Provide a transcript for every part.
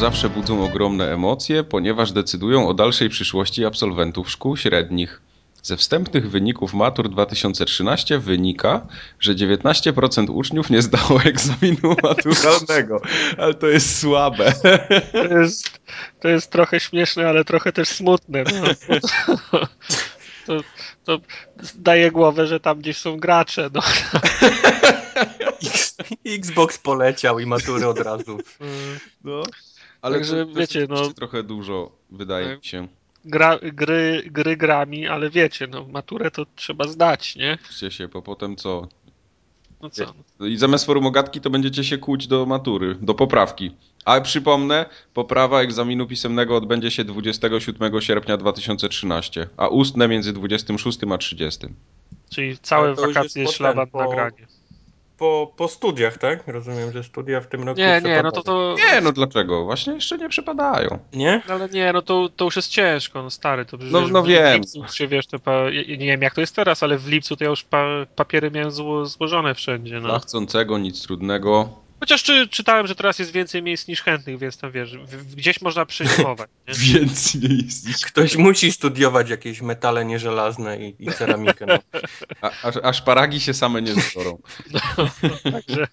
zawsze budzą ogromne emocje, ponieważ decydują o dalszej przyszłości absolwentów szkół średnich. Ze wstępnych wyników matur 2013 wynika, że 19% uczniów nie zdało egzaminu maturalnego. Ale to jest słabe. To jest, to jest trochę śmieszne, ale trochę też smutne. No. To, to daje głowę, że tam gdzieś są gracze. No. Xbox poleciał i matury od razu. No. Ale Także to, to wiecie, jest no- trochę dużo, wydaje Tak. mi się. Gra, gry, gry grami, ale wiecie, no maturę to trzeba zdać, nie? Uczcie się, bo potem co? No co? I zamiast formogatki to będziecie się kłuć do matury, do poprawki. A przypomnę, poprawa egzaminu pisemnego odbędzie się 27 sierpnia 2013, a ustne między 26 a 30. Czyli całe Ale wakacje jest szlaban po- nagranie. Po, po studiach, tak? Rozumiem, że studia w tym roku Nie, nie, no to to... Nie, no dlaczego? Właśnie jeszcze nie przypadają. Nie? Ale nie, no to, to już jest ciężko, no stary, to przecież No- no w wiem. lipcu się, wiesz, to pa, nie wiem jak to jest teraz, ale w lipcu to ja już pa, papiery miałem zło, złożone wszędzie, Dla no. chcącego nic trudnego. Chociaż czy, czytałem, że teraz jest więcej miejsc niż chętnych, więc tam wiesz, w, gdzieś można przezimować, nie? Więc nie jest. Ktoś musi studiować jakieś metale nieżelazne i, i ceramikę. No. A, szparagi się same nie zbiorą. Także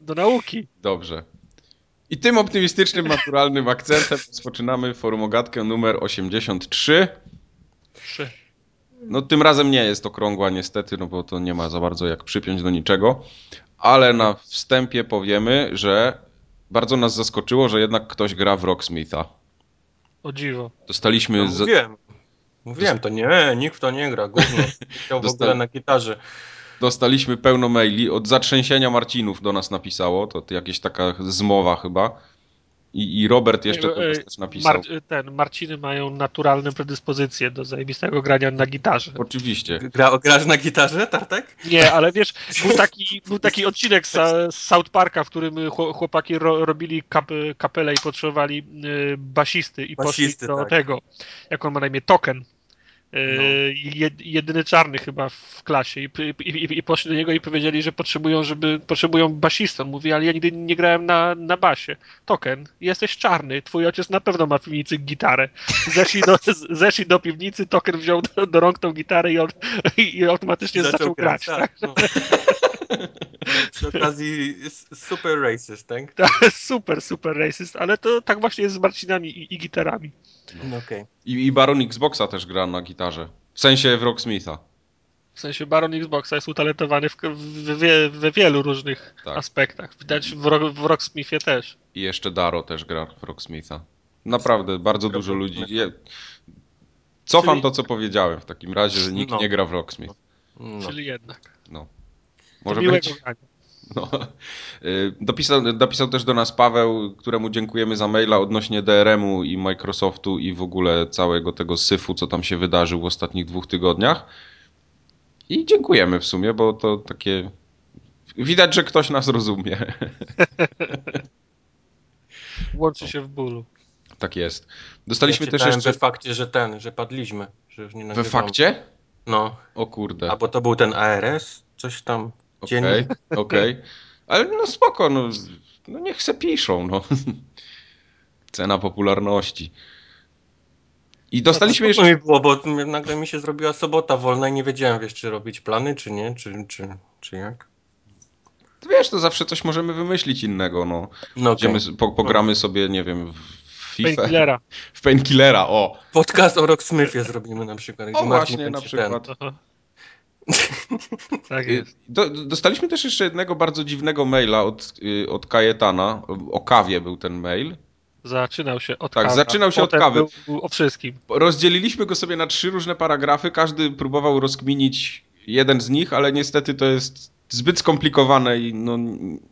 do nauki. Dobrze. I tym optymistycznym, naturalnym akcentem rozpoczynamy forumogatkę numer 83. Trzy. No tym razem nie jest okrągła niestety, no bo to nie ma za bardzo jak przypiąć do niczego. Ale na wstępie powiemy, że bardzo nas zaskoczyło, że jednak ktoś gra w Rocksmitha. O dziwo. Dostaliśmy... No, mówiłem. Mówiłem, to nie, nikt w to nie gra, głównie. Chciał w ogóle na gitarze. Dostaliśmy pełno maili. Od zatrzęsienia Marcinów do nas napisało. To, to jakieś taka zmowa chyba. I, i Robert jeszcze do nas Ej, też napisał. Mar ten, Marciny mają naturalne predyspozycje do zajebistego grania na gitarze. Oczywiście. Gra, grasz na gitarze, Tartek? Nie, ale wiesz, był taki, był taki odcinek z, z South Parka, w którym chło- chłopaki ro, robili kap, kapelę i potrzebowali y, basisty i poszli Basisty, do tak. tego, jak on ma na imię, Token. No. jed, jedyny czarny chyba w klasie I, i, i, i poszli do niego i powiedzieli, że potrzebują, żeby potrzebują basistę. Mówi, ale ja nigdy nie grałem na, na basie. Token, jesteś czarny, twój ojciec na pewno ma w piwnicy gitarę. Zeszli do, zeszli do piwnicy, Token wziął do, do rąk tą gitarę i, on, i automatycznie zaczął, grać. tak? No. Przy okazji super racist, tak? Tak, super, super racist, ale to tak właśnie jest z Marcinami i, i gitarami. No, Okej. I, I Baron Xboxa też gra na gitarze. W sensie w Rocksmitha. W sensie Baron Xboxa jest utalentowany w, w, wie- we wielu różnych Tak. aspektach. Widać w, Rock, w Rocksmithie też. I jeszcze Daro też gra w Rocksmitha. Naprawdę, bardzo dużo ludzi. Je... Cofam Czyli- to, co powiedziałem w takim razie, że nikt No. nie gra w Rocksmith. No. Czyli jednak. Może miłego być. grania. No. Y, Dopisał, dopisał też do nas Paweł, któremu dziękujemy za maila odnośnie DRM-u i Microsoftu i w ogóle całego tego syfu, co tam się wydarzył w ostatnich dwóch tygodniach. I dziękujemy w sumie, bo to takie. Widać, że ktoś nas rozumie. Łączy się w bólu. tak jest. Dostaliśmy ja też jeszcze. we fakcie, że ten, że padliśmy. Że już nie We fakcie? No. O kurde. A bo to był ten ARS? Coś tam. Okej, dziennik. okej. Ale no spoko, no, no niech se piszą, no. Cena popularności. I dostaliśmy No, jeszcze... mi było, bo nagle mi się zrobiła sobota wolna i nie wiedziałem, wiesz, czy robić plany, czy nie, czy, czy, czy jak. Wiesz, to zawsze coś możemy wymyślić innego, no. No. Idziemy, po, pogramy sobie, nie wiem, w FIFA. Painkillera. W Painkillera, o. Podcast o Rocksmithie zrobimy na przykład. O właśnie, na będzie ten. Tak Y, jest. Do, dostaliśmy też jeszcze jednego bardzo dziwnego maila od, y, od Kajetana. O kawie był ten mail. Zaczynał się od Tak, kawy. zaczynał się od Potem kawy. Był, był o wszystkim. Rozdzieliliśmy go sobie na trzy różne paragrafy. Każdy próbował rozkminić jeden z nich, ale niestety to jest zbyt skomplikowane i no,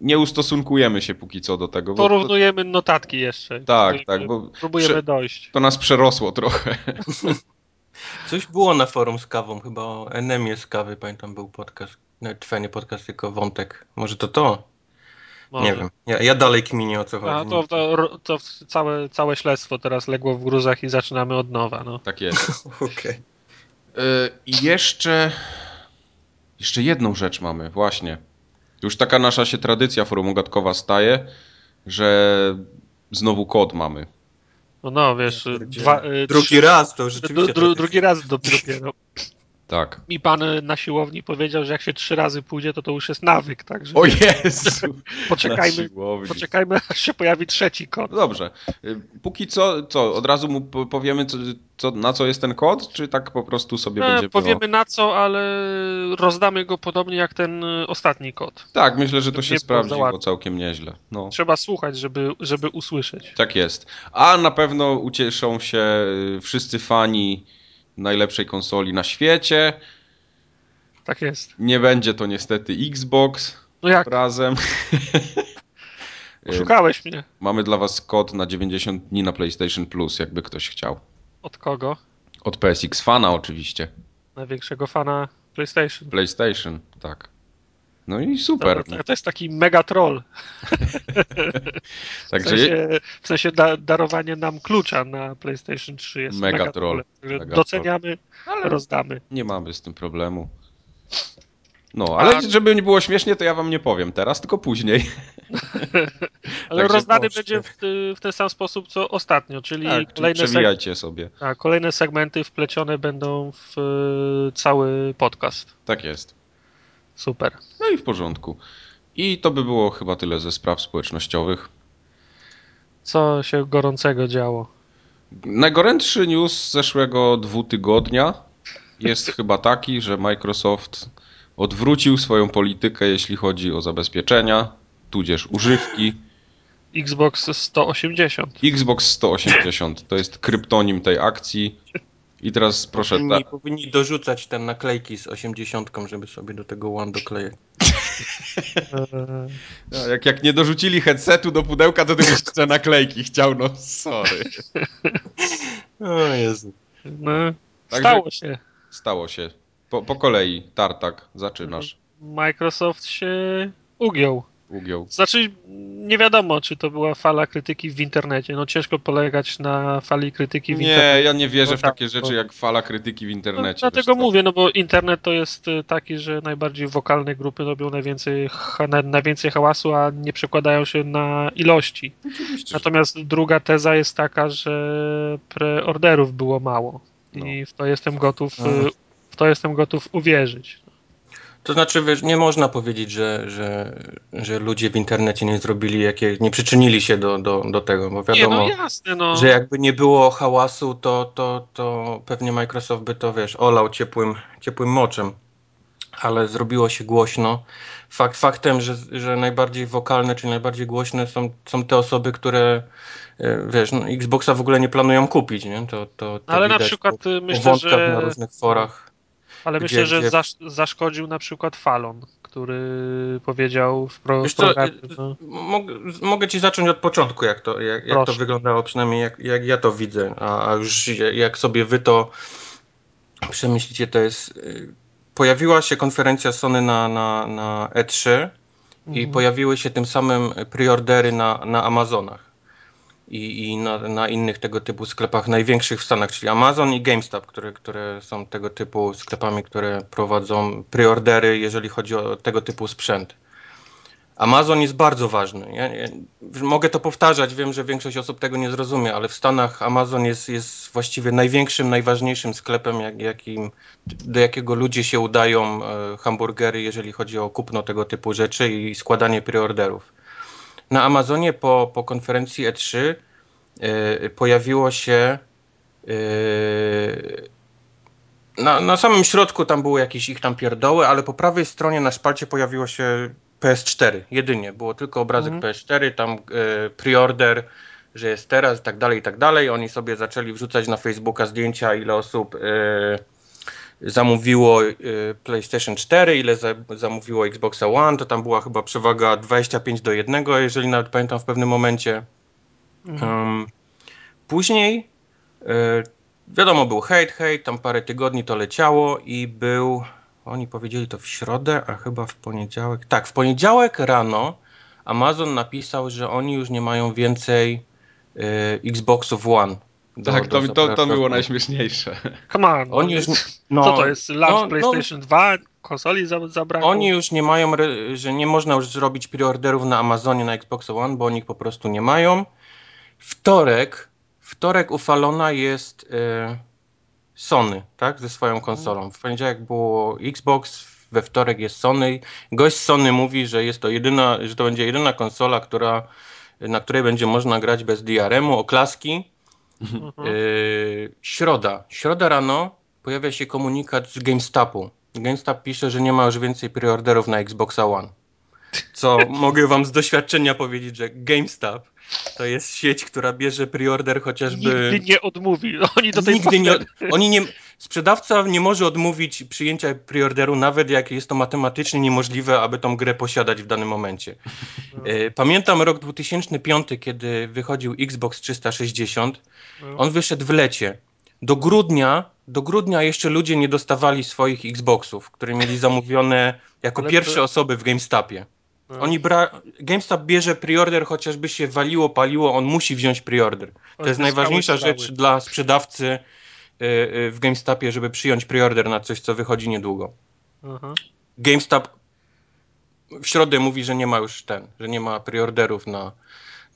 nie ustosunkujemy się póki co do tego. Bo to, Porównujemy notatki jeszcze. tak, tak, bo Próbujemy prze- dojść. to nas przerosło trochę. Coś było na forum z kawą, chyba o Enemie z kawy, pamiętam był podcast. Nie podcast, tylko wątek. Może to to? Może. Nie wiem. Ja, ja dalej kminię o co chodzi. A to, to, to całe, całe śledztwo teraz legło w gruzach i zaczynamy od nowa. No. Tak jest. Okej. Y, I jeszcze. Jeszcze jedną rzecz mamy, właśnie. Już taka nasza się tradycja forumogatkowa staje, że znowu kod mamy. No, no wiesz, dwa, y, Drugi trzy- raz to dru, rzeczywiście. dru, drugi raz do- dopiero. Tak. Mi pan y, na siłowni powiedział, że jak się trzy razy pójdzie, to to już jest nawyk, także O Jezu! poczekajmy, Na poczekajmy, aż się pojawi trzeci kod. No dobrze. Y, Póki co, co, od razu mu po- powiemy, co, co, na co jest ten kod, czy tak po prostu sobie E, będzie powiemy na co, ale rozdamy go podobnie jak ten y, ostatni kod. Tak, myślę, że to się było sprawdziło załatwień. całkiem nieźle. No. Trzeba słuchać, żeby, żeby usłyszeć. Tak jest. A na pewno ucieszą się y, wszyscy fani najlepszej konsoli na świecie. Tak jest. Nie będzie to niestety Xbox No jak? razem. Y, Szukałeś mnie. Mamy dla was kod na 90 dni na PlayStation Plus, jakby ktoś chciał. Od kogo? Od PSX Fana oczywiście. Największego fana PlayStation. PlayStation, tak. No i super. To, to jest taki mega troll. W Także sensie, w sensie da, darowanie nam klucza na PlayStation 3 jest Mega mega, troll. Mega doceniamy, Ale- rozdamy. nie mamy z tym problemu. No, ale A- żeby nie było śmiesznie, to ja wam nie powiem teraz, tylko później. Ale Także rozdany proszę. będzie w, w ten sam sposób co ostatnio, czyli Tak, kolejne, seg- przewijajcie sobie. a, kolejne segmenty wplecione będą w y, cały podcast. Tak jest. Super. No i w porządku. I to by było chyba tyle ze spraw społecznościowych. Co się gorącego działo? Najgorętszy news z zeszłego dwutygodnia jest chyba taki, że Microsoft odwrócił swoją politykę, jeśli chodzi o zabezpieczenia, tudzież używki. Xbox 180. Xbox 180 to jest kryptonim tej akcji. I teraz proszę. Ta, Powinni, powinni dorzucać te naklejki z 80, żeby sobie do tego One doklejać. No, jak, jak nie dorzucili headsetu do pudełka, to ty jeszcze naklejki chciał, no sorry. O Jezu. no, Także- stało się. Stało się. Po, po kolei, tartak, zaczynasz. Microsoft się ugiął. Ugiął. Znaczy, nie wiadomo, czy to była fala krytyki w internecie. No ciężko polegać na fali krytyki w Nie, internecie. ja nie wierzę No w tak, takie to- rzeczy jak fala krytyki w No, internecie. dlatego wiesz co? mówię, no bo internet to jest y, taki, że najbardziej wokalne grupy robią najwięcej, na, najwięcej hałasu, a nie przekładają się na ilości. Oczywiście, że- Natomiast druga teza jest taka, że preorderów było mało. I w to jestem gotów, y, No. w to jestem gotów uwierzyć. To znaczy, wiesz, nie można powiedzieć, że, że, że ludzie w internecie nie zrobili, jakie, nie przyczynili się do, do, do tego, bo Nie, wiadomo, no jasne, no. że jakby nie było hałasu, to, to, to pewnie Microsoft by to, wiesz, olał ciepłym, ciepłym moczem. Ale zrobiło się głośno. Fakt faktem, że, że najbardziej wokalne, czy najbardziej głośne są, są te osoby, które, e, wiesz, no, Xboxa w ogóle nie planują kupić, nie? To, to, to Ale na przykład y, myślę, że na różnych forach. Ale Gdzie- myślę, że gdzie- zasz, zaszkodził na przykład Fallon, który powiedział w, pro, Wiesz w co, programie. y, No, Mogę, mogę ci zacząć od początku, jak to, jak, jak to wyglądało, przynajmniej jak, jak ja to widzę, a, a już jak sobie wy to przemyślicie, to jest. y, Pojawiła się konferencja Sony na, na, na E3 i Mhm. pojawiły się tym samym preordery na, na Amazonach i, i na, na innych tego typu sklepach największych w Stanach, czyli Amazon i GameStop, które, które są tego typu sklepami, które prowadzą preordery, jeżeli chodzi o tego typu sprzęt. Amazon jest bardzo ważny. Ja, ja, mogę to powtarzać, wiem, że większość osób tego nie zrozumie, ale w Stanach Amazon jest, jest właściwie największym, najważniejszym sklepem, jak, jakim, do jakiego ludzie się udają e, hamburgery, jeżeli chodzi o kupno tego typu rzeczy i składanie preorderów. Na Amazonie po, po konferencji E3 e, pojawiło się e, na, na samym środku tam były jakieś ich tam pierdoły, ale po prawej stronie na szpalcie pojawiło się PS4 jedynie. Było tylko obrazek Mhm. PS4, tam e, preorder, że jest teraz i tak dalej, i tak dalej. Oni sobie zaczęli wrzucać na Facebooka zdjęcia, ile osób e, zamówiło e, PlayStation 4, ile za, zamówiło Xboxa One. To tam była chyba przewaga 25 do 1, jeżeli nawet pamiętam w pewnym momencie. Mhm. Później e, wiadomo, był hejt, hejt, tam parę tygodni to leciało i był, oni powiedzieli to w środę, a chyba w poniedziałek. Tak, w poniedziałek rano Amazon napisał, że oni już nie mają więcej e, Xboxów One. Do- Tak, do to, to, to było najśmieszniejsze. Come on. Oni no, już, no, co to jest? Launch no, no, PlayStation 2? Konsoli za- zabrakło? Oni już nie mają, że nie można już zrobić preorderów na Amazonie na Xbox One, bo oni ich po prostu nie mają. wtorek, wtorek u Falona jest e, Sony, tak, ze swoją konsolą. W poniedziałek było Xbox, we wtorek jest Sony. Gość z Sony mówi, że jest to jedyna, że to będzie jedyna konsola, która, na której będzie można grać bez DRM-u, oklaski. Yy, środa. Środa rano pojawia się komunikat z GameStopu. GameStop pisze, że nie ma już więcej preorderów na Xboxa One. Co mogę wam z doświadczenia powiedzieć, że GameStop to jest sieć, która bierze preorder chociażby... Nigdy nie odmówi. Oni do tej Nigdy nie, oni nie... Sprzedawca nie może odmówić przyjęcia preorderu, nawet jak jest to matematycznie niemożliwe, aby tą grę posiadać w danym momencie. No. E, pamiętam rok 2005, kiedy wychodził Xbox 360. No. On wyszedł w lecie. Do grudnia, do grudnia jeszcze ludzie nie dostawali swoich Xboxów, które mieli zamówione jako Ale pierwsze to... osoby w GameStopie. No. Oni bra... GameStop bierze preorder, chociażby się waliło, paliło, on musi wziąć preorder. To jest najważniejsza rzecz dla sprzedawcy y, y, w GameStopie, żeby przyjąć preorder na coś, co wychodzi niedługo. Mhm. GameStop w środę mówi, że nie ma już ten, że nie ma preorderów na,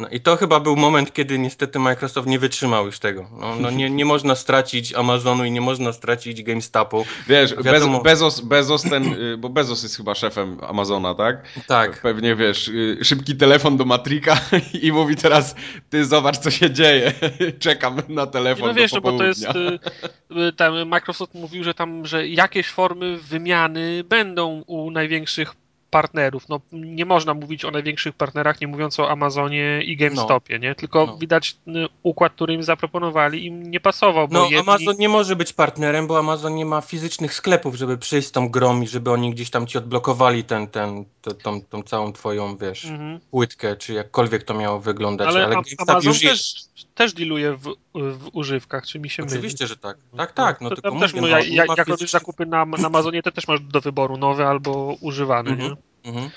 no i to chyba był moment, kiedy niestety Microsoft nie wytrzymał już tego. No, no nie, nie można stracić Amazonu i nie można stracić GameStopu. Wiesz, Wiadomo... Bezos, Bezos ten, y, bo Bezos jest chyba szefem Amazona, tak? Tak. Pewnie wiesz, y, szybki telefon do Matrika i mówi teraz, ty zobacz co się dzieje, czekam na telefon No wiesz, no bo to jest, y, tam Microsoft mówił, że tam, że jakieś formy wymiany będą u największych partnerów. No, nie można mówić o największych partnerach, nie mówiąc o Amazonie i GameStopie, no. nie? Tylko no. widać y, układ, który im zaproponowali, im nie pasował. no, jedni... Amazon nie może być partnerem, bo Amazon nie ma fizycznych sklepów, żeby przyjść z tą grą i żeby oni gdzieś tam ci odblokowali ten, ten, ten tą, tą całą twoją, wiesz, mhm. płytkę, czy jakkolwiek to miało wyglądać. Ale, Ale Amazon już też, jest... też dealuje w, w używkach, czy mi się Oczywiście, myli? że tak. Tak, tak. No, to, tylko też, mówię, no, jak, jak robisz zakupy na, na Amazonie, to też masz do wyboru nowe albo używane, mhm. nie? Mhm.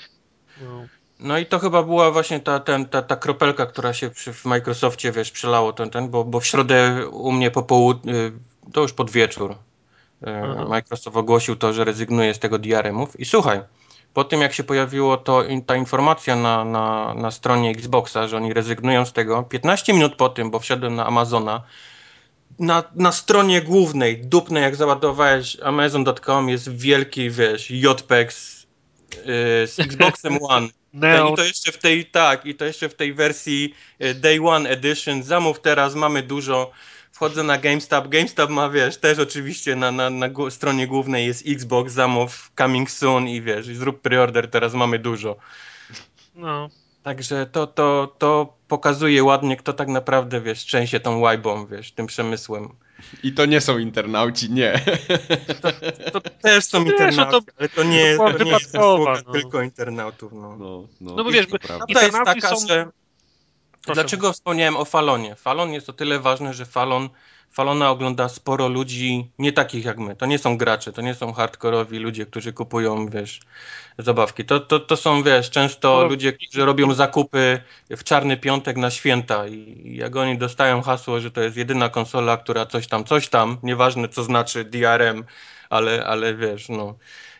No. no. i to chyba była właśnie ta, ten, ta, ta kropelka, która się przy, w Microsoftie, wiesz, przelało ten, ten bo, bo w środę u mnie po południu, y, to już pod wieczór, y, mhm. Microsoft ogłosił to, że rezygnuje z tego DRM-ów i słuchaj, po tym jak się pojawiło to, ta informacja na, na, na stronie Xboxa, że oni rezygnują z tego, 15 minut po tym, bo wszedłem na Amazona, na, na stronie głównej, dupnej, jak załadowałeś amazon.com jest wielki, wiesz, JPEG Y, z Xboxem One. No. I to jeszcze w tej, tak, i to jeszcze w tej wersji y, Day One Edition. Zamów teraz, mamy dużo. Wchodzę na GameStop. GameStop ma, wiesz, też oczywiście na, na, na stronie głównej jest Xbox, zamów coming soon i wiesz, i zrób preorder, teraz mamy dużo. No. Także to, to, to pokazuje ładnie, kto tak naprawdę, wiesz, trzęsie tą łajbą, wiesz, tym przemysłem. I to nie są internauci, nie. To, to też są internauci, to, ale to nie, to, to nie jest zasługa no. tylko internautów. No, no, no, no bo wiesz, prawda jest taka, są... że... Proszę. Dlaczego wspomniałem o Falonie? Falon jest o tyle ważny, że Falon Falona ogląda sporo ludzi, nie takich jak my. To nie są gracze, to nie są hardkorowi ludzie, którzy kupują, wiesz, zabawki. To, to, to są, wiesz, często no. ludzie, którzy robią zakupy w czarny piątek na święta i jak oni dostają hasło, że to jest jedyna konsola, która coś tam, coś tam, nieważne co znaczy DRM, ale, ale wiesz, no.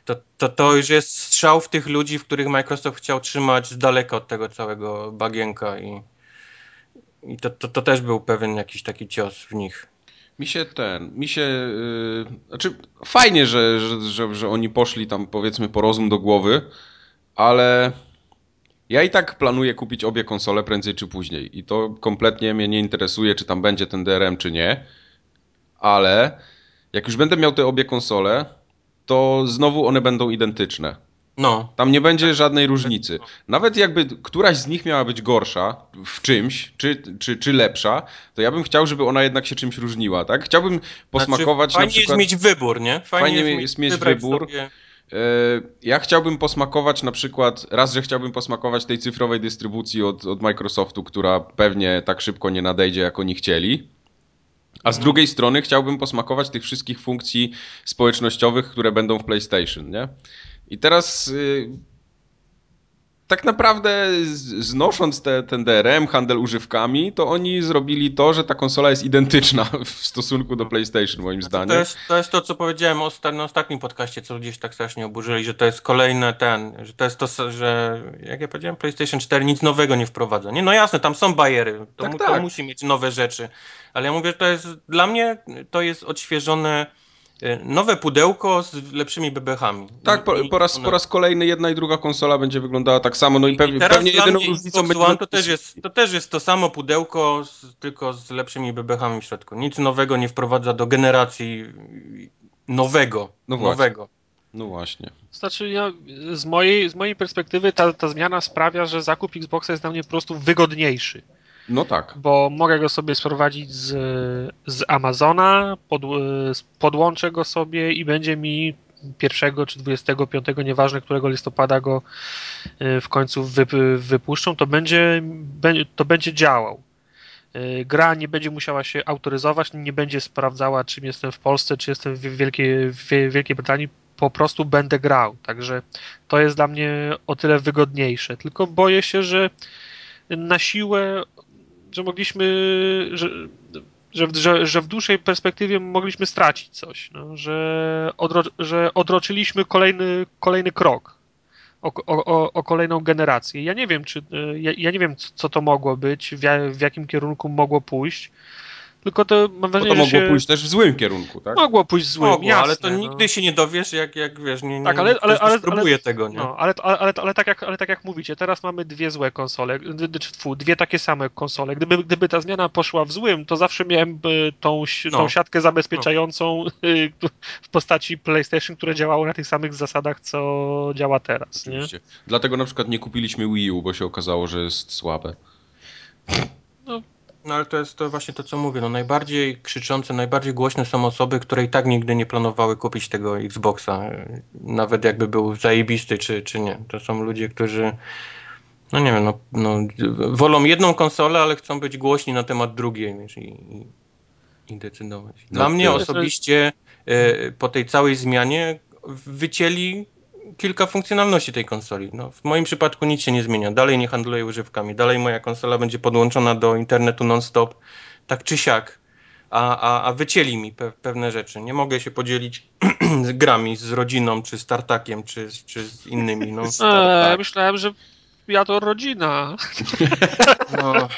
To, to, to już jest strzał w tych ludzi, w których Microsoft chciał trzymać z daleka od tego całego bagienka i, i to, to, to też był pewien jakiś taki cios w nich. Mi się ten, mi się, yy, znaczy fajnie, że, że, że, że oni poszli tam powiedzmy po rozum do głowy, ale ja i tak planuję kupić obie konsole prędzej czy później i to kompletnie mnie nie interesuje, czy tam będzie ten DRM, czy nie, ale jak już będę miał te obie konsole, to znowu one będą identyczne. No. Tam nie będzie żadnej różnicy. Nawet jakby któraś z nich miała być gorsza w czymś, czy, czy, czy lepsza, to ja bym chciał, żeby ona jednak się czymś różniła, tak? Chciałbym posmakować znaczy, fajnie na przykład... jest mieć wybór, nie? Fajnie, fajnie jest mieć wybór. Sobie. E, ja chciałbym posmakować na przykład, raz, że chciałbym posmakować tej cyfrowej dystrybucji od, od Microsoftu, która pewnie tak szybko nie nadejdzie, jak oni chcieli. A z mhm. drugiej strony chciałbym posmakować tych wszystkich funkcji społecznościowych, które będą w PlayStation, nie? I teraz yy, tak naprawdę znosząc te, ten DRM, handel używkami, to oni zrobili to, że ta konsola jest identyczna w stosunku do PlayStation, moim znaczy, zdaniem. To jest, to jest to, co powiedziałem na ostatnim podcaście, co ludzie się tak strasznie oburzyli, że to jest kolejne ten, że to jest to, że jak ja powiedziałem, PlayStation 4 nic nowego nie wprowadza. Nie, no jasne, tam są bariery, to, tak, mu, to tak. musi mieć nowe rzeczy, ale ja mówię, że to jest, dla mnie to jest odświeżone nowe pudełko z lepszymi bebechami. Tak, po, po, raz, po raz kolejny jedna i druga konsola będzie wyglądała tak samo, no i pewnie, I pewnie jedyną różnicą będzie... One to, też jest, to też jest to samo pudełko, z, tylko z lepszymi bebechami w środku. Nic nowego nie wprowadza do generacji nowego. No nowego. No właśnie. Znaczy, ja, z, mojej, z mojej perspektywy ta, ta zmiana sprawia, że zakup Xboxa jest dla mnie po prostu wygodniejszy. No tak. Bo mogę go sobie sprowadzić z, z Amazona, pod, podłączę go sobie i będzie mi 1 czy 25, nieważne którego listopada go e, w końcu wypuszczą, to będzie, to będzie działał. E, gra nie będzie musiała się autoryzować, nie będzie sprawdzała, czym jestem w Polsce, czy jestem w Wielkiej, w Wielkiej Brytanii. Po prostu będę grał. Także to jest dla mnie o tyle wygodniejsze. Tylko boję się, że na siłę że mogliśmy, że, że, że, że w dłuższej perspektywie mogliśmy stracić coś, no, że, odro, że odroczyliśmy kolejny, kolejny krok o, o, o, kolejną generację. Ja nie wiem, czy ja, ja nie wiem, co to mogło być, w, w jakim kierunku mogło pójść. Tylko to mam wrażenie, Bo to mogło się... pójść też w złym kierunku, tak? Mogło pójść w złym, mogło, jasne, ale to no. nigdy się nie dowiesz, jak, jak wiesz, nie, nie, tak, ale, ale, ale, spróbuje tego, nie? No, ale, ale, ale, ale, tak jak, ale tak jak mówicie, teraz mamy dwie złe konsole, tfu, dwie takie same konsole. Gdyby, gdyby ta zmiana poszła w złym, to zawsze miałem tą, tą no. siatkę zabezpieczającą no. w postaci PlayStation, które działało na tych samych zasadach, co działa teraz. Nie? Dlatego na przykład nie kupiliśmy Wii U, bo się okazało, że jest słabe. No, no ale to jest to właśnie to, co mówię. No, najbardziej krzyczące, najbardziej głośne są osoby, które i tak nigdy nie planowały kupić tego Xboxa. Nawet jakby był zajebisty, czy, czy nie. To są ludzie, którzy no nie wiem, no, no, wolą jedną konsolę, ale chcą być głośni na temat drugiej i, i, i decydować. Dla no, mnie osobiście y, po tej całej zmianie wycięli kilka funkcjonalności tej konsoli. No, w moim przypadku nic się nie zmienia. Dalej nie handluję używkami. Dalej moja konsola będzie podłączona do internetu non-stop, tak czy siak. A, a, a wycięli mi pe pewne rzeczy. Nie mogę się podzielić z grami, z rodziną, czy z tartakiem, czy, czy z innymi. No. Eee, myślałem, że ja to rodzina. No.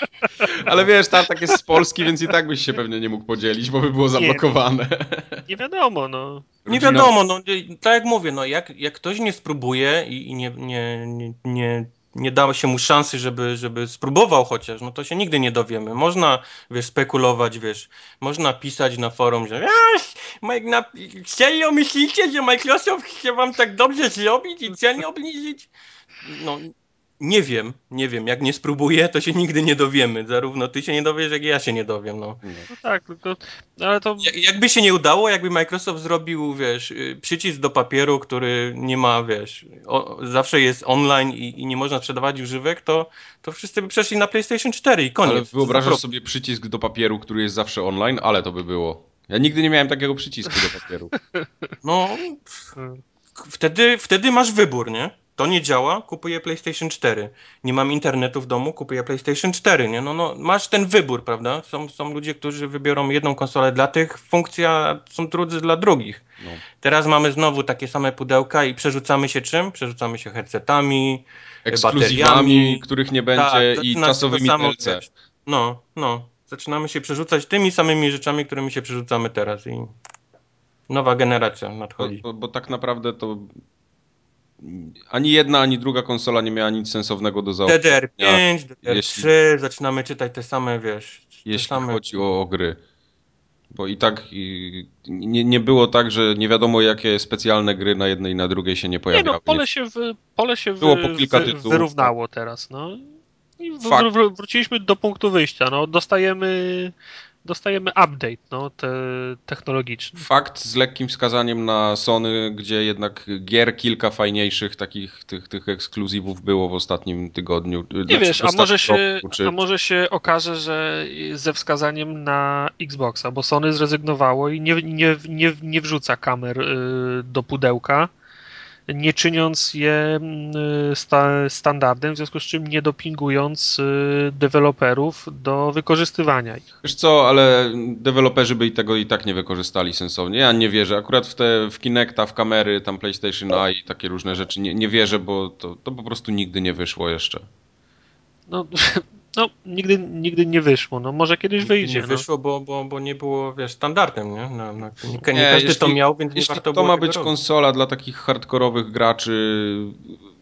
Ale wiesz, tartak jest z Polski, więc i tak byś się pewnie nie mógł podzielić, bo by było zablokowane. Nie, nie wiadomo, no. Nie wiadomo, no, tak jak mówię, no, jak, jak ktoś nie spróbuje i, i nie, nie, nie, nie, nie dało się mu szansy, żeby, żeby spróbował chociaż, no to się nigdy nie dowiemy. Można, wiesz, spekulować, wiesz, można pisać na forum, że na, serio myślicie, że Microsoft chce wam tak dobrze zrobić i ceny obniżyć? No, nie wiem, nie wiem. Jak nie spróbuję, to się nigdy nie dowiemy. Zarówno ty się nie dowiesz, jak i ja się nie dowiem. No, no tak, tylko. Ale to... jakby się nie udało, jakby Microsoft zrobił, wiesz, y, przycisk do papieru, który nie ma, wiesz, o, zawsze jest online i, i, nie można sprzedawać używek, to, to wszyscy by przeszli na PlayStation 4 i koniec. Ale wyobrażasz sobie przycisk do papieru, który jest zawsze online, ale to by było. Ja nigdy nie miałem takiego przycisku do papieru. No. Wtedy, wtedy masz wybór, nie? To nie działa, kupuję PlayStation 4. Nie mam internetu w domu, kupuję PlayStation 4. Nie? No, no, masz ten wybór, prawda? Są, są ludzie, którzy wybiorą jedną konsolę dla tych, funkcja są trudne dla drugich. No. Teraz mamy znowu takie same pudełka i przerzucamy się czym? Przerzucamy się headsetami, bateriami, których nie będzie tak, i czasowymi DLC. No, no. Zaczynamy się przerzucać tymi samymi rzeczami, którymi się przerzucamy teraz i nowa generacja nadchodzi. Bo, bo, bo tak naprawdę to ani jedna, ani druga konsola nie miała nic sensownego do zaoferowania. DDR5, DDR3, jeśli, zaczynamy czytać te same, wiesz... Te jeśli same... chodzi o, o, gry. Bo i tak i, nie, nie było tak, że nie wiadomo jakie specjalne gry na jednej i na drugiej się nie pojawiały. Nie no, pole się, w, pole się było po kilka tytułów, wyrównało teraz, no. I w, w, wróciliśmy do punktu wyjścia, no. Dostajemy dostajemy update no, te, technologiczny. Fakt z lekkim wskazaniem na Sony, gdzie jednak gier kilka fajniejszych takich tych, tych ekskluzywów było w ostatnim tygodniu. Nie znaczy, wiesz, a może, się, roku, czy... a może się okaże, że ze wskazaniem na Xboxa, bo Sony zrezygnowało i nie, nie, nie, nie wrzuca kamer y, do pudełka nie czyniąc je mm, sta, standardem, w związku z czym nie dopingując y, deweloperów do wykorzystywania ich. Wiesz co, ale deweloperzy by i tego i tak nie wykorzystali sensownie. Ja nie wierzę. Akurat w te w Kinecta, w kamery, tam PlayStation Eye i takie różne rzeczy nie, nie wierzę, bo to, to po prostu nigdy nie wyszło jeszcze. No, no nigdy, nigdy nie wyszło. No, może kiedyś Nigdy wyjdzie. Nie no. wyszło, bo, bo, bo nie było, wiesz, standardem, nie? No, no, nie, nie, Nie, każdy jeśli- to miał, więc nie warto to było ma tego być robić. konsola dla takich hardkorowych graczy,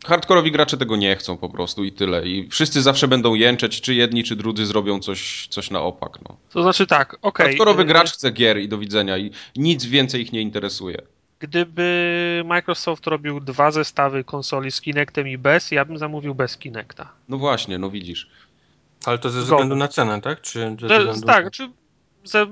hardkorowi gracze tego nie chcą po prostu i tyle. I wszyscy zawsze będą jęczeć, czy jedni, czy drudzy zrobią coś, coś na opak. No. To znaczy tak, okej. Hardkorowy y, gracz chce gier i do widzenia i nic więcej ich nie interesuje. Gdyby Microsoft robił dwa zestawy konsoli z Kinectem i bez, ja bym zamówił bez Kinecta. No właśnie, no widzisz. Ale to ze względu na cenę, tak? Czy ze względu... tak, czy ze,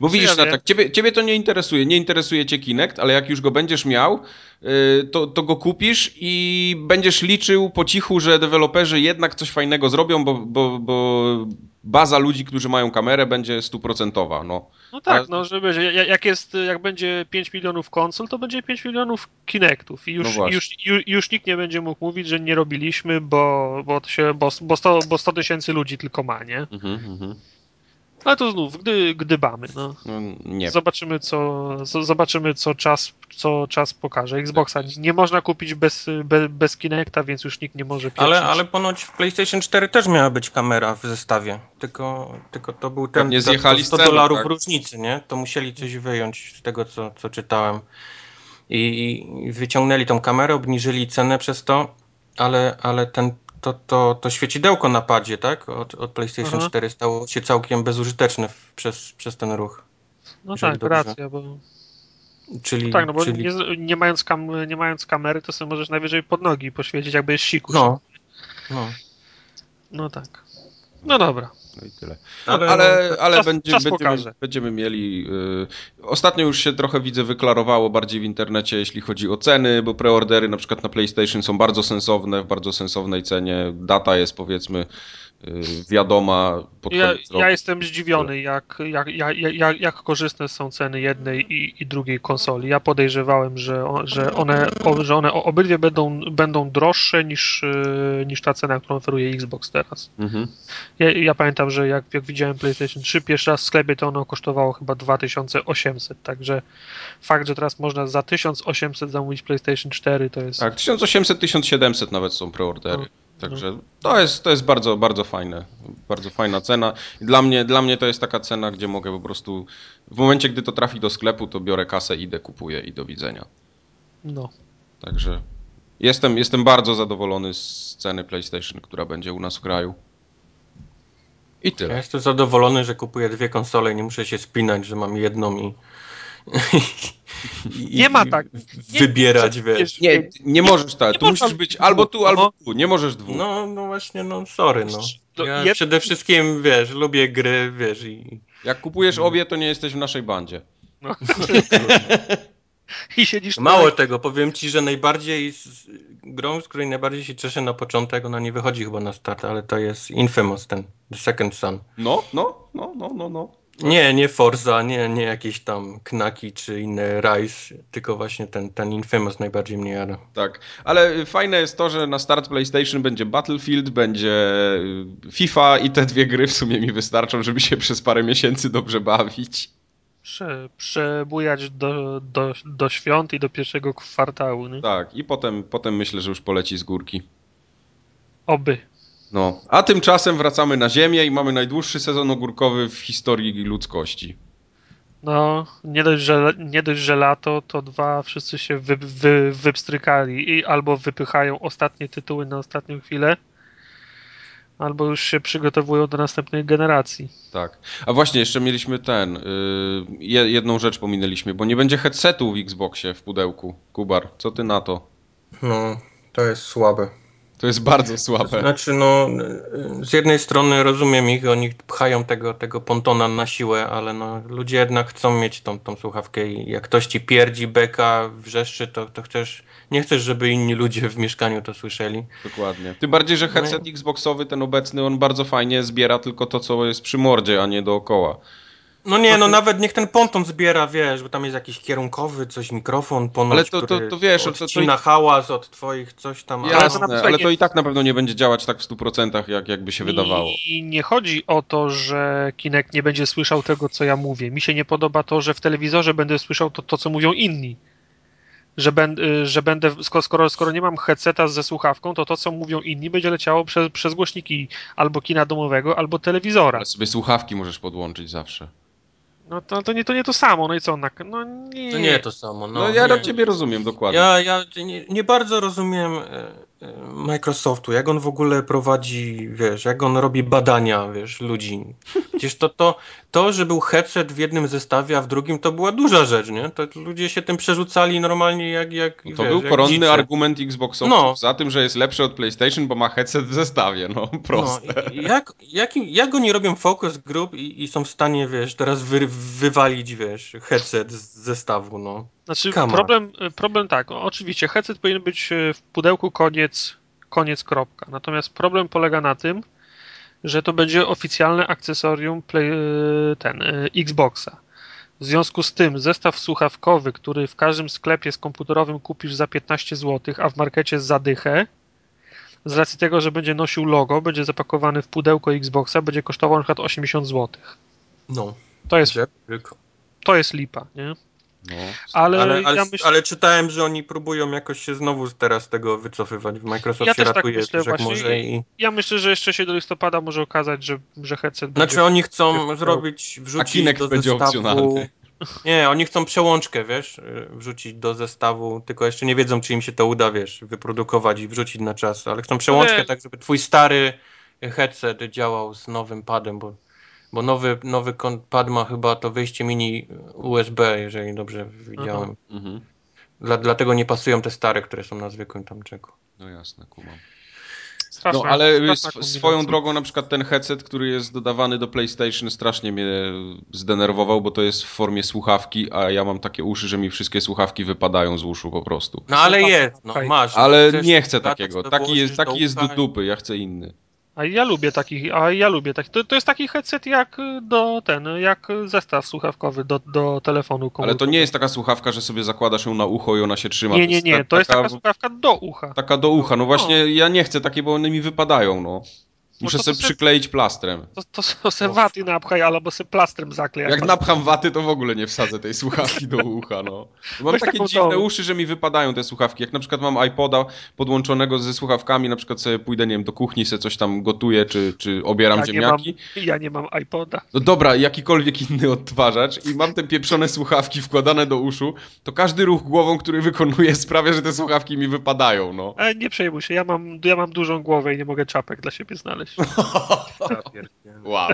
Bo Czy widzisz, ja no tak, ciebie, ciebie to nie interesuje. Nie interesuje cię Kinect, ale jak już go będziesz miał, yy, to, to go kupisz i będziesz liczył po cichu, że deweloperzy jednak coś fajnego zrobią, bo, bo, bo baza ludzi, którzy mają kamerę, będzie stuprocentowa. No. no tak, no że będzie, jak jest, jak będzie 5 milionów konsol, to będzie 5 milionów Kinectów i No już, właśnie. już, już, już nikt nie będzie mógł mówić, że nie robiliśmy, bo, bo, to się, bo, bo, 100, bo 100 tysięcy ludzi tylko ma, nie? Mhm, mhm. Ale to znów, gdy, gdybamy, no. No, nie. Zobaczymy, co, z- zobaczymy, co czas, co czas pokaże. Xboxa nie można kupić bez, bez, bez Kinecta, więc już nikt nie może pieprzyć. Ale, ale ponoć w PlayStation 4 też miała być kamera w zestawie. Tylko, tylko to był ten to- zjechali to z 100 ceny, dolarów tak? różnicy, nie? To musieli coś wyjąć z tego, co, co czytałem. I, I wyciągnęli tą kamerę, obniżyli cenę przez to, ale, ale ten, to, to, to świecidełko na padzie, tak? Od, od PlayStation Aha. 4 stało się całkiem bezużyteczne w, przez, przez ten ruch. no tak, dobrze. racja, bo Czyli, tak, no bo czyli... nie, nie, mając kam, nie mając kamery, to sobie możesz najwyżej pod nogi poświecić, jakby jest sikus. No, no. No tak. No dobra. No i tyle. Ale- Ale, ale czas- będzie, czas będziemy, będziemy mieli. y, ostatnio już się trochę widzę wyklarowało bardziej w internecie, jeśli chodzi o ceny, bo preordery na przykład na PlayStation są bardzo sensowne, w bardzo sensownej cenie. Data jest powiedzmy wiadoma pod Ja, ja jestem zdziwiony, jak, jak, jak, jak, korzystne są ceny jednej i, i drugiej konsoli. Ja podejrzewałem, że, że, one, że one obydwie będą, będą droższe niż, y, niż ta cena, którą oferuje Xbox teraz. Mhm. Ja, ja pamiętam, że jak, jak widziałem PlayStation 3 pierwszy raz w sklepie, to ono kosztowało chyba 2800, także fakt, że teraz można za 1800 zamówić PlayStation 4 to jest... Tak, 1800-1700 nawet są preordery. No, Także to jest, to jest bardzo, bardzo fajne. Bardzo fajna cena. I Dla mnie, dla mnie to jest taka cena, gdzie mogę po prostu. W momencie, gdy to trafi do sklepu, to biorę kasę, idę, kupuję i do widzenia. No. Także jestem, jestem bardzo zadowolony z ceny PlayStation, która będzie u nas w kraju. I Ja tyle. jestem zadowolony, że kupuję dwie konsole i nie muszę się spinać, że mam jedną i. i Nie ma tak. Nie- Wybierać, wiesz. Nie, nie możesz tak. Nie Tu musisz być dwóch, albo tu, no. albo tu. Nie możesz dwóch. No, no właśnie, no sorry, no. To Ja jed- przede wszystkim, wiesz, lubię gry, wiesz, i. Jak kupujesz obie, to nie jesteś w naszej bandzie. no. I siedzisz Mało tu- tego, powiem ci, że najbardziej z, grą, z której najbardziej się cieszę na początek, ona nie wychodzi chyba na start, ale to jest Infamous ten, The Second Son. No, no, no, no, no, no. Nie, nie Forza, nie, nie jakieś tam Knaki czy inne Rise, tylko właśnie ten, ten Infamous najbardziej mnie jara. Tak, ale fajne jest to, że na start PlayStation będzie Battlefield, będzie y, FIFA i te dwie gry w sumie mi wystarczą, żeby się przez parę miesięcy dobrze bawić. Prze, przebujać do, do, do świąt i do pierwszego kwartału. Nie? Tak, i potem, potem myślę, że już poleci z górki. Oby. No, a tymczasem wracamy na Ziemię i mamy najdłuższy sezon ogórkowy w historii ludzkości. No, nie dość, że, nie dość, że lato, to dwa wszyscy się wy, wy, wypstrykali i albo wypychają ostatnie tytuły na ostatnią chwilę, albo już się przygotowują do następnej generacji. Tak. A właśnie, jeszcze mieliśmy ten. y, je- jedną rzecz pominęliśmy, bo nie będzie headsetu w Xboxie w pudełku. Kubar, co ty na to? No, to jest słabe. To jest bardzo słabe. Znaczy, no, z jednej strony rozumiem ich, oni pchają tego, tego pontona na siłę, ale no, ludzie jednak chcą mieć tą, tą słuchawkę i jak ktoś ci pierdzi, beka, wrzeszczy, to, to chcesz, nie chcesz, żeby inni ludzie w mieszkaniu to słyszeli. Dokładnie. Tym bardziej, że headset Xboxowy, ten obecny, on bardzo fajnie zbiera tylko to, co jest przy mordzie, a nie dookoła. No nie, no nawet niech ten ponton zbiera, wiesz, bo tam jest jakiś kierunkowy, coś mikrofon ponoć, Ale to- to- który to wiesz, to- to- odcina hałas od twoich coś tam. ale- Jasne, to ale to i tak na pewno nie będzie działać tak w 100% jak, jakby się wydawało. I nie chodzi o to, że Kinect nie będzie słyszał tego, co ja mówię. Mi się nie podoba to, że w telewizorze będę słyszał to, to co mówią inni. Że, ben, y, że będę, sko- skoro, skoro nie mam headseta ze słuchawką, to to, co mówią inni, będzie leciało przez, przez głośniki albo kina domowego, albo telewizora. Ale sobie słuchawki możesz podłączyć zawsze. No to, to, nie, to nie to samo, no i co? Na, no nie. To nie to samo. No, No, ja nie. ciebie rozumiem dokładnie. Ja, ja nie, nie bardzo rozumiem e, Microsoftu, jak on w ogóle prowadzi, wiesz, jak on robi badania, wiesz, ludzi. Przecież to, to, to, że był headset w jednym zestawie, a w drugim, to była duża rzecz, nie? To ludzie się tym przerzucali normalnie jak, jak to wiesz, był jak dzicy. argument Xboxowców No. za tym, że jest lepszy od PlayStation, bo ma headset w zestawie. No, proste. No, jak, jak, jak oni robią focus group i, i są w stanie, wiesz, teraz wy, wywalić, wiesz, headset z zestawu, no. Znaczy, Come on. problem, problem tak, oczywiście, headset powinien być e, w pudełku koniec, koniec kropka. Natomiast problem polega na tym, że to będzie oficjalne akcesorium play, e, ten, e, Xboxa. W związku z tym zestaw słuchawkowy, który w każdym sklepie z komputerowym kupisz za 15 zł, a w markecie za dychę, z racji tego, że będzie nosił logo, będzie zapakowany w pudełko Xboxa, będzie kosztował przykład 80 zł. No, To jest, to jest lipa, nie? No. Ale, Ale, ale, ja myślę, ale czytałem, że oni próbują jakoś się znowu teraz tego wycofywać. Microsoft Ja się też tak ratuje, myślę jak właśnie może i-. Ja myślę, że jeszcze się do listopada może okazać, że, że headset Znaczy będzie... oni chcą zrobić, wrzucić do będzie zestawu... opcjonalny. Nie, oni chcą przełączkę, wiesz, y, wrzucić do zestawu, tylko jeszcze nie wiedzą, czy im się to uda, wiesz, wyprodukować i wrzucić na czas, ale chcą przełączkę Nie. tak, żeby twój stary headset działał z nowym padem, bo, bo nowy, nowy pad ma chyba to wyjście mini USB, jeżeli dobrze widziałem. Mhm. Dla, dlatego nie pasują te stare, które są na zwykłym tam czeku. No jasne, kumam. straszna, No ale sw- swoją drogą na przykład ten headset, który jest dodawany do PlayStation strasznie mnie zdenerwował, bo to jest w formie słuchawki, a ja mam takie uszy, że mi wszystkie słuchawki wypadają z uszu po prostu. No ale jest, no masz. no, Ale chcesz nie chcę takiego. Taki jest, taki jest do dupy, ja chcę inny. A ja lubię taki, a ja lubię taki. To, to jest taki headset jak do ten, jak zestaw słuchawkowy do, do telefonu Ale to komórkowego. nie jest taka słuchawka, że sobie zakładasz ją na ucho i ona się trzyma. Nie, nie, nie, ta- to jest taka słuchawka do ucha. taka do ucha. No właśnie, ja nie chcę takiej, bo one mi wypadają, no. Muszę to sobie se- przykleić plastrem. To, to, to se waty napchaj, albo se plastrem zaklej. Jak napcham waty, to w ogóle nie wsadzę tej słuchawki do ucha, no. Mam Weź takie dziwne tą- uszy, że mi wypadają te słuchawki. Jak na przykład mam iPoda podłączonego ze słuchawkami, na przykład sobie pójdę, nie wiem, do kuchni, sobie coś tam gotuję, czy, czy obieram ja nie, mam, ziemniaki. ja nie mam iPoda. No dobra, jakikolwiek inny odtwarzacz i mam te pieprzone słuchawki wkładane do uszu, to każdy ruch głową, który wykonuję sprawia, że te słuchawki mi wypadają, no. Ale nie przejmuj się, ja mam, ja mam dużą głowę i nie mogę czapek dla siebie znaleźć. Wow.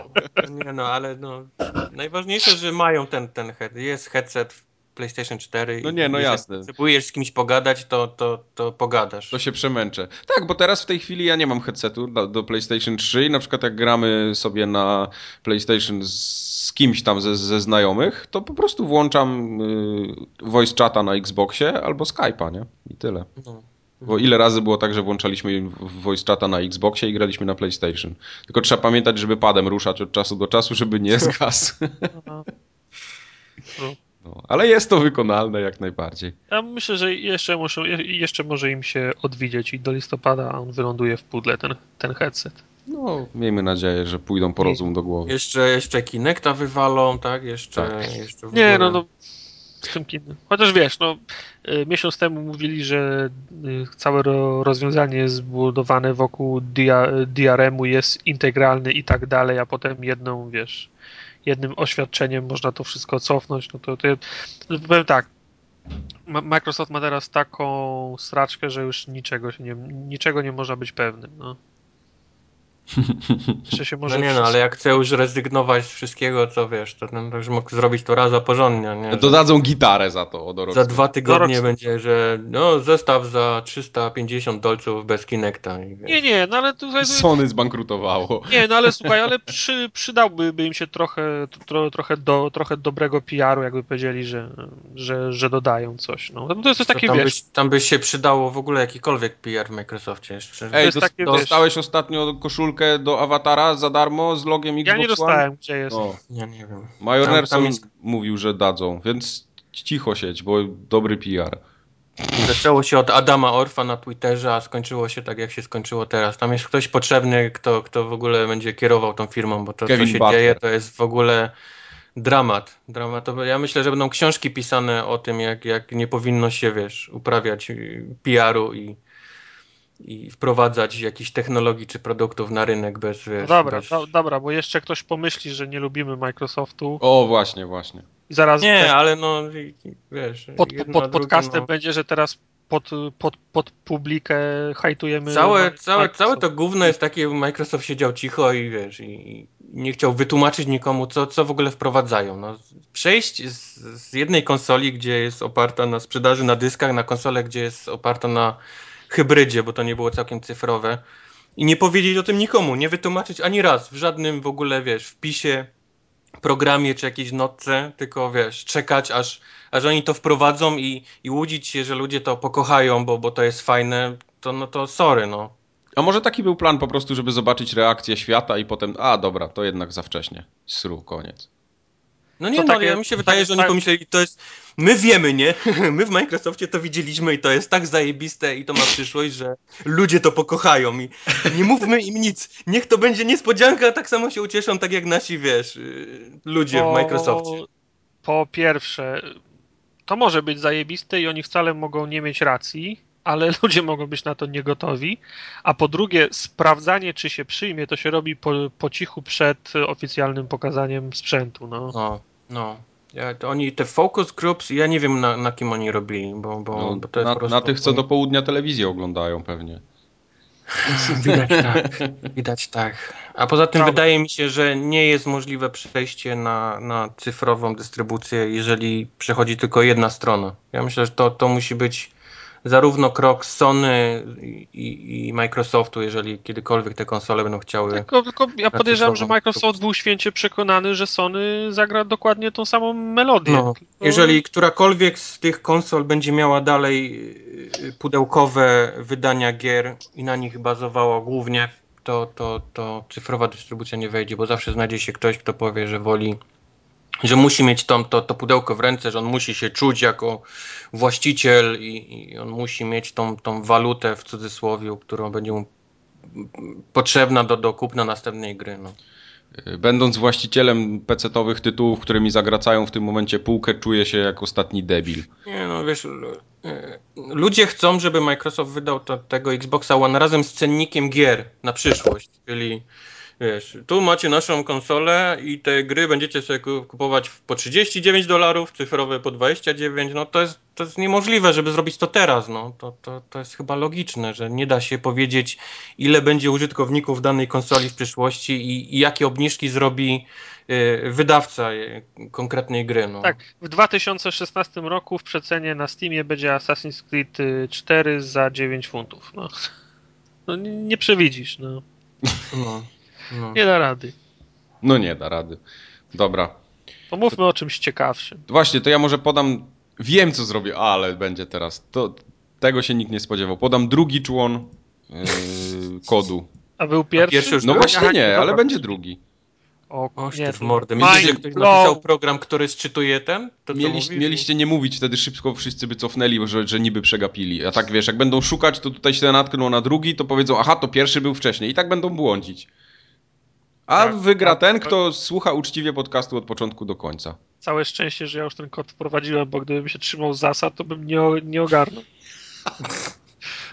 Nie no, ale no, najważniejsze, że mają ten, ten head, jest headset w PlayStation 4 No nie, no jasne. potrzebujesz z kimś pogadać, to, to, to pogadasz. To się przemęczę. Tak, bo teraz w tej chwili ja nie mam headsetu do, do PlayStation 3 i na przykład jak gramy sobie na PlayStation z, z kimś tam ze, ze znajomych, to po prostu włączam y, voice chata na Xboxie albo Skype'a, nie? I tyle. No. Bo ile razy było tak, że włączaliśmy w- voice chata na Xboxie i graliśmy na PlayStation. Tylko trzeba pamiętać, żeby padem ruszać od czasu do czasu, żeby nie zgasł. No. No, ale jest to wykonalne jak najbardziej. Ja myślę, że jeszcze, muszą, je- jeszcze może im się odwidzieć i do listopada on wyląduje w pudle, ten, ten headset. No, miejmy nadzieję, że pójdą po rozum do głowy. Jeszcze, jeszcze Kinecta wywalą, tak? Jeszcze, Tak. jeszcze w Nie, ogóle. no, no kinem. Chociaż wiesz, no y, miesiąc temu mówili, że y, całe ro, rozwiązanie jest zbudowane wokół DRM-u, jest integralny i tak dalej, a potem jedną, wiesz, jednym oświadczeniem można to wszystko cofnąć, no to, to no, powiem tak, Microsoft ma teraz taką straczkę, że już niczego się nie, niczego nie można być pewnym, no. Jeszcze się może No nie no, ale jak chce już rezygnować z wszystkiego, to wiesz, to, ten, to już mógł zrobić to raz a porządnie, nie? Że Dodadzą gitarę za to od Za dwa tygodnie będzie, że no zestaw za 350 dolców bez Kinecta. I, wiesz. Nie, nie, no ale tutaj... Sony zbankrutowało. Nie, no ale słuchaj, ale przy, przydałby by im się trochę, tro, trochę, do, trochę dobrego PR-u, jakby powiedzieli, że, że, że dodają coś. No. To jest coś To takie, tam, wiesz, byś, tam by się przydało w ogóle jakikolwiek PR w Microsoftie jeszcze. Ej, jest dos- takie, dostałeś ostatnio koszulkę do awatara za darmo z logiem Xbox Ja nie One? dostałem, gdzie jest. O, Ja nie wiem. Major Tam- tam Nelson jest- mówił, że dadzą, więc cicho siedź, bo dobry PR. Zaczęło się od Adama Orfa na Twitterze, a skończyło się tak, jak się skończyło teraz. Tam jest ktoś potrzebny, kto, kto w ogóle będzie kierował tą firmą, bo to, Kevin co się Butler. dzieje, to jest w ogóle dramat. dramat. To, ja myślę, że będą książki pisane o tym, jak, jak nie powinno się, wiesz, uprawiać PR-u i, i wprowadzać jakichś technologii czy produktów na rynek bez, wiesz, No dobra, bez... do, dobra, bo jeszcze ktoś pomyśli, że nie lubimy Microsoftu O, właśnie, właśnie. i zaraz Nie, też ale no, wiesz... pod, jedno, pod podcastem no. będzie, że teraz pod, pod, pod publikę hajtujemy. Całe, całe, całe to gówno jest takie, Microsoft siedział cicho i wiesz, i, i nie chciał wytłumaczyć nikomu, co, co w ogóle wprowadzają. No, przejść z, z jednej konsoli, gdzie jest oparta na sprzedaży na dyskach, na konsolę, gdzie jest oparta na hybrydzie, bo to nie było całkiem cyfrowe, i nie powiedzieć o tym nikomu, nie wytłumaczyć ani raz w żadnym w ogóle, wiesz, wpisie, programie czy jakiejś notce, tylko wiesz, czekać aż, aż oni to wprowadzą i, i łudzić się, że ludzie to pokochają, bo, bo to jest fajne, to no to sorry, no. A może taki był plan po prostu, żeby zobaczyć reakcję świata i potem, a dobra, to jednak za wcześnie. Sru, koniec. No nie, To no takie- ja mi się wydaje, że oni tak- pomyśleli, to jest, my wiemy, nie? My w Microsoftie to widzieliśmy i to jest tak zajebiste i to ma przyszłość, że ludzie to pokochają i nie mówmy im nic. Niech to będzie niespodzianka, tak samo się ucieszą, tak jak nasi, wiesz, y, ludzie w Microsoftie. Po pierwsze, to może być zajebiste i oni wcale mogą nie mieć racji, ale ludzie mogą być na to niegotowi. A po drugie, sprawdzanie, czy się przyjmie, to się robi po, po cichu przed oficjalnym pokazaniem sprzętu. No. No, no. Ja, to oni, te focus groups, ja nie wiem na, na kim oni robili, bo, bo, No, bo to jest na, po prostu... na tych, co do południa telewizję oglądają pewnie. Widać tak, widać tak. A poza tym Prawda. wydaje mi się, że nie jest możliwe przejście na, na cyfrową dystrybucję, jeżeli przechodzi tylko jedna strona. Ja myślę, że to, to musi być zarówno krok Sony i, i, Microsoftu, jeżeli kiedykolwiek te konsole będą chciały. Tylko, tylko ja podejrzewam, że Microsoft był święcie przekonany, że Sony zagra dokładnie tą samą melodię. No, Tylko- jeżeli którakolwiek z tych konsol będzie miała dalej y, pudełkowe wydania gier i na nich bazowała głównie, to, to, to cyfrowa dystrybucja nie wejdzie, bo zawsze znajdzie się ktoś, kto powie, że woli, że musi mieć to, to, to pudełko w ręce, że on musi się czuć jako właściciel i, i on musi mieć tą, tą walutę w cudzysłowie, którą będzie mu potrzebna do, do kupna następnej gry. No. Będąc właścicielem PC-owych tytułów, które mi zagracają w tym momencie półkę, czuję się jak ostatni debil. Nie no, wiesz, e, ludzie chcą, żeby Microsoft wydał to, tego Xboxa One razem z cennikiem gier na przyszłość, czyli wiesz, tu macie naszą konsolę i te gry będziecie sobie ku- kupować po 39 dolarów, cyfrowe po 29, no to jest, to jest niemożliwe, żeby zrobić to teraz, no to, to, to jest chyba logiczne, że nie da się powiedzieć, ile będzie użytkowników danej konsoli w przyszłości i, i jakie obniżki zrobi e, wydawca e, konkretnej gry, no. Tak, w 2016 roku w przecenie na Steamie będzie Assassin's Creed y, 4 za 9 funtów. No, no nie, nie przewidzisz, no. no, no. Nie da rady. No nie da rady. Dobra. Pomówmy o czymś ciekawszym. Właśnie, to ja może podam. Wiem, co zrobię, ale będzie teraz. To, tego się nikt nie spodziewał. Podam drugi człon yy, kodu. A był pierwszy? pierwszy już No był? właśnie Aha, nie, ale dobra. będzie drugi. O, Oż nie, w to- mordę. Myślisz, że ktoś napisał program, który sczytuje ten? To, Mieliś, mieliście nie mówić, wtedy szybko wszyscy by cofnęli, że, że niby przegapili. A tak wiesz, jak będą szukać, to tutaj się natkną na drugi, to powiedzą, aha, to pierwszy był wcześniej. I tak będą błądzić. A Tak, wygra tak, ten, tak. kto słucha uczciwie podcastu od początku do końca. Całe szczęście, że ja już ten kod wprowadziłem, bo gdybym się trzymał zasad, to bym nie, nie ogarnął.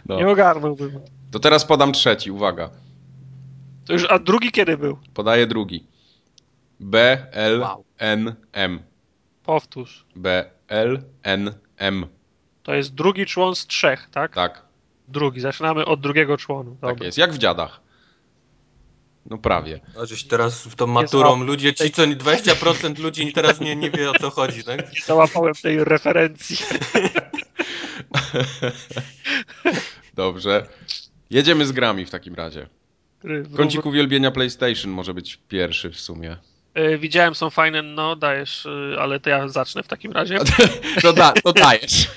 No. Nie ogarnąłbym. To teraz podam trzeci, uwaga. To już, a drugi kiedy był? Podaję drugi. B, L, Wow. N, M. Powtórz. B, L, N, M. To jest drugi człon z trzech, tak? Tak, Drugi. Zaczynamy od drugiego członu. tak jest. Jak w dziadach. No prawie. A żeś teraz w tą maturą ludzie, ci co 20% ludzi teraz nie, nie wie o co chodzi, tak? Nie załapałem tej referencji. Dobrze. Jedziemy z grami w takim razie. Kącik uwielbienia PlayStation może być pierwszy w sumie. Y, widziałem, są fajne, no dajesz, y, ale to ja zacznę w takim razie. To, da, to dajesz.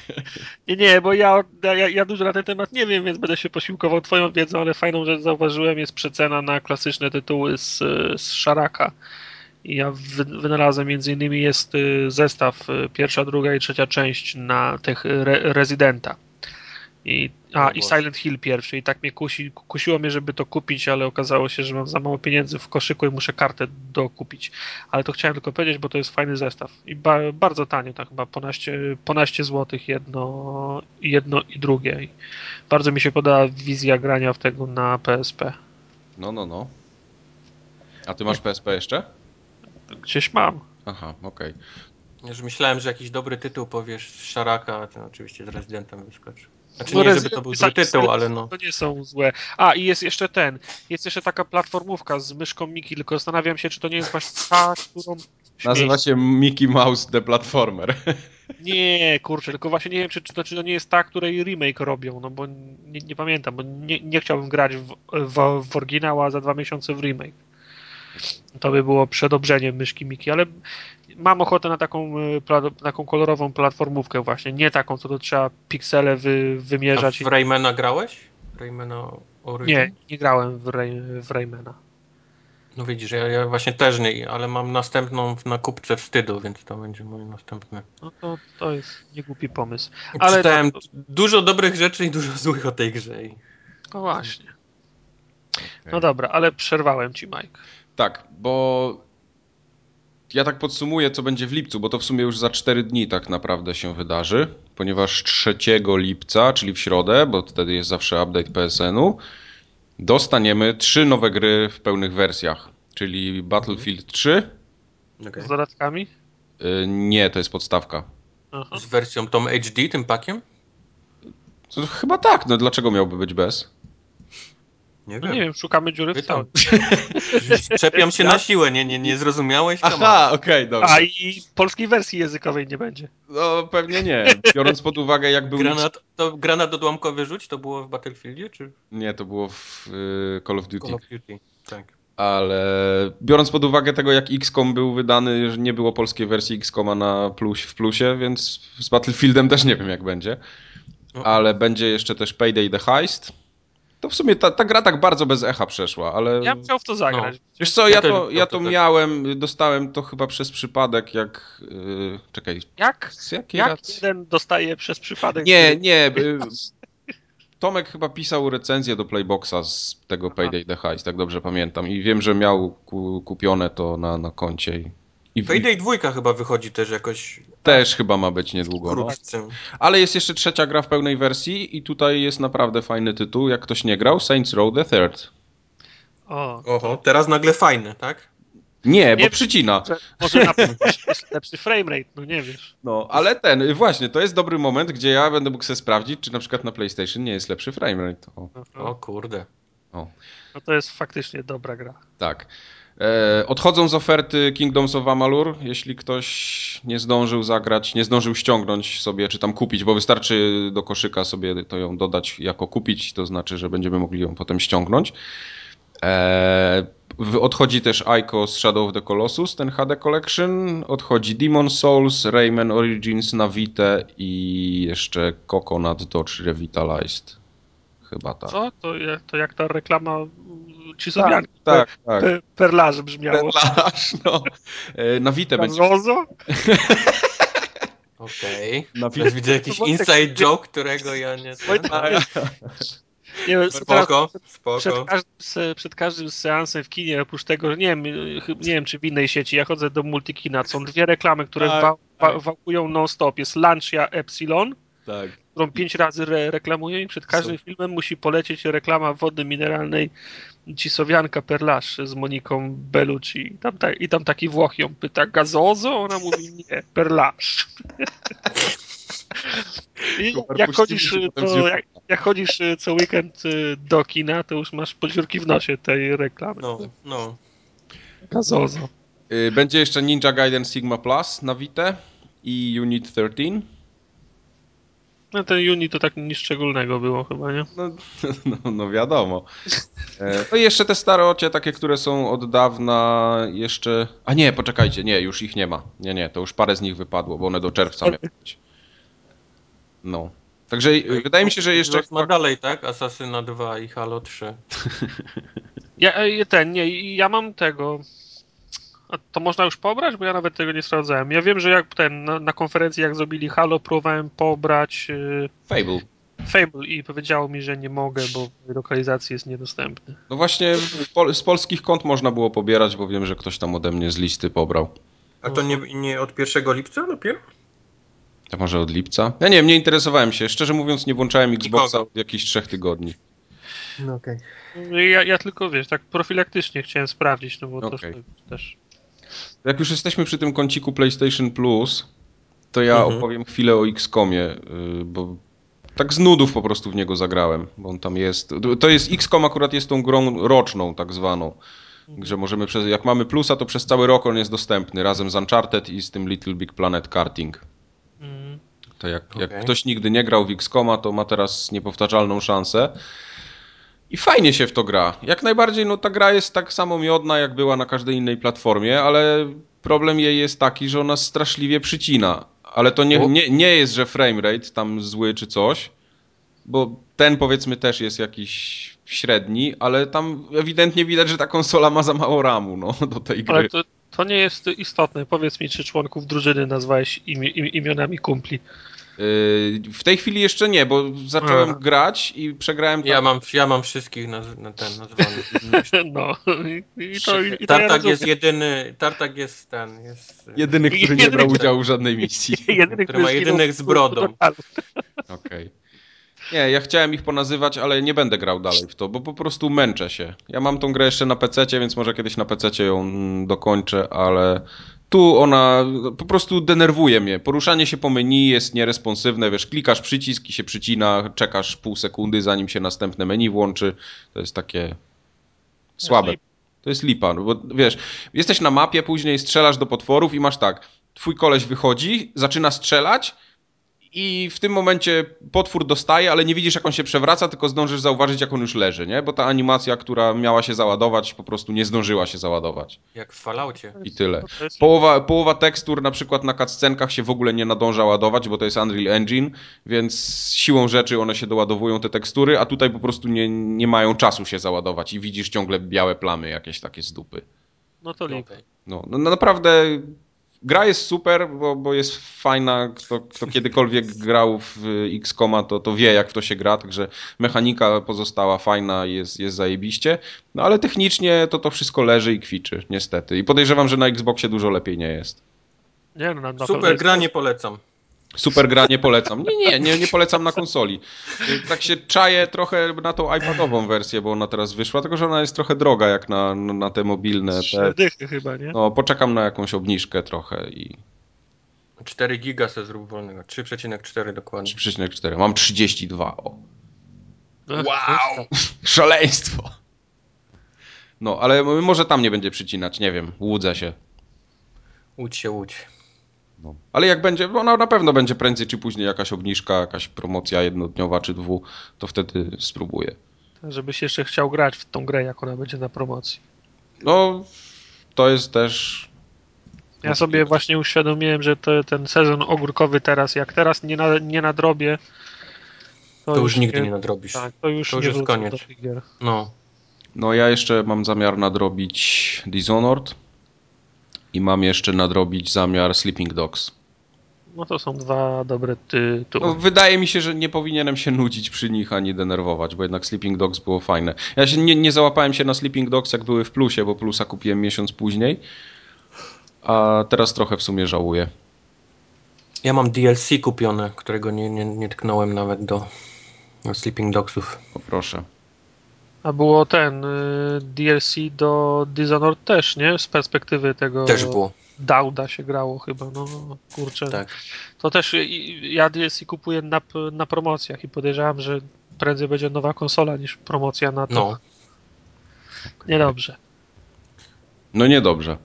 Nie, nie, bo ja, ja, ja dużo na ten temat nie wiem, więc będę się posiłkował twoją wiedzą, ale fajną rzecz zauważyłem jest przecena na klasyczne tytuły z, z Szaraka. I ja wy, wynalazłem między innymi jest y, zestaw pierwsza, druga i trzecia część na tych re, Residenta. I, a, i Silent Hill pierwszy. I tak mnie kusi, kusiło mnie, żeby to kupić, ale okazało się, że mam za mało pieniędzy w koszyku i muszę kartę dokupić. Ale to chciałem tylko powiedzieć, bo to jest fajny zestaw. I ba, bardzo tanio, tak chyba ponaście, ponaście złotych jedno, jedno i drugie. I bardzo mi się podoba wizja grania w tego na PSP. No, no, no. A ty masz PSP jeszcze? Gdzieś mam. Aha, okej. Okay. Już myślałem, że jakiś dobry tytuł powiesz z Szaraka, a ten oczywiście z Rezydentem wyskoczy. Znaczy No, nie, żeby to był zły tytuł, ale no. To nie są złe. A, i jest jeszcze ten. Jest jeszcze taka platformówka z myszką Miki, tylko zastanawiam się, czy to nie jest właśnie ta, którą. Nazywa się Mickey Mouse The Platformer. Nie, kurczę, tylko właśnie nie wiem, czy, czy, to, czy to nie jest ta, której remake robią, no bo nie, nie pamiętam, bo nie, nie chciałbym grać w, w, w oryginał, a za dwa miesiące w remake. To by było przedobrzeniem myszki Miki, ale mam ochotę na taką, pla, taką kolorową platformówkę właśnie, nie taką, co to trzeba piksele wy, A wymierzać. w Raymana grałeś? Raymana Origin? Nie, nie grałem w, Ray, w Raymana. No widzisz, ja, ja właśnie też nie, ale mam następną w- na kupce wstydu, więc to będzie mój następny. No to, to jest niegłupi pomysł. Ale Czytałem to- dużo dobrych rzeczy i dużo złych o tej grze. i- No właśnie. No dobra, ale przerwałem ci, Mike. Tak, bo ja tak podsumuję, co będzie w lipcu, bo to w sumie już za 4 dni tak naprawdę się wydarzy, ponieważ 3 lipca, czyli w środę, bo wtedy jest zawsze update PSN-u, dostaniemy trzy nowe gry w pełnych wersjach, czyli Battlefield 3, Z dodatkami? y, nie, to jest podstawka. Aha. Z wersją tą HD, tym pakiem? To chyba tak, no dlaczego miałby być bez? Nie No nie wiem, szukamy dziury w całym. Czepiam się na siłę, nie, nie, nie zrozumiałeś? On. Aha, okej, dobrze. A i polskiej wersji językowej nie będzie. No pewnie nie, biorąc pod uwagę jak był... Granat, to granat odłamkowy rzuć, to było w Battlefieldzie, czy Nie, to było w y, Call of Duty. Call of Duty? Tak. Ale biorąc pod uwagę tego, jak XCOM był wydany, że nie było polskiej wersji XCOMa na plus, w plusie, więc z Battlefieldem też nie wiem, jak będzie. No. Ale będzie jeszcze też Payday the Heist. To w sumie ta, ta gra tak bardzo bez echa przeszła, ale... Ja bym chciał w to zagrać. Wiesz co, Ja ja to, ja to to miałem, dostałem to chyba przez przypadek, jak... Yy, czekaj, Jak? z jakiej Jak racji? jeden dostaje przez przypadek... Nie, nie. y, Tomek chyba pisał recenzję do Playboxa z tego Payday the Heist, tak dobrze pamiętam. I wiem, że miał ku, kupione to na, na koncie. I, i Payday dwójka chyba wychodzi też jakoś też chyba ma być niedługo. No. wkrótce. Ale jest jeszcze trzecia gra w pełnej wersji i tutaj jest naprawdę fajny tytuł. Jak ktoś nie grał, Saints Row the Third. O, Oho, teraz nagle fajne, tak? Nie, bo Nie- przycina. że może na jest lepszy framerate, no nie wiesz. No, ale ten, właśnie, to jest dobry moment, gdzie ja będę mógł sobie sprawdzić, czy na przykład na PlayStation nie jest lepszy framerate. O, O kurde. No to jest faktycznie dobra gra. Tak. E, odchodzą z oferty Kingdoms of Amalur, jeśli ktoś nie zdążył zagrać, nie zdążył ściągnąć sobie, czy tam kupić, bo wystarczy do koszyka sobie to ją dodać jako kupić, to znaczy, że będziemy mogli ją potem ściągnąć. E, odchodzi też Ico z Shadow of the Colossus, ten HD Collection. Odchodzi Demon Souls, Rayman Origins na Vita i jeszcze Coconut Dodge Revitalized. Chyba tak. Co? To, to jak ta reklama ci sobie tak, tak. pe, perlarze brzmiało. Perlarz, no. E, Na Vita będzie. Gazozo? Okej. Na Teraz widzę jakiś inside joke, którego ja nie... Wojtek- Nie wiem, teraz Spoko, przed, spoko. każdym, przed każdym seansem w kinie, oprócz tego, że nie wiem, nie wiem czy w innej sieci, ja chodzę do Multikina, są dwie reklamy, które Tak, wa, wa, tak. wałkują non-stop. Jest Lancia Epsilon, Tak. którą pięć razy re, reklamują i przed każdym filmem musi polecieć reklama wody mineralnej Cisowianka Perlasz z Moniką Bellucci. I tam, ta, I tam taki Włoch ją pyta, gazozo? Ona mówi, nie, Perlasz. I jak chodzisz, to, jak, jak chodzisz y, co weekend y, do kina, to już masz podziurki w nosie tej reklamy. No, no. Gazozo. Y, Będzie jeszcze Ninja Gaiden Sigma Plus na Vita i Unit 13. No ten Juni to tak nic szczególnego było chyba, nie? No, no, no wiadomo. E, no i jeszcze te starocie, takie, które są od dawna jeszcze... A nie, poczekajcie, nie, już ich nie ma. Nie, nie, to już parę z nich wypadło, bo one do czerwca miały być. No. Także e, wydaje mi się, że jeszcze... Ma dalej, tak? Asasyna 2 i Halo 3. Ja, e, ten, nie, ja mam tego... A to można już pobrać? Bo ja nawet tego nie sprawdzałem. Ja wiem, że jak ten na, na konferencji, jak zrobili Halo, próbowałem pobrać yy, Fable. Fable i powiedziało mi, że nie mogę, bo w lokalizacji jest niedostępny. No właśnie pol z polskich kont można było pobierać, bo wiem, że ktoś tam ode mnie z listy pobrał. A to nie, nie od 1 lipca dopiero? To może od lipca? Ja nie wiem, nie interesowałem się. Szczerze mówiąc, nie włączałem Xboxa od jakichś trzech tygodni. No okej. Okay. Ja, ja, tylko, wiesz, tak profilaktycznie chciałem sprawdzić, no bo okay. to też... Jak już jesteśmy przy tym kąciku PlayStation Plus, to ja mhm. opowiem chwilę o XCOMie, y, bo tak z nudów po prostu w niego zagrałem, bo on tam jest. To jest XCOM akurat jest tą grą roczną tak zwaną. Mhm. Że możemy przez, jak mamy plusa, to przez cały rok on jest dostępny razem z Uncharted i z tym Little Big Planet Karting. Mhm. To jak, okay. jak ktoś nigdy nie grał w XCOMa, to ma teraz niepowtarzalną szansę. I fajnie się w to gra. Jak najbardziej, no ta gra jest tak samo miodna, jak była na każdej innej platformie, ale problem jej jest taki, że ona straszliwie przycina. Ale to nie, nie, nie jest, że framerate tam zły czy coś, bo ten powiedzmy też jest jakiś średni, ale tam ewidentnie widać, że ta konsola ma za mało ramu no, do tej gry. Ale to, to nie jest istotne. Powiedz mi, czy członków drużyny nazwałeś imionami kumpli. Yy, w tej chwili jeszcze nie, bo zacząłem A. grać i przegrałem. Ja, mam, ja mam wszystkich na, na ten nazwanych. No. I to, i Tartak ja jest jedyny. Tartak jest ten. Jest, jedyny, który jedyny, nie brał udziału w żadnej misji. Jedyny, który ma jedynych z brodą. Okej. Okay. Nie, ja chciałem ich ponazywać, ale nie będę grał dalej w to, bo po prostu męczę się. Ja mam tą grę jeszcze na PC, więc może kiedyś na PC ją mm, dokończę, ale tu ona po prostu denerwuje mnie. Poruszanie się po menu jest nieresponsywne, wiesz, klikasz przycisk i się przycina, czekasz pół sekundy, zanim się następne menu włączy. To jest takie słabe. To jest lipa, no bo wiesz, jesteś na mapie, później strzelasz do potworów i masz tak, twój koleś wychodzi, zaczyna strzelać, i w tym momencie potwór dostaje, ale nie widzisz, jak on się przewraca, tylko zdążysz zauważyć, jak on już leży, nie? Bo ta animacja, która miała się załadować, po prostu nie zdążyła się załadować. Jak w Falloutie. I tyle. Połowa, połowa tekstur na przykład na cutscenkach się w ogóle nie nadąża ładować, bo to jest Unreal Engine, więc siłą rzeczy one się doładowują, te tekstury, a tutaj po prostu nie, nie mają czasu się załadować i widzisz ciągle białe plamy jakieś takie z dupy. No to lip. No, no naprawdę gra jest super, bo, bo jest fajna. Kto, kto kiedykolwiek grał w X-Koma, to, to wie, jak w to się gra, także mechanika pozostała fajna, jest, jest zajebiście. No ale technicznie to to wszystko leży i kwiczy, niestety. I podejrzewam, że na Xboxie dużo lepiej nie jest. Nie, no, na Super, gra nie polecam. Super gra nie polecam. Nie, nie, nie, nie polecam na konsoli. Tak się czaję trochę na tą iPadową wersję, bo ona teraz wyszła, tylko że ona jest trochę droga jak na, na te mobilne. Te... dychy chyba, nie? No, poczekam na jakąś obniżkę trochę i... 4 giga se zrób wolnego. 3,4 dokładnie. 3,4. Mam 32, o. Wow! Szaleństwo! No, ale może tam nie będzie przycinać, nie wiem, łudzę się. Łódź się, łódź. No. Ale jak będzie, ona na pewno będzie prędzej czy później jakaś obniżka, jakaś promocja jednodniowa czy dwu, to wtedy spróbuję. Żebyś jeszcze chciał grać w tą grę, jak ona będzie na promocji. No, to jest też... Ja sobie właśnie uświadomiłem, że to, ten sezon ogórkowy teraz, jak teraz nie, na, nie nadrobię, to, to już, już nigdy nie, nie nadrobisz. Tak, to już, to już jest koniec. No. no ja jeszcze mam zamiar nadrobić Dishonored i mam jeszcze nadrobić zamiar Sleeping Dogs. No to są dwa dobre tytuły. No, wydaje mi się, że nie powinienem się nudzić przy nich ani denerwować, bo jednak Sleeping Dogs było fajne. Ja się nie, nie załapałem się na Sleeping Dogs, jak były w plusie, bo plusa kupiłem miesiąc później, a teraz trochę w sumie żałuję. Ja mam DLC kupione, którego nie, nie, nie tknąłem nawet do, do Sleeping Dogsów. Poproszę. A było ten y, DLC do Dishonored też, nie? Z perspektywy tego. Też było. Dauda się grało chyba, no kurczę. Tak. To też ja DLC kupuję na, na promocjach i podejrzewam, że prędzej będzie nowa konsola niż promocja na to. No. Niedobrze. No niedobrze.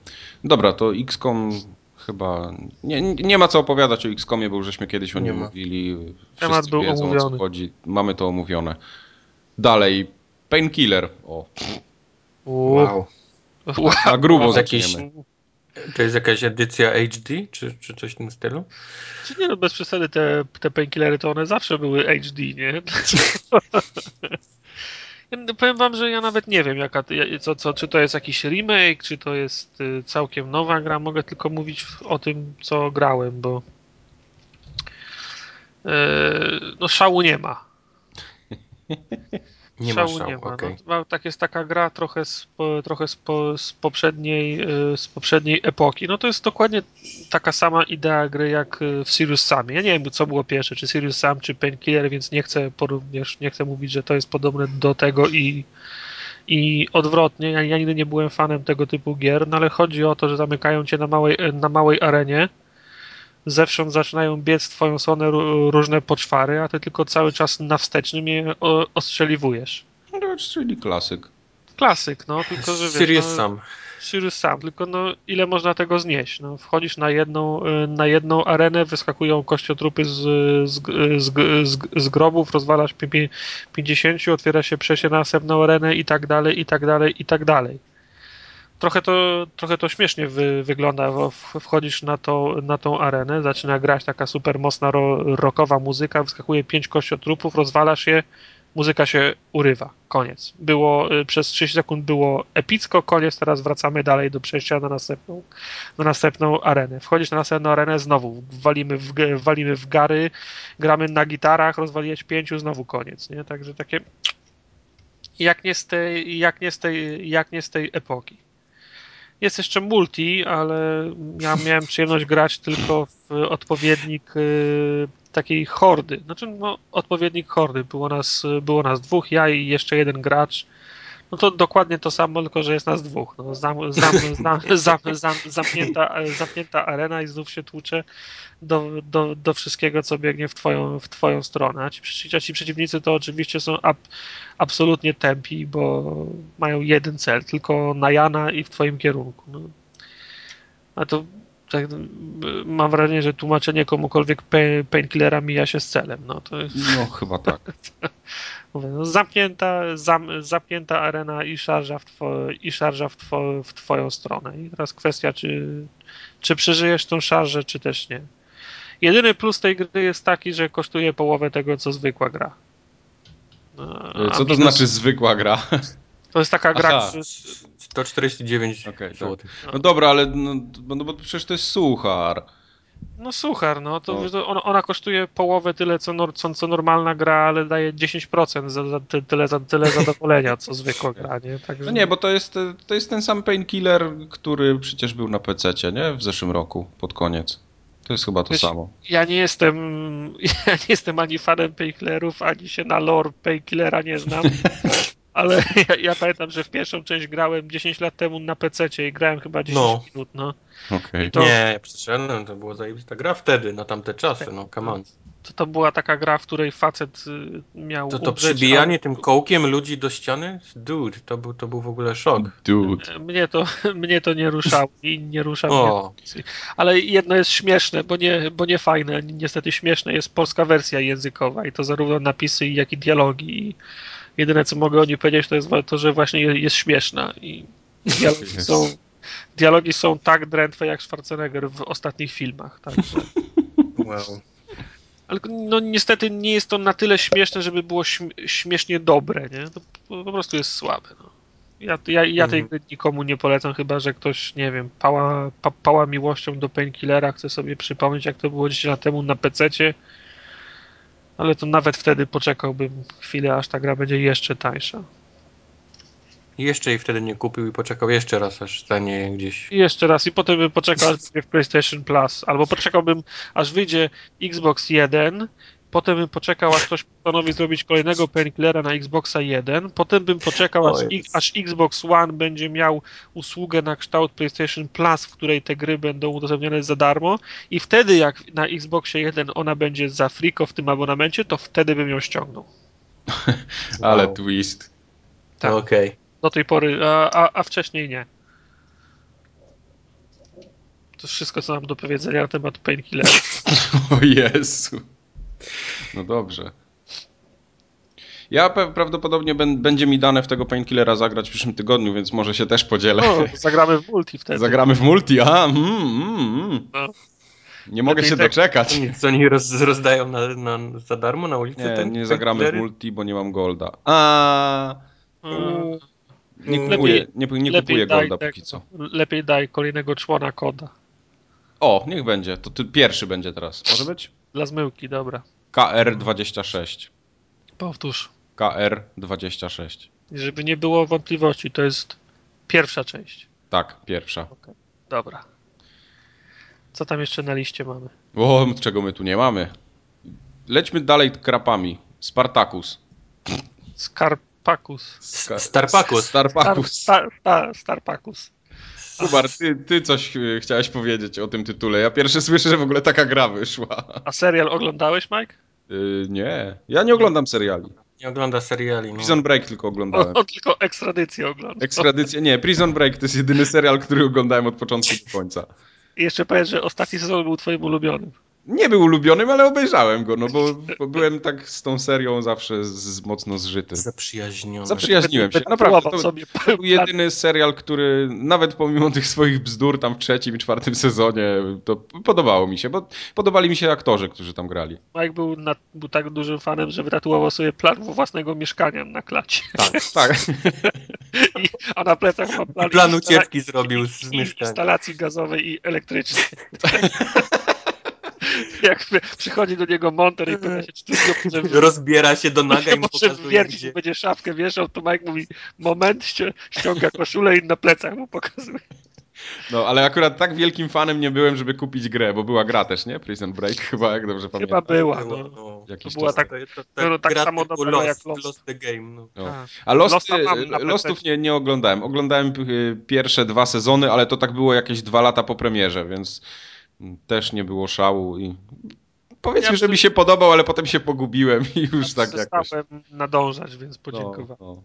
Dobra, to XCOM chyba nie, nie ma co opowiadać o XCOMie, bo już żeśmy kiedyś o Nie nim mówili. Wszyscy Temat był wiedzą, o co omówiony. Mamy to omówione. Dalej, Painkiller. O, Wow. Wow. na grubo zaczniemy. To jest jakaś edycja HD, czy, czy coś w tym stylu? Czy nie, no bez przesady te, te painkillery to one zawsze były HD, nie? Ja Powiem wam, że ja nawet nie wiem, jaka, ja- co, co, czy to jest jakiś remake, czy to jest y, całkiem nowa gra. Mogę tylko mówić o tym, co grałem, bo e, no szału nie ma. Nie ma szału szału, nie ma. okej. No, tak jest taka gra trochę z, trochę z, po, z, poprzedniej, y, z poprzedniej epoki. No to jest dokładnie taka sama idea gry jak y, w Serious Sam. Ja nie wiem, co było pierwsze, czy Serious Sam, czy Painkiller, więc nie chcę, wiesz, nie chcę mówić, że to jest podobne do tego i, i odwrotnie. Ja, ja nigdy nie byłem fanem tego typu gier, no ale chodzi o to, że zamykają cię na małej, na małej arenie, zewsząd zaczynają biec w twoją stronę ró- różne poczwary, a ty tylko cały czas na wstecznym je ostrzeliwujesz. No, czyli klasyk. Klasyk, no, tylko że wiesz, Serious no, Sam. Serious Sam, tylko no, ile można tego znieść? No, wchodzisz na jedną, y, na jedną arenę, wyskakują kościotrupy z, z, z, z, z grobów, rozwalasz pi- pi- 50, otwiera się przejście na następną arenę i tak dalej, i tak dalej, i tak dalej. Trochę to, trochę to śmiesznie wy, wygląda, wchodzisz na, to, na tą arenę, zaczyna grać taka super mocna ro, rockowa muzyka, wyskakuje pięć kościotrupów, rozwalasz je, muzyka się urywa. Koniec. Było y, przez 30 sekund było epicko, koniec, teraz wracamy dalej do przejścia na następną, na następną arenę. Wchodzisz na następną arenę, znowu walimy w, walimy w gary, gramy na gitarach, rozwaliłeś pięciu, znowu koniec, nie? Także takie jak nie z tej, jak nie z tej, jak nie z tej epoki. Jest jeszcze multi, ale ja miałem przyjemność grać tylko w odpowiednik y, takiej hordy. Znaczy, no, odpowiednik hordy. Było nas, było nas dwóch, ja i jeszcze jeden gracz. No to dokładnie to samo, tylko że jest nas dwóch. No, zam, zam, zam, zam, zam, zamknięta, zamknięta arena i znów się tłucze do, do, do wszystkiego, co biegnie w twoją, w twoją stronę. A ci, a ci przeciwnicy to oczywiście są ab, absolutnie tępi, bo mają jeden cel, tylko na Jana i w twoim kierunku. No. A to tak, mam wrażenie, że tłumaczenie komukolwiek pain- painkillera mija się z celem. No, to jest, No, chyba tak. mówię, no, zamknięta, zam, zamknięta arena i szarża, w, two, i szarża w, two, w twoją stronę. I teraz kwestia, czy, czy przeżyjesz tą szarżę, czy też nie. Jedyny plus tej gry jest taki, że kosztuje połowę tego, co zwykła gra. No, a Co to minus- znaczy zwykła gra? To jest taka gra, Aha. Że 149 Okej, zł. No dobra, ale no, no bo przecież to jest suchar. No suchar, no to No. to ona, ona kosztuje połowę tyle, co, nor, co, co normalna gra, ale daje 10% za, za ty, tyle, za, tyle zadowolenia, co zwykła gra, nie? Także, No nie, bo to jest, to jest ten sam painkiller, który przecież był na PC, nie? W zeszłym roku, pod koniec. To jest chyba to Wiesz, samo. Ja nie jestem ja nie jestem ani fanem painkillerów, ani się na lore painkillera nie znam, ale ja, ja pamiętam, że w pierwszą część grałem 10 lat temu na PC i grałem chyba 10 No. minut, no. Okej. To- Nie, przeszedłem, to było zajebista gra wtedy, na tamte czasy, no come on. To, to była taka gra, w której facet y, miał To, to umrzeć, przybijanie tym kołkiem ludzi do ściany? Dude, to był, to był w ogóle szok. Dude. a Mnie to, mnie to nie ruszało i nie rusza mnie O, Ale jedno jest śmieszne, bo nie, bo nie fajne. Niestety śmieszne jest polska wersja językowa i to zarówno napisy, jak i dialogi. Jedyne, co mogę o niej powiedzieć, to jest to, że właśnie je- jest śmieszna. I dialogi są, dialogi są tak drętwe jak Schwarzenegger w ostatnich filmach. Także. wow. Ale no niestety nie jest to na tyle śmieszne, żeby było śm- śmiesznie dobre, nie? To po po prostu jest słabe. No. Ja, ja, ja tej Mhm. gry nikomu nie polecam, chyba że ktoś, nie wiem, pała, pa, pała miłością do Painkillera, chce sobie przypomnieć, jak to było 10 lat temu na PC-cie. Ale to nawet wtedy poczekałbym chwilę, aż ta gra będzie jeszcze tańsza. I jeszcze jej wtedy nie kupił i poczekał jeszcze raz, aż stanie gdzieś. I jeszcze raz, i potem bym poczekał, aż w PlayStation Plus. Albo poczekałbym, aż wyjdzie Xbox 1, potem bym poczekał, aż ktoś postanowi zrobić kolejnego Painkillera na Xboxa 1, potem bym poczekał, aż, aż Xbox One będzie miał usługę na kształt PlayStation Plus, w której te gry będą udostępnione za darmo i wtedy jak na Xboxie 1 ona będzie za friko w tym abonamencie, to wtedy bym ją ściągnął. Ale Wow. twist. Tak. Okej. Do tej pory, a, a, a wcześniej nie. To wszystko, co mam do powiedzenia na temat Painkillera. o Jezu. No dobrze. Ja prawdopodobnie będzie mi dane w tego Painkillera zagrać w przyszłym tygodniu, więc może się też podzielę. No, zagramy w multi wtedy. Zagramy w multi, a mm, mm, mm. No. Nie mogę się tak. doczekać. Nic, co oni roz, rozdają na, na, za darmo na ulicy? Nie, ten, nie zagramy w multi, bo nie mam golda. A Mm, nie kupuję, nie, nie kupuję daj golda tego- póki co. Lepiej daj kolejnego człona koda. O, niech będzie. To ty pierwszy będzie teraz. Może być? Dla zmyłki, dobra. KR26. Powtórz. KR26. I Żeby nie było wątpliwości, to jest pierwsza część. Tak, pierwsza. Dobra. Co tam jeszcze na liście mamy? O, czego my tu nie mamy. Lećmy dalej krapami. Spartacus. Skarpakus. Ska- Starpacus. Star, Starpacus. star, star, Starpakus. Kubar, ty, ty coś e, chciałeś powiedzieć o tym tytule. Ja pierwszy słyszę, że w ogóle taka gra wyszła. A serial oglądałeś, Mike? Yy, nie, ja nie oglądam seriali. Nie ogląda seriali. No. Prison Break tylko oglądałem. On, on tylko ekstradycję oglądał. Ekstradycja, nie, Prison Break to jest jedyny serial, który oglądałem od początku do końca. I jeszcze powiedz, że ostatni sezon był twoim ulubionym. Nie był ulubionym, ale obejrzałem go, no bo, bo byłem tak z tą serią zawsze z, z mocno zżyty. Zaprzyjaźniony. Zaprzyjaźniłem się, naprawdę. To, to był jedyny serial, który nawet pomimo tych swoich bzdur tam w trzecim i czwartym sezonie, to podobało mi się, bo podobali mi się aktorzy, którzy tam grali. Mike był, na, był tak dużym fanem, że wytatuował sobie plan własnego mieszkania na klacie. Tak, tak. I, a na plecach ma plan, Plan ucieczki zrobił z mieszkania. instalacji gazowej i elektrycznej. Jak przychodzi do niego monter i pyta się, czy ty może, Rozbiera się do naga i mu pokazuje, wiercić, gdzie. będzie szafkę wieszał, to Mike mówi, moment, ści- ściąga koszulę i na plecach mu pokazuje. No, ale akurat tak wielkim fanem nie byłem, żeby kupić grę, bo była gra też, nie? Prison Break chyba, jak dobrze Chyba pamiętam. była. Było, No. no. Jakiś to była czas tak- To, to, no, tak gra samo dobra Lost, jak Lost. Lost the Game. No. No. A. A Lost, Losta na Lostów nie, nie oglądałem. Oglądałem y, pierwsze dwa sezony, ale to tak było jakieś dwa lata po premierze, więc też nie było szału i powiedzmy, Ja że mi się podobał, ale potem się pogubiłem i już tak jakoś. Nadążać, więc No, podziękowałem. no.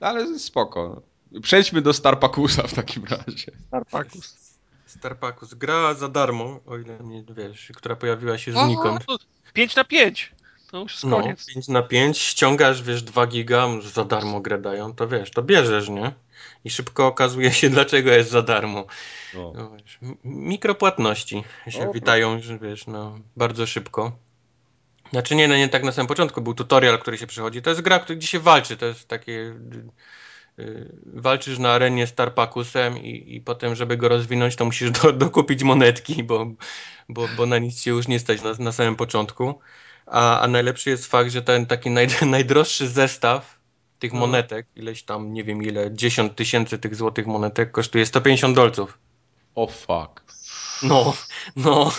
Ale spoko. Przejdźmy do Starpakusa w takim razie. Starpakus. Starpacus. Gra za darmo, o ile nie wiesz, która pojawiła się znikąd. 5 na 5. To już jest No, koniec. 5 na 5, ściągasz, wiesz, 2 giga, za darmo grę dają, to wiesz, to bierzesz, nie? I szybko okazuje się, dlaczego jest za darmo. No. No, wiesz, mikropłatności się O, witają, że wiesz, no, bardzo szybko. Znaczy nie, no nie tak na samym początku, był tutorial, który się przychodzi. To jest gra, który- gdzie się walczy, to jest takie... y, y, walczysz na arenie Starpacusem i, i potem, żeby go rozwinąć, to musisz do, dokupić monetki, bo, bo, bo na nic się już nie stać na, na samym początku. A, a najlepszy jest fakt, że ten taki naj, najdroższy zestaw tych No. monetek, ileś tam, nie wiem ile, 10 tysięcy tych złotych monetek kosztuje 150 dolców. O fuck. No, no.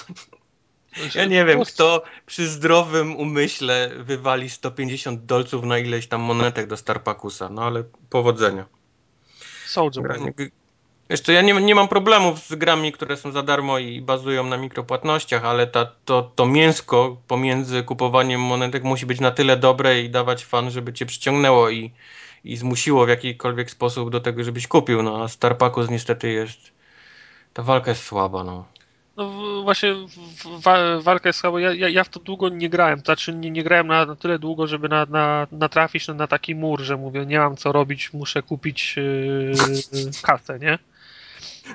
Ja nie wiem, To- kto przy zdrowym umyśle wywali 150 dolców na ileś tam monetek do Starpacusa, no ale powodzenia. Soldier Jeszcze ja nie, nie mam problemów z grami, które są za darmo i bazują na mikropłatnościach, ale ta, to, to mięsko pomiędzy kupowaniem monetek musi być na tyle dobre i dawać fan, żeby cię przyciągnęło i, i zmusiło w jakikolwiek sposób do tego, żebyś kupił. No a Starpacus niestety jest. Ta walka jest słaba, no. No właśnie wa, walka jest słaba. Ja, ja, ja w to długo nie grałem. Znaczy nie, nie grałem na, na tyle długo, żeby na, na, natrafić na, na taki mur, że mówię, nie mam co robić, muszę kupić yy, kasę, nie?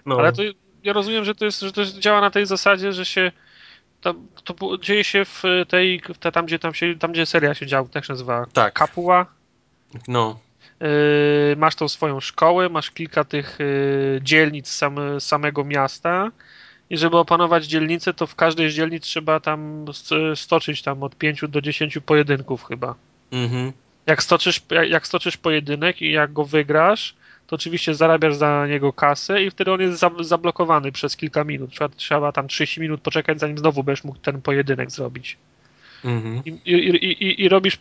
No. Ale to ja rozumiem, że to jest, że to działa na tej zasadzie, że się to, to dzieje się w tej, w te, tam, gdzie tam się, tam gdzie seria się działa, tak się nazywa, Tak, Kapuła. no. Yy, masz tą swoją szkołę, masz kilka tych yy, dzielnic sam, samego miasta i żeby opanować dzielnicę, to w każdej z dzielnic trzeba tam st- stoczyć tam od 5 do 10 pojedynków chyba. Mhm. Jak stoczysz, jak, jak stoczysz pojedynek i jak go wygrasz, to oczywiście zarabiasz za niego kasę i wtedy on jest za, zablokowany przez kilka minut. Trzeba, trzeba tam 30 minut poczekać, zanim znowu będziesz mógł ten pojedynek zrobić. Mhm. I, i, i, i, robisz,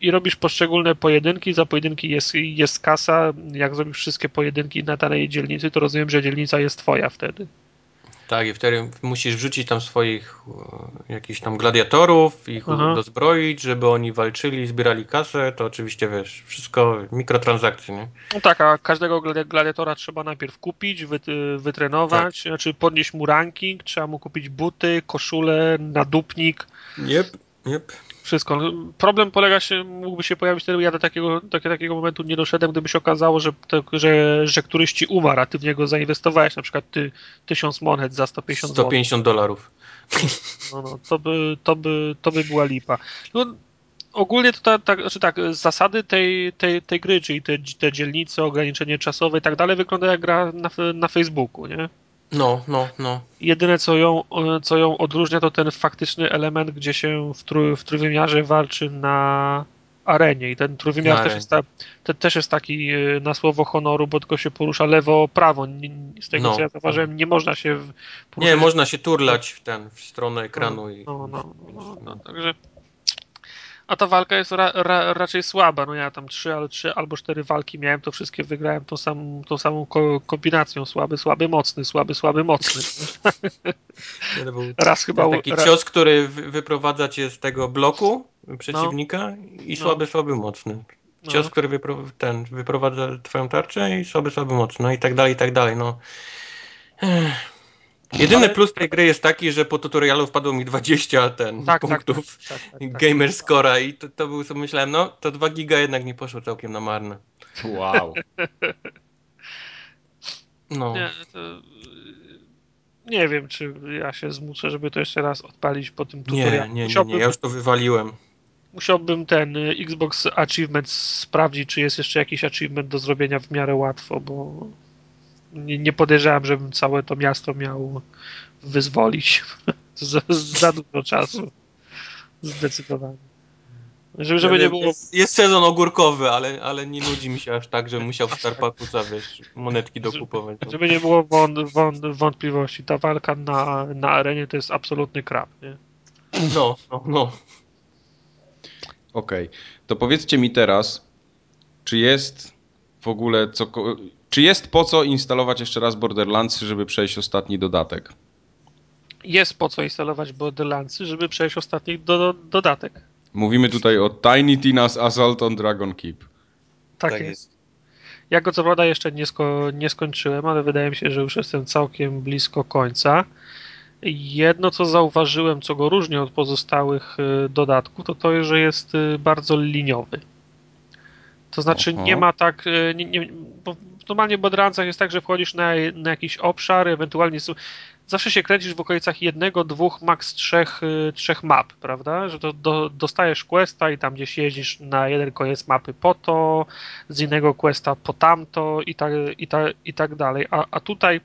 i robisz poszczególne pojedynki, za pojedynki jest, jest kasa. Jak zrobisz wszystkie pojedynki na danej dzielnicy, to rozumiem, że dzielnica jest twoja wtedy. Tak, i wtedy musisz wrzucić tam swoich e, jakichś tam gladiatorów, ich Aha. dozbroić, żeby oni walczyli, zbierali kasę, to oczywiście wiesz, wszystko mikrotransakcje, nie? No tak, a każdego gladi- gladiatora trzeba najpierw kupić, wy, wytrenować, znaczy podnieść mu ranking, trzeba mu kupić buty, koszulę, nadupnik, Jep, jep. wszystko. No, Problem polega się, mógłby się pojawić wtedy, ja do takiego, do takiego momentu nie doszedłem, gdyby się okazało, że, to, że, że któryś ci umarł, a ty w niego zainwestowałeś na przykład ty, tysiąc monet za 150 zł. 150 dolarów. No, no, to, by, to, by, to by była lipa. No, ogólnie to tak, tak, znaczy tak, zasady tej, tej, tej gry, czyli te, te dzielnice, ograniczenie czasowe i tak dalej, wygląda jak gra na, na Facebooku, nie? No, no, no. Jedyne, co ją, co ją odróżnia, to ten faktyczny element, gdzie się w, trój, w trójwymiarze walczy na arenie. I ten trójwymiar też jest, ta, te, też jest taki y, na słowo honoru, bo tylko się porusza lewo-prawo. Z tego, No. co ja zauważyłem, nie można się w- Nie, poruszać można się turlać w ten, w stronę ekranu i... no, no, no, no, także. A ta walka jest ra, ra, raczej słaba. No ja tam trzy, ale trzy albo cztery walki miałem, to wszystkie wygrałem tą samą, tą samą ko kombinacją. Słaby, słaby, mocny, słaby, słaby, mocny. Raz chyba. taki ra, cios, który wy- wyprowadza cię z tego bloku przeciwnika i No. słaby, słaby, mocny. no, Cios, który wypro, ten, wyprowadza twoją tarczę i słaby, słaby, mocny. No i tak dalej, i tak dalej. No. Ech. Jedyny Ale- plus tej gry jest taki, że po tutorialu wpadło mi 20 ten tak, tak, tak, punktów tak, tak, tak. gamer score'a i to, to był sobie myślałem, no to 2 giga jednak nie poszło całkiem na marne. Wow. No. Nie, to, nie wiem, czy ja się zmuszę, żeby to jeszcze raz odpalić po tym Nie, tutorialu. nie, nie, nie, Musiałbym, ja już to wywaliłem. musiałbym ten y, Xbox Achievement sprawdzić, czy jest jeszcze jakiś achievement do zrobienia w miarę łatwo, bo nie, nie podejrzewam, żebym całe to miasto miał wyzwolić za, za dużo czasu. Zdecydowanie. Żeby, żeby Ja nie było. Jest, jest sezon ogórkowy, ale, ale nie nudzi mi się aż tak, że musiał w Starpakusa, wiesz, monetki dokupować. Żeby nie było wąt, wąt, wątpliwości. Ta walka na, na arenie to jest absolutny krab, nie? No, no, no. Okej, to powiedzcie mi teraz, czy jest w ogóle co, czy jest po co instalować jeszcze raz Borderlands, żeby przejść ostatni dodatek? Jest po co instalować Borderlandsy, żeby przejść ostatni do, do, dodatek. Mówimy tutaj o Tiny Tina's Assault on Dragon Keep. Tak, Tak jest. jest. Ja go co prawda jeszcze nie, sko- nie skończyłem, ale wydaje mi się, że już jestem całkiem blisko końca. Jedno, co zauważyłem, co go różni od pozostałych y, dodatków, to to, że jest y, bardzo liniowy. To znaczy nie ma tak, y, nie, nie, bo normalnie w Borderlandsach jest tak, że wchodzisz na, na jakiś obszar, ewentualnie są, zawsze się kręcisz w okolicach jednego, dwóch, maks trzech, y, trzech map, prawda? Że to do, dostajesz questa i tam gdzieś jeździsz na jeden koniec mapy po to, z innego questa po tamto i tak, i tak, i tak dalej. A, a tutaj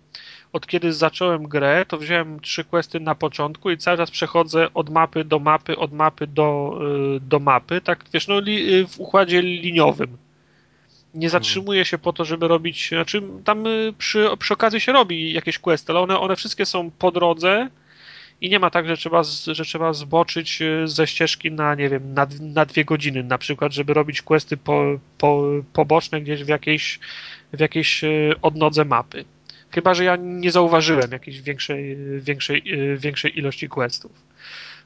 od kiedy zacząłem grę, to wziąłem trzy questy na początku i cały czas przechodzę od mapy do mapy, od mapy do, y, do mapy, tak wiesz, no li, w układzie liniowym. Nie zatrzymuję się po to, żeby robić, znaczy tam y, przy, przy okazji się robi jakieś questy, ale one, one wszystkie są po drodze i nie ma tak, że trzeba, że trzeba zboczyć y, ze ścieżki na, nie wiem, na, na dwie godziny na przykład, żeby robić questy po, po, poboczne gdzieś w jakiejś, w jakiejś y, odnodze mapy. Chyba, że ja nie zauważyłem jakiejś większej, większej, większej ilości questów.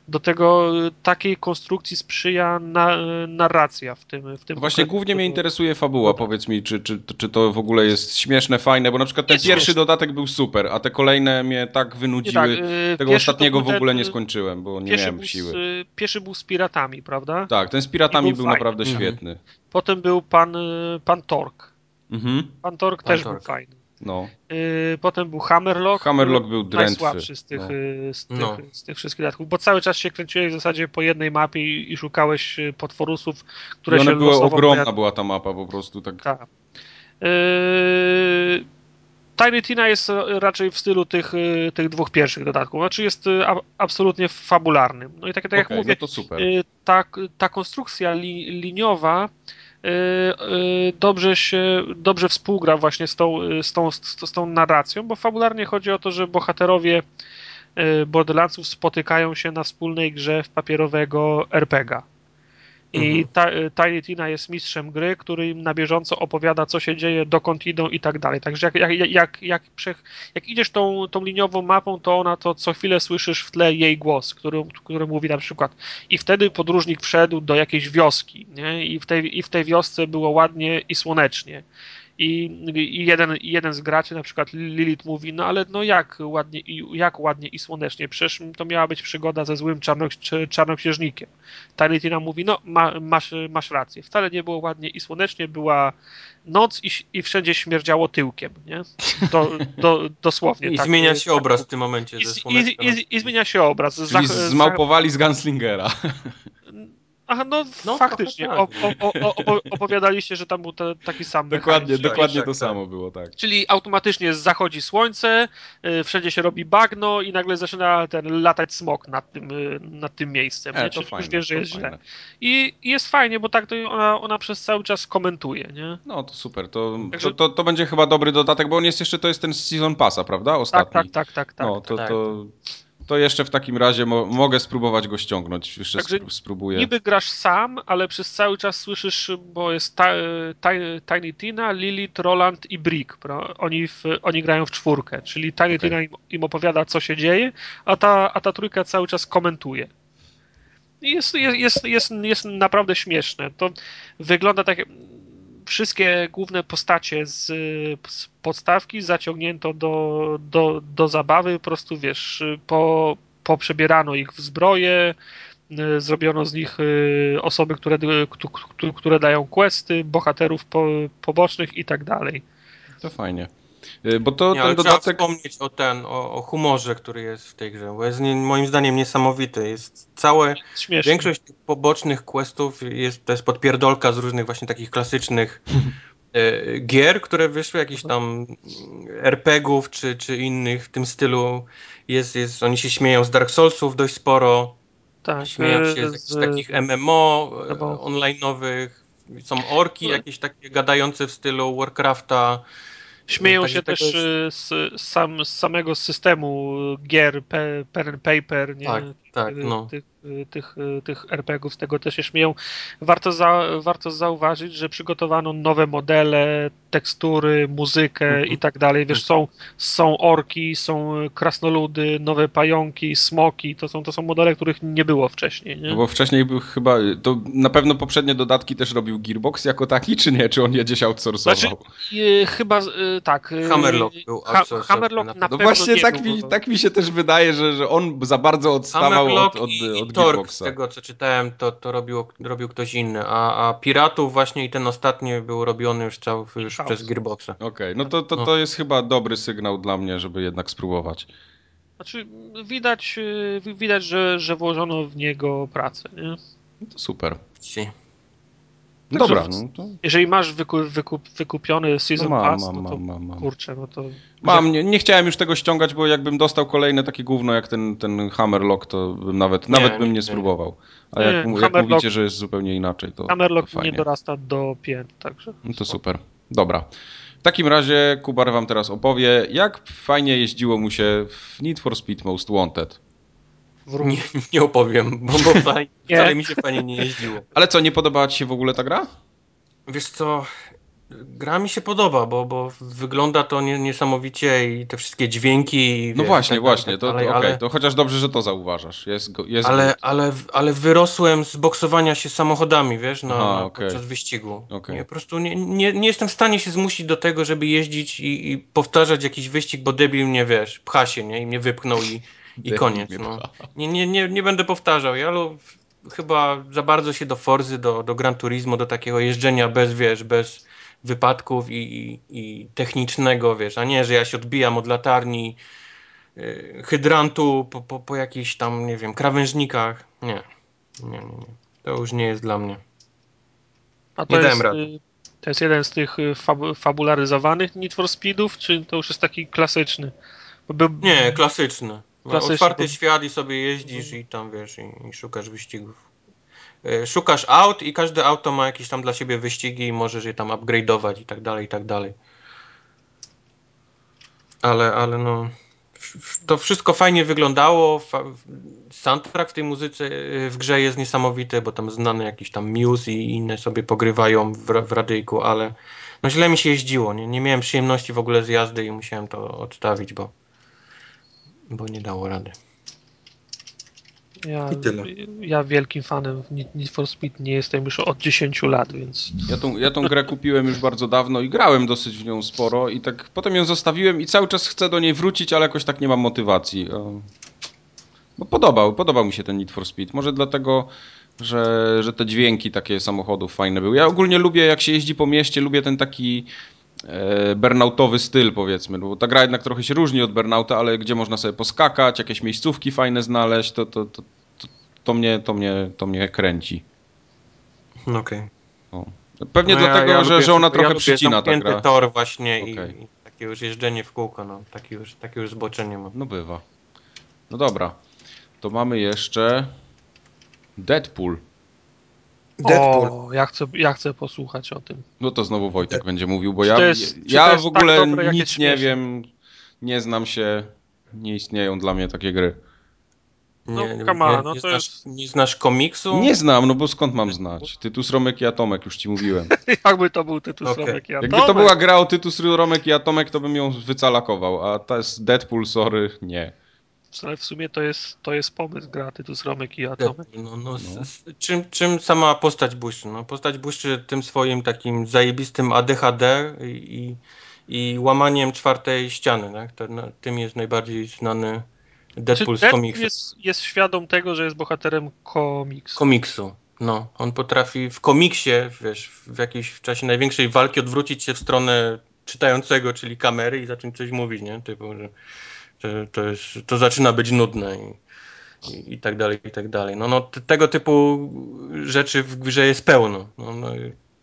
Do tego y, takiej konstrukcji sprzyja na, narracja w tym. W tym No Właśnie głównie mnie interesuje fabuła. Powiedz mi, czy, czy, czy to w ogóle jest śmieszne, fajne, bo na przykład ten Jest pierwszy śmieszne. dodatek był super, a te kolejne mnie tak Nie wynudziły. tak, y, Tego ostatniego w ogóle ten, nie y, skończyłem, bo nie miałem siły. z, y, pierwszy był z piratami, prawda? Tak, ten z piratami I był był naprawdę Mhm. świetny. Potem był pan, y, pan Tork. Mhm. Pan Tork Pan też Tork. był fajny. No. Y, Potem był Hammerlock. Hammerlock był drętwy. najsłabszy z tych, No. y, z, tych, No. z tych wszystkich dodatków, bo cały czas się kręciłeś w zasadzie po jednej mapie i, i szukałeś y, potworusów, które I one się były ogromna pojawi- była ta mapa po prostu tak. Tak. Yy, Tiny Tina jest raczej w stylu tych, tych dwóch pierwszych dodatków. Znaczy jest a, absolutnie fabularnym. No i tak, tak jak Okej, mówię, no to super. ta, ta konstrukcja li, liniowa dobrze się, dobrze współgra właśnie z tą, y, z, tą, z, tą narracją, bo fabularnie chodzi o to, że bohaterowie y, Borderlandsów spotykają się na wspólnej grze w papierowego RPGa. I mhm. ta, Tiny Tina jest mistrzem gry, który im na bieżąco opowiada, co się dzieje, dokąd idą i tak dalej. Także jak, jak, jak, jak, jak idziesz tą, tą liniową mapą, to ona to co chwilę słyszysz w tle jej głos, który, który mówi na przykład i wtedy podróżnik wszedł do jakiejś wioski nie? I, w tej, i w tej wiosce było ładnie i słonecznie i, i jeden, jeden z graczy, na przykład Lilith mówi, no ale no jak ładnie, i, jak ładnie i słonecznie, przecież to miała być przygoda ze złym czarno, czarnoksiężnikiem. Taritina mówi, no ma, masz, masz rację, wcale nie było ładnie i słonecznie, była noc i, i wszędzie śmierdziało tyłkiem, nie? Do, do, dosłownie. I tak, zmienia się tak, obraz w tym momencie. I, i, i, I, zmienia się obraz. Czyli zmałpowali z Gunslingera. Aha, no, no faktycznie. Tak. O, o, o, opowiadaliście, że tam był te, taki sam Dokładnie, dokładnie tak, to tak. samo było, tak. Czyli automatycznie zachodzi słońce, y, wszędzie się robi bagno i nagle zaczyna ten latać smok nad tym, y, nad tym miejscem. E, to fajne, już wiesz, że jest fajne. źle. I, I, jest fajnie, bo tak to ona, ona przez cały czas komentuje, nie? No to super. To, Także... to, to, to, będzie chyba dobry dodatek, bo on jest jeszcze, to jest ten Season Passa, prawda? Ostatni. Tak, tak, tak, tak. tak no, to, tak. to to jeszcze w takim razie mo mogę spróbować go ściągnąć. Jeszcze Także spróbuję. Niby grasz sam, ale przez cały czas słyszysz, bo jest Tiny Tina, Lilith, Roland i Brick. Oni, w, oni grają w czwórkę, czyli Tiny okay. Tina im, im, opowiada, co się dzieje, a ta, a ta trójka cały czas komentuje. Jest, jest, jest, jest, jest naprawdę śmieszne. To wygląda tak wszystkie główne postacie z, z podstawki zaciągnięto do, do, do zabawy, po prostu wiesz, po, poprzebierano ich w zbroje, y, zrobiono z nich y, osoby, które, które dają questy, bohaterów po, pobocznych i tak dalej. To fajnie. Y, bo to nie, ten dodatek. Trzeba wspomnieć o ten, o, o, humorze, który jest w tej grze, bo jest nie, moim zdaniem niesamowity. Jest całe. Śmieszne. Większość tych pobocznych questów jest, to jest podpierdolka z różnych właśnie takich klasycznych e, gier, które wyszły, jakichś tam RPGów czy, czy innych w tym stylu. Jest, jest, oni się śmieją z Dark Soulsów dość sporo. Tak, śmieją się z, z takich MMO online'owych. Są orki jakieś takie gadające w stylu Warcrafta. Śmieją się też jest... z, sam, z samego systemu gier pen and paper, nie? Tak, tak, no. Tych, tych, tych RPGów, z tego też się śmieją. Warto, za, warto zauważyć, że przygotowano nowe modele, tekstury, muzykę -hmm. i tak dalej. Wiesz, są, są orki, są krasnoludy, nowe pająki, smoki. To są, to są modele, których nie było wcześniej. Nie? No bo wcześniej był chyba, to na pewno poprzednie dodatki też robił Gearbox jako taki, czy nie? Czy on je gdzieś outsourcował? Znaczy, yy, chyba yy, tak. Yy, Hammerlock był ha Hammerlock na, no pewno właśnie nie tak mi, tak mi się też wydaje, że, że on za bardzo odstawał od, od, od Torg, z tego co czytałem, to, to robił, robił ktoś inny, a, a Piratów właśnie i ten ostatni był robiony już, cały, już przez Gearboxa. Okej, okay. no to, to, to no. jest chyba dobry sygnał dla mnie, żeby jednak spróbować. Znaczy, widać, y, widać że, że włożono w niego pracę, nie? No to super. Si. No dobra. No to... Jeżeli masz wykup, wykup, wykupiony Season no mam, Pass, mam, no to mam, mam, kurczę, no to... Mam, nie, nie, chciałem już tego ściągać, bo jakbym dostał kolejne takie gówno jak ten, ten Hammerlock, to bym nawet, nie, nawet bym nie, nie spróbował. A jak, jak mówicie, że jest zupełnie inaczej, to Hammerlock to nie dorasta do pięt, także... No to super. Dobra. W takim razie Kubar wam teraz opowie, jak fajnie jeździło mu się w Need for Speed Most Wanted. Nie, nie opowiem, bo, bo fajnie, wcale mi się fajnie nie jeździło. Ale co, nie podobała ci się w ogóle ta gra? Wiesz co, gra mi się podoba, bo, bo wygląda to niesamowicie i te wszystkie dźwięki. No wiesz, właśnie, tak właśnie, tak to, to, okay. to chociaż dobrze, że to zauważasz. Jest, jest ale, ale, ale wyrosłem z boksowania się samochodami, wiesz, na, Aha, okay. podczas wyścigu. Okay. Nie, po prostu nie, nie, nie jestem w stanie się zmusić do tego, żeby jeździć i, i powtarzać jakiś wyścig, bo debil mnie, wiesz, pcha się, nie, i mnie wypchnął i i koniec. No. Nie, nie, nie, nie będę powtarzał. Ja chyba za bardzo się do Forzy, do, do Gran Turismo, do takiego jeżdżenia bez, wiesz, bez wypadków i, i, i technicznego, wiesz, a nie, że ja się odbijam od latarni, yy, hydrantu po, po, po jakichś tam, nie wiem, krawężnikach. Nie. Nie, nie, nie. To już nie jest dla mnie. A to nie jest, y, to jest jeden z tych y, fab fabularyzowanych Need for Speedów, czy to już jest taki klasyczny? By... Nie, klasyczny. Klasyczny, otwarty świat i sobie jeździsz i tam wiesz, i, i, szukasz wyścigów. E, szukasz aut i każde auto ma jakieś tam dla siebie wyścigi i możesz je tam upgrade'ować i tak dalej, i tak dalej. Ale, ale no to wszystko fajnie wyglądało. Soundtrack w tej muzyce w grze jest niesamowity, bo tam znany jakiś tam Muse i inne sobie pogrywają w, w radyjku, ale no źle mi się jeździło. Nie, nie miałem przyjemności w ogóle z jazdy i musiałem to odstawić, bo, bo nie dało rady. Ja, I tyle. Ja wielkim fanem Need for Speed nie jestem już od 10 lat, więc... Ja tą, ja tą grę kupiłem już bardzo dawno i grałem dosyć w nią sporo i tak potem ją zostawiłem i cały czas chcę do niej wrócić, ale jakoś tak nie mam motywacji. Bo podobał, podobał mi się ten Need for Speed. Może dlatego, że, że te dźwięki takie samochodów fajne były. Ja ogólnie lubię, jak się jeździ po mieście, lubię ten taki burnoutowy styl, powiedzmy. Bo ta gra jednak trochę się różni od burnouta, ale gdzie można sobie poskakać, jakieś miejscówki fajne znaleźć, to, to, to, to, to mnie, to, mnie, to mnie kręci. Okej. Okay. Pewnie no dlatego, ja, ja że, lubię, że ona trochę ja przycina ta gra. tor właśnie okay. i, i, takie już jeżdżenie w kółko, no, takie już, takie już zboczenie mam. No bywa. No dobra. To mamy jeszcze Deadpool. Deadpool. O, ja chcę, ja chcę posłuchać o tym. No to znowu Wojtek będzie mówił, bo ja, jest, ja w ogóle tak dobre, nic nie wiem, nie znam się, nie istnieją dla mnie takie gry. No, nie, come on, no nie, to znasz, jest... nie znasz komiksu? Nie znam, no bo skąd mam znać? Tytus Romek i Atomek, już ci mówiłem. Jakby to był Tytus okay. Romek i Atomek. Jakby to była gra o Tytus Romek i Atomek, to bym ją wycalakował, a to jest Deadpool, sorry, nie. Ale w sumie to jest, to jest pomysł gra Tytus Romek i Atomek. No, no, no. Czym, czym sama postać błyszczy? No, postać błyszczy tym swoim takim zajebistym ADHD i, i łamaniem czwartej ściany. Tak? To, no, tym jest najbardziej znany Deadpool z komiksu. Jest, jest świadom tego, że jest bohaterem komiksu. Komiksu. No, on potrafi w komiksie, wiesz, w jakimś w czasie największej walki odwrócić się w stronę czytającego, czyli kamery i zacząć coś mówić, nie? Typu, że to, jest, to zaczyna być nudne i, i, i tak dalej, i tak dalej. No, no tego typu rzeczy w grze jest pełno. No, no,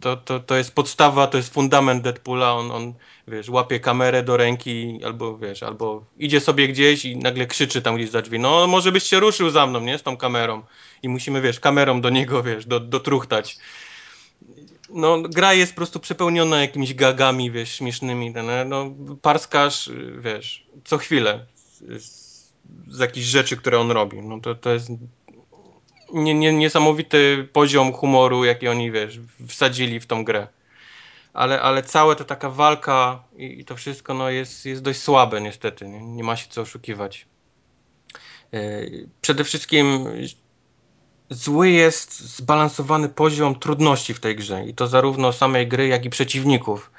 to, to, to jest podstawa, to jest fundament Deadpoola, on, on wiesz, łapie kamerę do ręki albo wiesz, albo idzie sobie gdzieś i nagle krzyczy tam gdzieś za drzwi, no może byś się ruszył za mną, nie, z tą kamerą i musimy, wiesz, kamerą do niego, wiesz, do, dotruchtać. No, gra jest po prostu przepełniona jakimiś gagami, wiesz, śmiesznymi, no, no parskarz, wiesz, co chwilę z, z jakichś rzeczy, które on robi. No to, to jest nie, nie, niesamowity poziom humoru, jaki oni, wiesz, wsadzili w tą grę. Ale, ale cała ta taka walka i, i to wszystko no, jest, jest dość słabe niestety. Nie, nie ma się co oszukiwać. Yy, przede wszystkim zły jest zbalansowany poziom trudności w tej grze. I to zarówno samej gry, jak i przeciwników.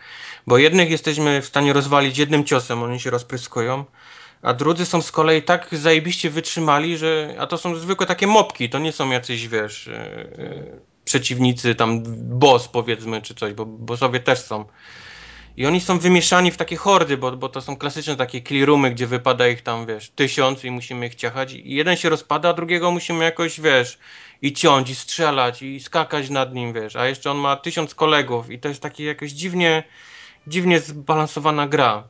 Bo jednych jesteśmy w stanie rozwalić jednym ciosem, oni się rozpryskują, a drudzy są z kolei tak zajebiście wytrzymali, że. A to są zwykłe takie mopki, to nie są jacyś, wiesz. Yy, przeciwnicy, tam boss powiedzmy, czy coś, bo bossowie też są. I oni są wymieszani w takie hordy, bo, bo to są klasyczne takie clearumy, gdzie wypada ich tam, wiesz, tysiąc i musimy ich ciachać. I jeden się rozpada, a drugiego musimy jakoś, wiesz, i ciąć, i strzelać, i skakać nad nim, wiesz. A jeszcze on ma tysiąc kolegów i to jest takie jakoś dziwnie, dziwnie zbalansowana gra.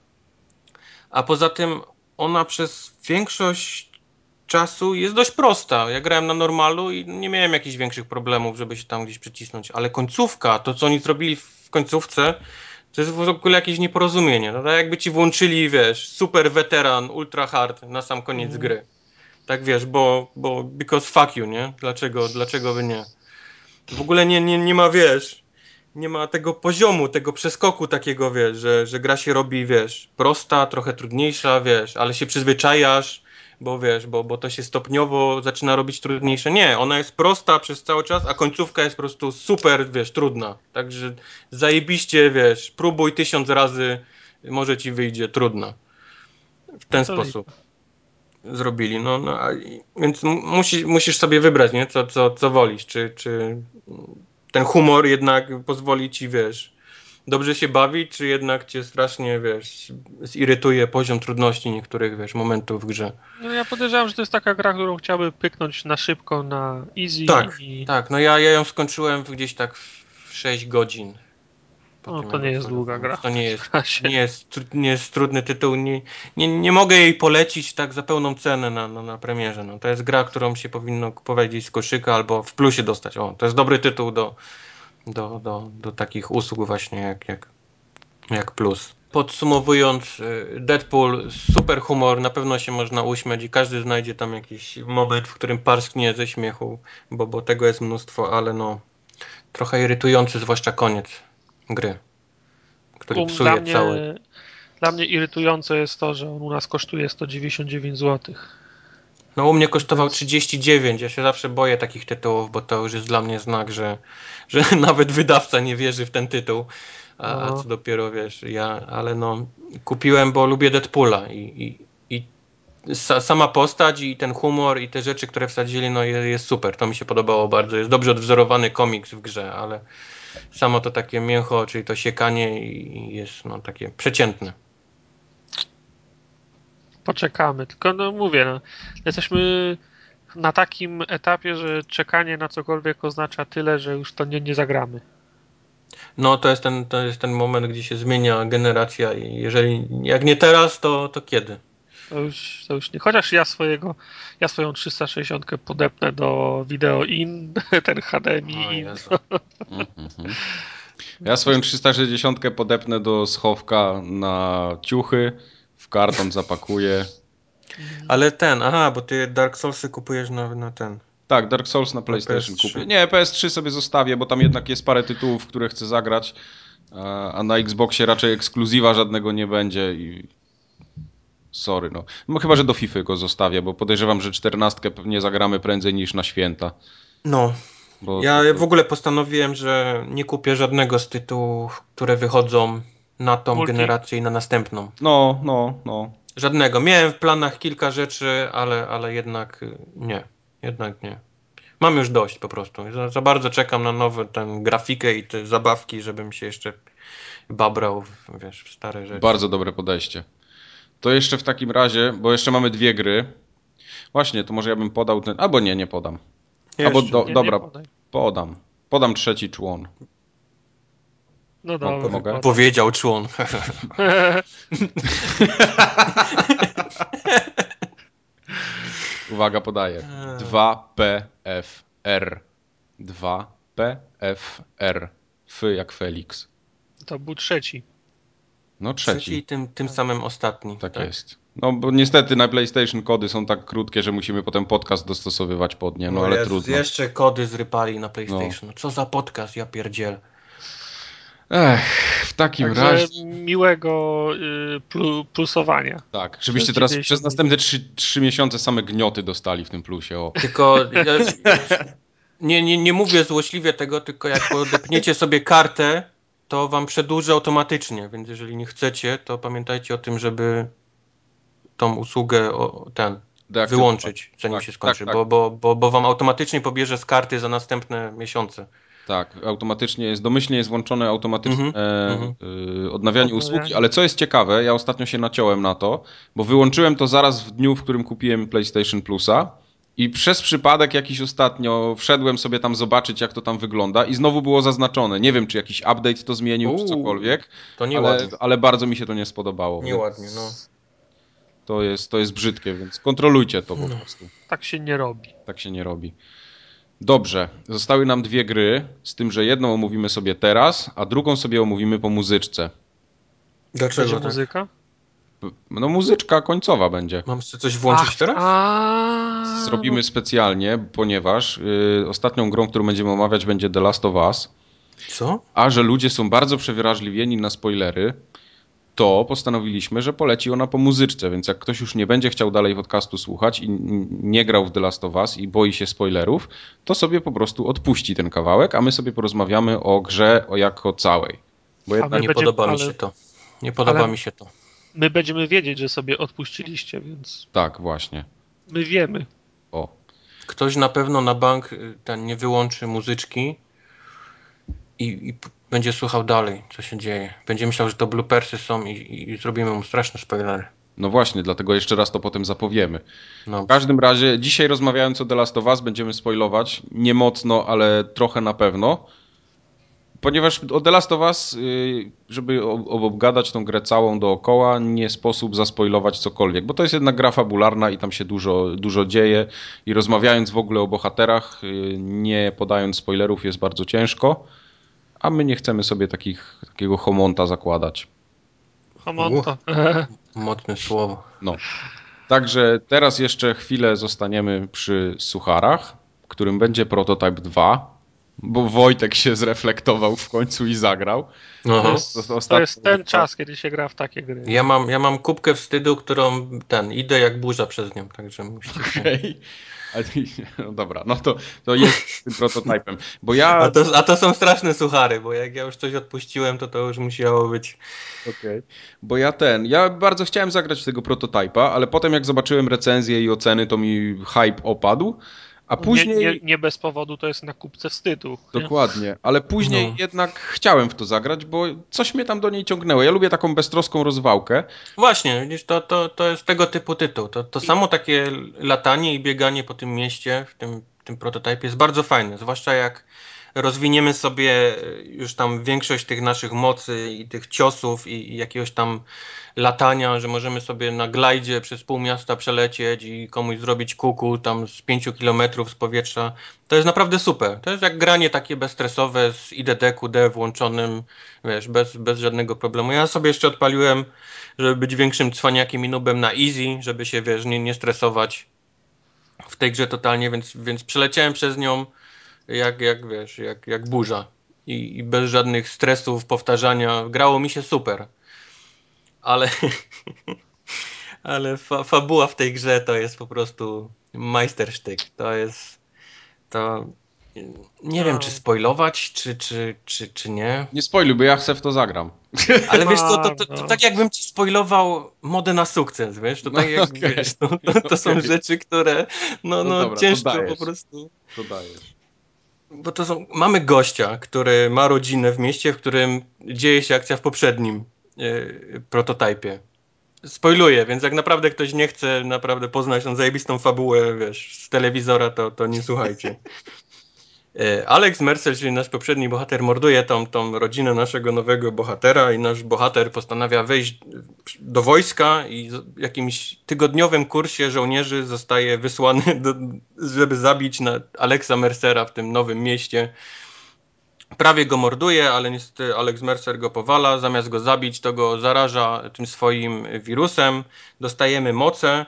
A poza tym ona przez większość czasu jest dość prosta. Ja grałem na normalu i nie miałem jakichś większych problemów, żeby się tam gdzieś przycisnąć. Ale końcówka, to co oni zrobili w końcówce, to jest w ogóle jakieś nieporozumienie. No tak jakby ci włączyli, wiesz, super weteran, ultra hard na sam koniec mm. gry. Tak wiesz, bo, bo because fuck you, nie? Dlaczego, dlaczego by nie? W ogóle nie, nie, nie ma, wiesz, nie ma tego poziomu, tego przeskoku takiego, wiesz, że, że gra się robi, wiesz, prosta, trochę trudniejsza, wiesz, ale się przyzwyczajasz, bo wiesz, bo, bo to się stopniowo zaczyna robić trudniejsze. Nie, ona jest prosta przez cały czas, a końcówka jest po prostu super, wiesz, trudna. Także zajebiście, wiesz, próbuj tysiąc razy, może ci wyjdzie trudna. W ten sposób zrobili. No, no a, więc musi, musisz sobie wybrać, nie? Co, co, co wolisz. Czy, czy ten humor jednak pozwoli ci, wiesz, dobrze się bawić, czy jednak cię strasznie, wiesz, zirytuje poziom trudności niektórych, wiesz, momentów w grze. No ja podejrzewam, że to jest taka gra, którą chciałby pyknąć na szybko, na easy. Tak, i... tak. No ja, ja ją skończyłem gdzieś tak w 6 godzin. No to nie jest długa gra. To nie jest, nie jest, nie jest trudny tytuł. Nie, nie, nie mogę jej polecić tak za pełną cenę na, na, na premierze. No, to jest gra, którą się powinno kupować gdzieś z koszyka albo w plusie dostać. O, to jest dobry tytuł do, do, do, do takich usług właśnie jak, jak, jak plus. podsumowując, y, Deadpool, super humor, na pewno się można uśmiać i każdy znajdzie tam jakiś moment, w którym parsknie ze śmiechu, bo, bo tego jest mnóstwo, ale no trochę irytujący, zwłaszcza koniec gry, który Um, psuje dla, mnie, całe. dla mnie irytujące jest to, że on u nas kosztuje 199 zł. No u mnie kosztował 39, ja się zawsze boję takich tytułów, bo to już jest dla mnie znak, że, że nawet wydawca nie wierzy w ten tytuł. A, a No. co dopiero wiesz, ja, ale no kupiłem, bo lubię Deadpoola i, i, i sa, sama postać i ten humor i te rzeczy, które wsadzili, no jest, jest super, to mi się podobało bardzo. Jest dobrze odwzorowany komiks w grze, ale samo to takie mięcho, czyli to siekanie jest no takie przeciętne. Poczekamy. Tylko no mówię, no, jesteśmy na takim etapie, że czekanie na cokolwiek oznacza tyle, że już to nie, nie zagramy. No to jest, ten, to jest ten moment, gdzie się zmienia generacja i jeżeli jak nie teraz, to, to kiedy? To już, to już nie. Chociaż ja swojego, ja swoją 360 podepnę do Video In, ten HDMI O In. Ja swoją 360 podepnę do schowka na ciuchy, w karton zapakuję. Ale ten, aha, bo ty Dark Soulsy kupujesz na, na ten. Tak, Dark Souls na PlayStation PS3. kupię. Nie, PS3 sobie zostawię, bo tam jednak jest parę tytułów, które chcę zagrać, a na Xboxie raczej ekskluzywa żadnego nie będzie i sorry, no. no. Chyba, że do FIFA go zostawię, bo podejrzewam, że 14 pewnie zagramy prędzej niż na święta. No, Bo ja to- w ogóle postanowiłem, że nie kupię żadnego z tytułów, które wychodzą na tą Multi. generację i na następną. No, no, no. Żadnego. Miałem w planach kilka rzeczy, ale, ale jednak y, nie. Jednak nie. Mam już dość po prostu. Za, za bardzo czekam na nową tę grafikę i te zabawki, żebym się jeszcze babrał w, wiesz, w stare rzeczy. Bardzo dobre podejście. To jeszcze w takim razie, bo jeszcze mamy dwie gry. Właśnie, to może ja bym podał ten. Albo nie, nie podam. Albo Jeszcze. do, Nie, dobra, nie podam. Podam trzeci człon. No dobra. mogę? Powiedział człon. Uwaga, podaję. 2PFR. 2PFR. F jak Felix. To był trzeci. No Trzeci trzeci. i tym, tym samym ostatni. Tak jest. No bo niestety na PlayStation kody są tak krótkie, że musimy potem podcast dostosowywać pod nie, no ale Jezus, trudno. Jeszcze kody zrypali na PlayStation. Co za podcast, ja pierdziel. Ech, w takim Także razie. miłego y, plu, plusowania. Tak, żebyście teraz przez następne trzy, trzy miesiące same gnioty dostali w tym plusie. O. Tylko ja, nie, nie, nie mówię złośliwie tego, tylko jak podepniecie sobie kartę, to wam przedłuży automatycznie, więc jeżeli nie chcecie, to pamiętajcie o tym, żeby tą usługę o, ten wyłączyć, zanim Tak, się skończy, tak, tak. Bo, bo, bo, bo wam automatycznie pobierze z karty za następne miesiące. Tak, automatycznie jest, domyślnie jest włączone automatyczne Mhm, mhm. y, odnawianie Odnawianie. usługi, ale co jest ciekawe, ja ostatnio się naciąłem na to, bo wyłączyłem to zaraz w dniu, w którym kupiłem PlayStation Plusa i przez przypadek jakiś ostatnio wszedłem sobie tam zobaczyć, jak to tam wygląda i znowu było zaznaczone. Nie wiem, czy jakiś update to zmienił, czy Uuu, cokolwiek, To ale, nieładnie. ale bardzo mi się to nie spodobało. Nieładnie, no. To jest, to jest brzydkie, więc kontrolujcie to po prostu. Tak się nie robi. Tak się nie robi. Dobrze, zostały nam dwie gry, z tym, że jedną omówimy sobie teraz, a drugą sobie omówimy po muzyczce. Dlaczego Będzie tak? muzyka? No muzyczka końcowa będzie. Mam coś włączyć Ach, teraz? A, Zrobimy specjalnie, ponieważ y, ostatnią grą, którą będziemy omawiać będzie The Last of Us, Co? a że ludzie są bardzo przewrażliwieni na spoilery, to postanowiliśmy, że poleci ona po muzyczce, więc jak ktoś już nie będzie chciał dalej podcastu słuchać i nie grał w The Last of Us i boi się spoilerów, to sobie po prostu odpuści ten kawałek, a my sobie porozmawiamy o grze o jako całej. Bo A jednak Nie będzie- podoba mi ale- się to. Nie podoba ale- mi się to. My będziemy wiedzieć, że sobie odpuściliście, więc tak, właśnie. my wiemy. O. Ktoś na pewno na bank y, ten nie wyłączy muzyczki i, i będzie słuchał dalej, co się dzieje. Będzie myślał, że to bloopersy są i, i, zrobimy mu straszne spoilery. No właśnie, dlatego jeszcze raz to potem zapowiemy. No, W każdym razie, dzisiaj rozmawiając o The Last of Us, będziemy spoilować. Nie mocno, ale trochę na pewno. Ponieważ o The Last of Us, y, żeby obgadać tą grę całą dookoła, nie sposób zaspoilować cokolwiek, bo to jest jednak gra fabularna i tam się dużo, dużo dzieje i rozmawiając w ogóle o bohaterach, y, nie podając spoilerów jest bardzo ciężko, a my nie chcemy sobie takich, takiego homonta zakładać. Homonto. Mocne słowo. No. Także teraz jeszcze chwilę zostaniemy przy sucharach, którym będzie Prototype 2, bo Wojtek się zreflektował w końcu i zagrał. To jest, to jest ten czas, kiedy się gra w takie gry. Ja mam, ja mam kubkę wstydu, którą ten, idę jak burza przez nią, także musicie... Okay. No dobra, no to, to jest tym prototypem. Bo ja... a, to, a to są straszne suchary, bo jak ja już coś odpuściłem, to to już musiało być. Okej. Okay. Bo ja ten, ja bardzo chciałem zagrać w tego prototypa, ale potem jak zobaczyłem recenzję i oceny, to mi hype opadł. A później... Nie, nie, nie, bez powodu to jest na kupce wstydu. Dokładnie, ale później no. jednak chciałem w to zagrać, bo coś mnie tam do niej ciągnęło. Ja lubię taką beztroską rozwałkę. Właśnie, widzisz, to, to, to jest tego typu tytuł. To, to I... samo takie latanie i bieganie po tym mieście w tym, tym prototypie jest bardzo fajne, zwłaszcza jak rozwiniemy sobie już tam większość tych naszych mocy i tych ciosów i, i jakiegoś tam latania, że możemy sobie na glajdzie przez pół miasta przelecieć i komuś zrobić kuku tam z pięciu kilometrów z powietrza. To jest naprawdę super. To jest jak granie takie bezstresowe z IDD-QD włączonym, wiesz, bez, bez żadnego problemu. Ja sobie jeszcze odpaliłem, żeby być większym cwaniakiem i nubem na easy, żeby się, wiesz, nie, nie stresować w tej grze totalnie, więc, więc przeleciałem przez nią jak, jak wiesz, jak, jak burza. I, I bez żadnych stresów, powtarzania. Grało mi się super ale, ale fa fabuła w tej grze to jest po prostu majstersztyk. To jest to nie wiem, czy spoilować, czy, czy, czy, czy nie. Nie spoiluj, bo ja chcę w to zagram. Ale wiesz to, to, to, to, tak jakbym ci spoilował modę na sukces, wiesz? To tak jak, okay. wiesz, to, to, są rzeczy, które no, no, no dobra, ciężko po prostu... To dajesz. Bo to są... Mamy gościa, który ma rodzinę w mieście, w którym dzieje się akcja w poprzednim yy, prototypie. Spoiluję, więc jak naprawdę ktoś nie chce naprawdę poznać tą zajebistą fabułę, wiesz, z telewizora, to, to nie słuchajcie. E, Alex Mercer, czyli nasz poprzedni bohater, morduje tą, tą rodzinę naszego nowego bohatera i nasz bohater postanawia wejść do wojska i w jakimś tygodniowym kursie żołnierzy zostaje wysłany, do, żeby zabić na Alexa Mercera w tym nowym mieście prawie go morduje, ale niestety Alex Mercer go powala. Zamiast go zabić, to go zaraża tym swoim wirusem. Dostajemy moce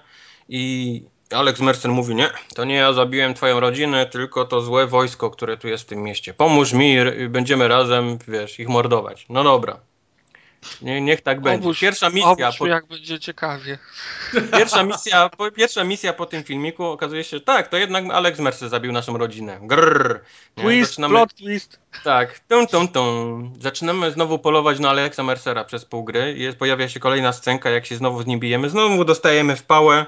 i Alex Mercer mówi: Nie, to nie ja zabiłem twoją rodzinę, tylko to złe wojsko, które tu jest w tym mieście. Pomóż mi, będziemy razem, wiesz, ich mordować. No dobra. Nie, niech tak będzie. Obóż, pierwsza misja. Po... jak będzie ciekawie. Pierwsza misja, po, pierwsza misja po tym filmiku okazuje się, tak, to jednak Alex Mercer zabił naszą rodzinę. Grrr. Twist, Zaczynamy... plot twist. Tak, tum, tum, tum. Zaczynamy znowu polować na Alexa Mercera przez pół gry. Jest, pojawia się kolejna scenka, jak się znowu z nim bijemy. Znowu dostajemy w pałę.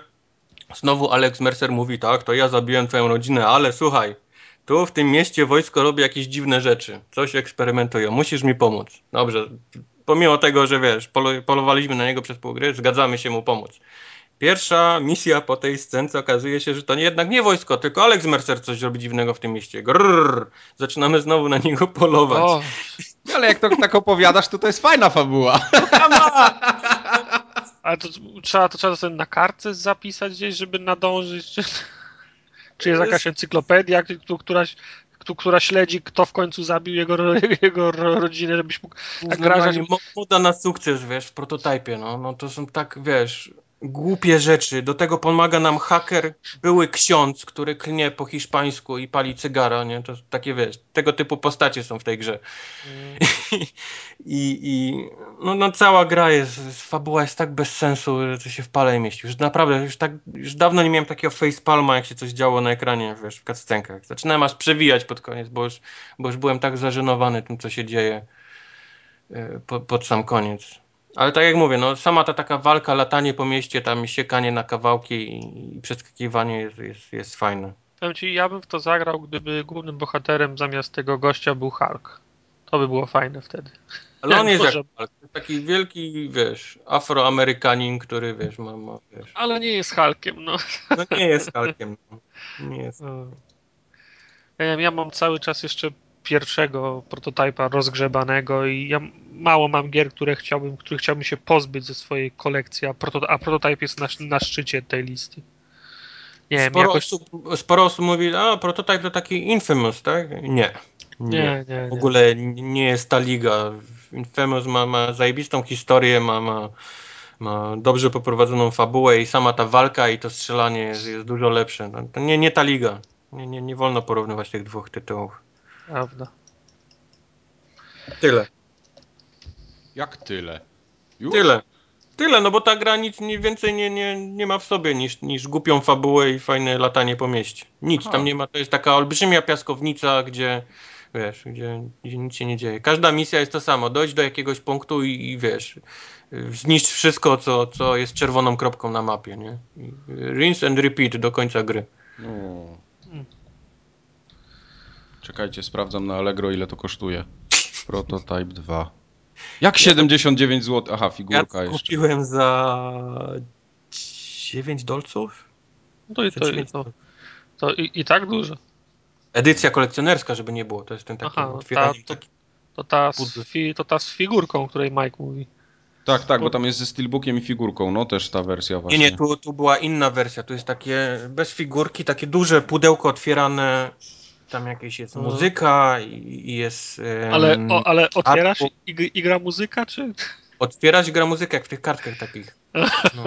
Znowu Alex Mercer mówi, tak, to ja zabiłem twoją rodzinę, ale słuchaj, tu w tym mieście wojsko robi jakieś dziwne rzeczy. Coś eksperymentują. Musisz mi pomóc. Dobrze, pomimo tego, że wiesz, polowaliśmy na niego przez pół gry, zgadzamy się mu pomóc. Pierwsza misja po tej scence okazuje się, że to jednak nie wojsko, tylko Alex Mercer coś robi dziwnego w tym mieście. Grrr, zaczynamy znowu na niego polować. O, ale jak to tak opowiadasz, to to jest fajna fabuła. Ale to trzeba, to trzeba sobie na kartce zapisać gdzieś, żeby nadążyć. Czy, czy jest jakaś encyklopedia, któraś która śledzi, kto w końcu zabił jego, jego rodzinę, żebyś mógł tak. Moda na sukces, wiesz, w prototypie, no, no to są tak, wiesz, głupie rzeczy. Do tego pomaga nam haker, były ksiądz, który klnie po hiszpańsku i pali cygara, nie? To takie, wiesz, tego typu postacie są w tej grze. Mm. I, i no, no, cała gra jest, fabuła jest tak bez sensu, że to się w pale mieści. Już naprawdę, już tak, już dawno nie miałem takiego facepalma, jak się coś działo na ekranie, wiesz, w cutscenkach. Zaczynałem aż przewijać pod koniec, bo już, bo już byłem tak zażenowany tym, co się dzieje e, po, pod sam koniec. Ale tak jak mówię, no sama ta taka walka, latanie po mieście, tam siekanie na kawałki i, i przeskakiwanie jest, jest, jest fajne. Powiem ci, ja bym w to zagrał, gdyby głównym bohaterem zamiast tego gościa był Hulk. To by było fajne wtedy. Ale on jest jak Hulk. Taki wielki, wiesz, afroamerykanin, który, wiesz, ma, ma wiesz. Ale nie jest Hulkiem, no. No nie jest Hulkiem, no. Nie jest. Ja, ja mam cały czas jeszcze pierwszego prototypa rozgrzebanego i ja mało mam gier, które chciałbym, których chciałbym się pozbyć ze swojej kolekcji, a, proto, a prototyp jest na, na szczycie tej listy. Nie sporo, wiem, jakoś... osób, sporo osób mówi, a prototyp to taki infamous, tak? Nie. Nie, nie, nie. W ogóle nie jest ta liga. Infamous ma, ma zajebistą historię, ma, ma, ma dobrze poprowadzoną fabułę i sama ta walka i to strzelanie jest, jest dużo lepsze. No, to nie, nie ta liga. Nie, nie, nie wolno porównywać tych dwóch tytułów. Prawda. Tyle. Jak tyle? Już? Tyle. Tyle, no bo ta gra nic nie, więcej nie, nie, nie ma w sobie niż, niż głupią fabułę i fajne latanie po mieście. Nic Aha. tam nie ma, to jest taka olbrzymia piaskownica, gdzie wiesz, gdzie, gdzie nic się nie dzieje. Każda misja jest to samo, dojść do jakiegoś punktu i, i wiesz, zniszcz wszystko, co, co jest czerwoną kropką na mapie, nie? Rinse and repeat do końca gry. No. Czekajcie, sprawdzam na Allegro ile to kosztuje. Prototype 2. Jak 79 zł? Aha, figurka ja jeszcze. kupiłem za 9 dolców? No to, i- to, i- to, to i, i tak dużo. Edycja kolekcjonerska, żeby nie było, to jest ten taki Aha, no ta- taki To ta, z, fi, to ta z figurką, o której Mike mówi. Tak, tak, bo tam jest ze steelbookiem i figurką, no też ta wersja Nie, właśnie. nie, tu, tu była inna wersja. Tu jest takie bez figurki, takie duże pudełko otwierane. Tam jakieś jest Mhm. muzyka i, i jest. em, Ale, o, ale otwierasz artbook. i, i gra muzyka, czy... Otwierać i gra muzyka, jak w tych kartkach takich. Aha, no,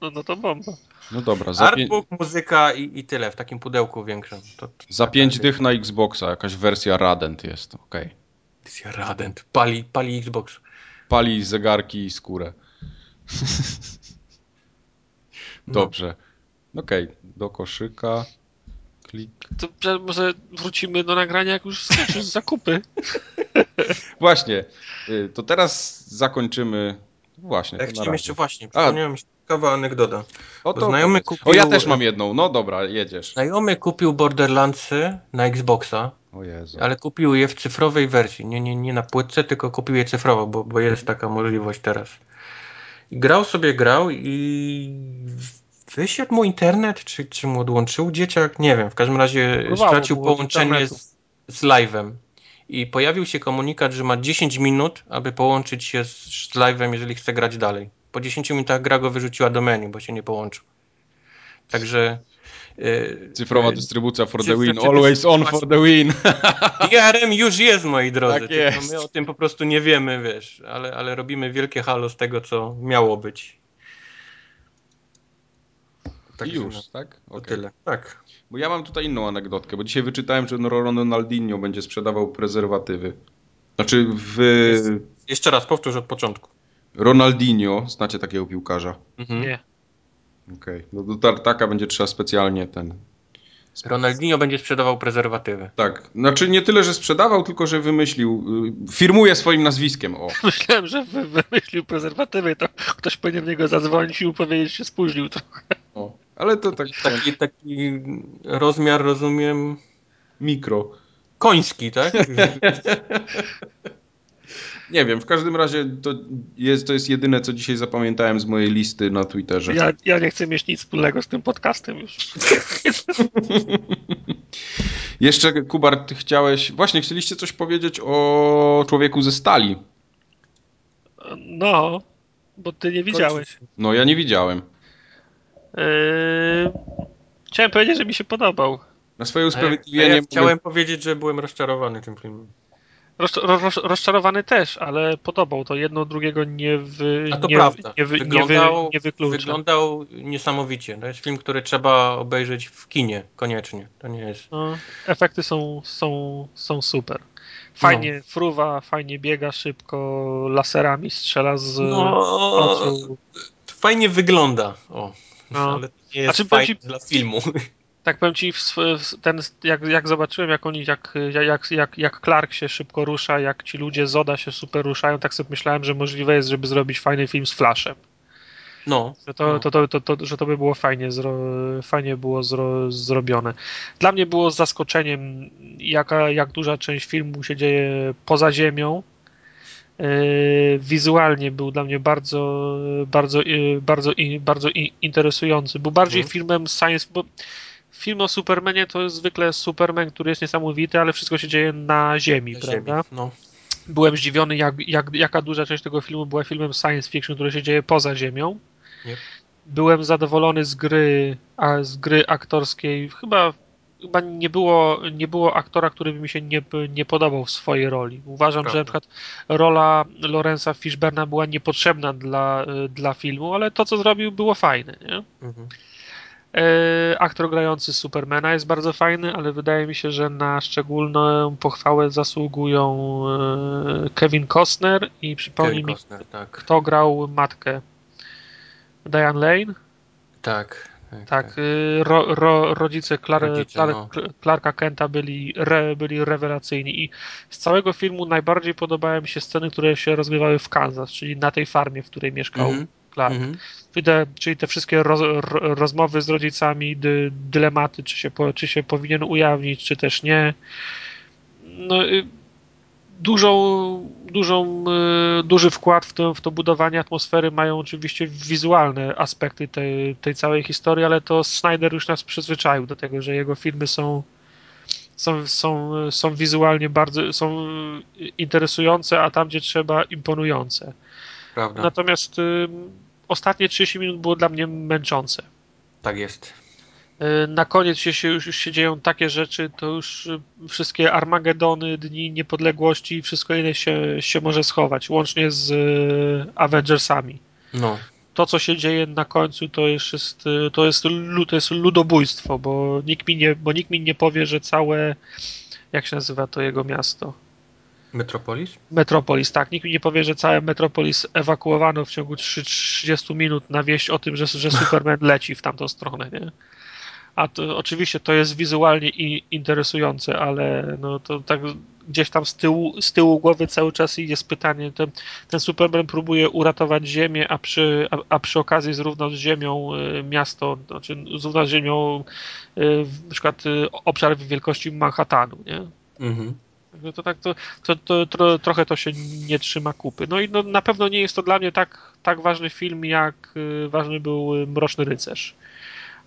no, no to bomba. No dobra, za, Artbook, muzyka i, i tyle, w takim pudełku większym. To, to, za 5 dych na Xboxa, jakaś wersja Radent jest, okej. edycja Radent. Pali, pali Xbox. Pali zegarki i skórę. No. Dobrze. Okej, do koszyka. Klik. To może wrócimy do nagrania, jak już skończysz zakupy. Właśnie, y, to teraz zakończymy. Właśnie. Ja chciałem jeszcze właśnie, przypomniała mi się ciekawa anegdota. O, to znajomy kupił- o, ja też mam jedną. No dobra, jedziesz. Znajomy kupił Borderlandsy na Xboxa, O Jezu. ale kupił je w cyfrowej wersji. Nie, nie, nie na płytce, tylko kupił je cyfrowo, bo, bo jest taka możliwość teraz. I grał sobie, grał i wysiadł mu internet, czy, czy mu odłączył dzieciak? Nie wiem. W każdym razie Próbowało, stracił połączenie z, z live'em. I pojawił się komunikat, że ma 10 minut, aby połączyć się z, z live'em, jeżeli chce grać dalej. Po 10 minutach gra go wyrzuciła do menu, bo się nie połączył. Także. yy, Cyfrowa yy, dystrybucja for the win. Always on for the win. IRM już jest, moi drodzy. Tak jest. My o tym po prostu nie wiemy, wiesz, ale, ale robimy wielkie halo z tego, co miało być. I Także już, tak? To Okej. tyle. Tak. Bo ja mam tutaj inną anegdotkę, bo dzisiaj wyczytałem, że Ronaldinho będzie sprzedawał prezerwatywy. Znaczy w Jest. Jeszcze raz powtórz od początku. Ronaldinho, znacie takiego piłkarza? Mhm. Nie. Okej. No do tartaka będzie trzeba specjalnie ten... Ronaldinho będzie sprzedawał prezerwatywy. Tak, znaczy nie tyle, że sprzedawał, tylko że wymyślił, y, firmuje swoim nazwiskiem, o. Myślałem, że wy- wymyślił prezerwatywy, to ktoś powinien w niego zadzwonić i powiedzieć, że się spóźnił trochę. Ale to tak, Taki, taki rozmiar, rozumiem, mikro. koński, tak? Nie wiem, w każdym razie to jest, to jest jedyne, co dzisiaj zapamiętałem z mojej listy na Twitterze. Ja, ja nie chcę mieć nic wspólnego z tym podcastem już. Jeszcze, Kubar, ty chciałeś, właśnie chcieliście coś powiedzieć o człowieku ze stali. No, bo ty nie widziałeś. No, ja nie widziałem. Yy, chciałem powiedzieć, że mi się podobał. Na swoje ja, usprawiedliwienie... ja chciałem powiedzieć, że byłem rozczarowany tym filmem. Roz, roz, rozczarowany też, ale podobał. To jedno drugiego nie, wy, A to nie, prawda. nie, wy, nie, wy, Wyglądał, nie wyklucza. wyglądał niesamowicie. To jest film, który trzeba obejrzeć w kinie, koniecznie. To nie jest... No, efekty są, są, są super. Fajnie No. fruwa, fajnie biega szybko, laserami strzela z No, oczu. fajnie wygląda. O, No. ale to nie jest Znaczy, fajne ci- dla filmu. Tak powiem ci, ten, jak, jak zobaczyłem, jak oni, jak, jak, jak, jak Clark się szybko rusza, jak ci ludzie z Oda się super ruszają, tak sobie myślałem, że możliwe jest, żeby zrobić fajny film z Flashem. No, Że to, no. to, to, to, to, że to by było fajnie, zro, fajnie było zro, zrobione. Dla mnie było zaskoczeniem, jaka, jak duża część filmu się dzieje poza ziemią. Yy, Wizualnie był dla mnie bardzo, bardzo, yy, bardzo, bardzo interesujący. Był bardziej Mhm. filmem science, bo film o Supermanie to jest zwykle Superman, który jest niesamowity, ale wszystko się dzieje na Ziemi, Na prawda? ziemi. No. byłem zdziwiony, jak, jak, jaka duża część tego filmu była filmem science fiction, który się dzieje poza Ziemią. Yep. Byłem zadowolony z gry, a z gry aktorskiej, chyba chyba nie było, nie było aktora, który by mi się nie, nie podobał w swojej roli. Uważam, Prawda. że na przykład rola Lorenza Fishberna była niepotrzebna dla, dla filmu, ale to, co zrobił, było fajne. Nie? Mhm. E, aktor grający Supermana jest bardzo fajny, ale wydaje mi się, że na szczególną pochwałę zasługują e, Kevin Costner i przypomnij mi, Costner, tak. kto grał matkę. Diane Lane? Tak. Tak, tak. Y, ro, ro, rodzice, Clar, rodzice Clark, no. Clarka Kenta byli, re, byli rewelacyjni i z całego filmu najbardziej podobały mi się sceny, które się rozgrywały w Kansas, czyli na tej farmie, w której mieszkał mm -hmm. Clark. Mm -hmm. czyli, te, czyli te wszystkie roz, rozmowy z rodzicami, dy, dylematy, czy się, czy się powinien ujawnić, czy też nie. No, dużą, dużą, e, duży wkład w to, w to budowanie atmosfery mają oczywiście wizualne aspekty tej, tej całej historii, ale to Snyder już nas przyzwyczaił do tego, że jego filmy są, są, są, są wizualnie bardzo są interesujące, a tam, gdzie trzeba, imponujące. Prawda. Natomiast y, ostatnie 30 minut było dla mnie męczące. Tak jest. E, na koniec się, już, już się dzieją takie rzeczy, to już e, wszystkie Armagedony, Dni Niepodległości i wszystko inne się, się może schować, łącznie z e, Avengersami. No. To, co się dzieje na końcu, to jest, to jest, to jest ludobójstwo, bo nikt, mi nie, bo nikt mi nie powie, że całe, jak się nazywa to jego miasto? Metropolis? Metropolis, tak. Nikt mi nie powie, że całe Metropolis ewakuowano w ciągu 30 minut na wieść o tym, że, że Superman leci w tamtą stronę, nie? A to, oczywiście to jest wizualnie i interesujące, ale no to tak gdzieś tam z tyłu, z tyłu głowy cały czas jest pytanie, ten, ten Superman próbuje uratować Ziemię, a przy, a, a przy okazji zrównał z Ziemią y, miasto, znaczy zrównał z Ziemią y, na przykład y, obszar wielkości Manhattanu, nie? Mhm. To tak to, to, to, to, trochę to się nie trzyma kupy. No i no, na pewno nie jest to dla mnie tak, tak ważny film, jak ważny był Mroczny Rycerz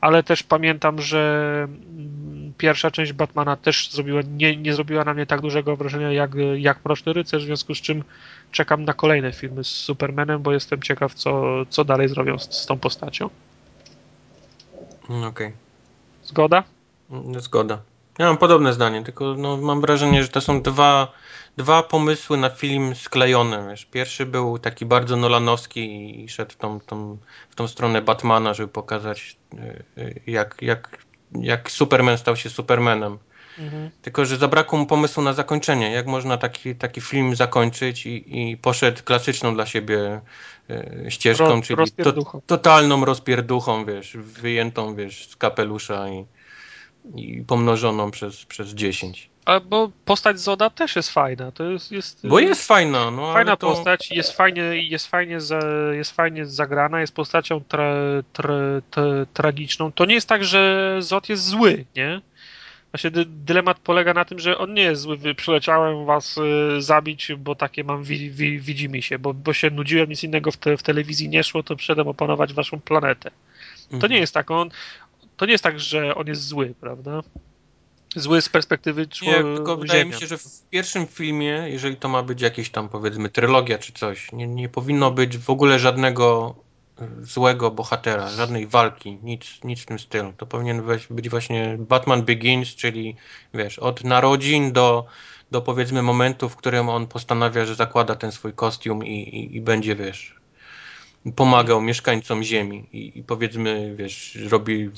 ale też pamiętam, że mm, pierwsza część Batmana też zrobiła, nie, nie zrobiła na mnie tak dużego wrażenia jak, jak Mroczny Rycerz, w związku z czym czekam na kolejne filmy z Supermanem, bo jestem ciekaw, co, co dalej zrobią z, z tą postacią. Okej. Okay. Zgoda? Mm, zgoda. Ja mam podobne zdanie, tylko no, mam wrażenie, że to są dwa dwa pomysły na film sklejone. Wiesz. Pierwszy był taki bardzo nolanowski i szedł w tą, tą, w tą stronę Batmana, żeby pokazać y, y, jak, jak, jak Superman stał się Supermanem. Mhm. Tylko, że zabrakło mu pomysłu na zakończenie. Jak można taki, taki film zakończyć i, i poszedł klasyczną dla siebie y, ścieżką, Ro, czyli to, totalną rozpierduchą, wiesz, wyjętą, wiesz, z kapelusza i, i pomnożoną przez, przez 10. Albo postać Zoda też jest fajna. To jest, jest Bo jest fajna, no. Fajna to... postać, jest fajnie, jest fajnie, za, jest fajnie zagrana, jest postacią tra, tra, tra, tragiczną. To nie jest tak, że Zod jest zły, nie? Właśnie dy, dylemat polega na tym, że on nie jest zły. Przyleciałem was y, zabić, bo takie mam wi, wi, widzi mi się, bo, bo się nudziłem, nic innego w, te, w telewizji nie szło, to przyszedłem opanować waszą planetę. To mhm. nie jest tak. On, to nie jest tak, że on jest zły, prawda? zły z perspektywy człowieka. Nie, tylko wydaje mi się, że w pierwszym filmie, jeżeli to ma być jakieś tam powiedzmy trylogia czy coś, nie, nie powinno być w ogóle żadnego e, złego bohatera, żadnej walki, nic, nic w tym stylu. To powinien być właśnie Batman Begins, czyli wiesz, od narodzin do, do powiedzmy momentu, w którym on postanawia, że zakłada ten swój kostium i, i, i będzie, wiesz, pomagał mieszkańcom Ziemi i, i, powiedzmy, wiesz, robi,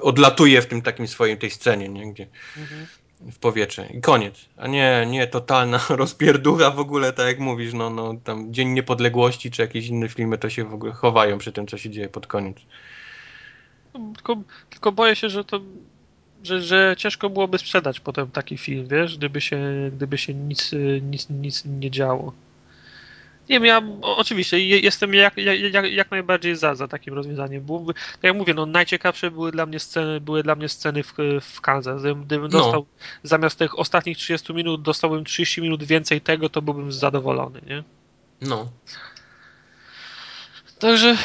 odlatuje w tym takim swoim tej scenie, nie? Gdzie mhm. w powietrze i koniec, a nie, nie totalna rozpierducha w ogóle, tak jak mówisz, no, no tam Dzień Niepodległości czy jakieś inne filmy to się w ogóle chowają przy tym, co się dzieje pod koniec. Tylko, tylko boję się, że to że, że ciężko byłoby sprzedać potem taki film, wiesz, gdyby się, gdyby się nic, nic, nic nie działo. Nie wiem, ja oczywiście jestem jak, jak, jak najbardziej za, za takim rozwiązaniem. Byłoby, tak jak mówię, no, najciekawsze były dla mnie sceny, były dla mnie sceny w, w Kansas. Gdybym no. dostał no. zamiast tych ostatnich 30 minut, dostałbym 30 minut więcej tego, to byłbym zadowolony, nie? No. Także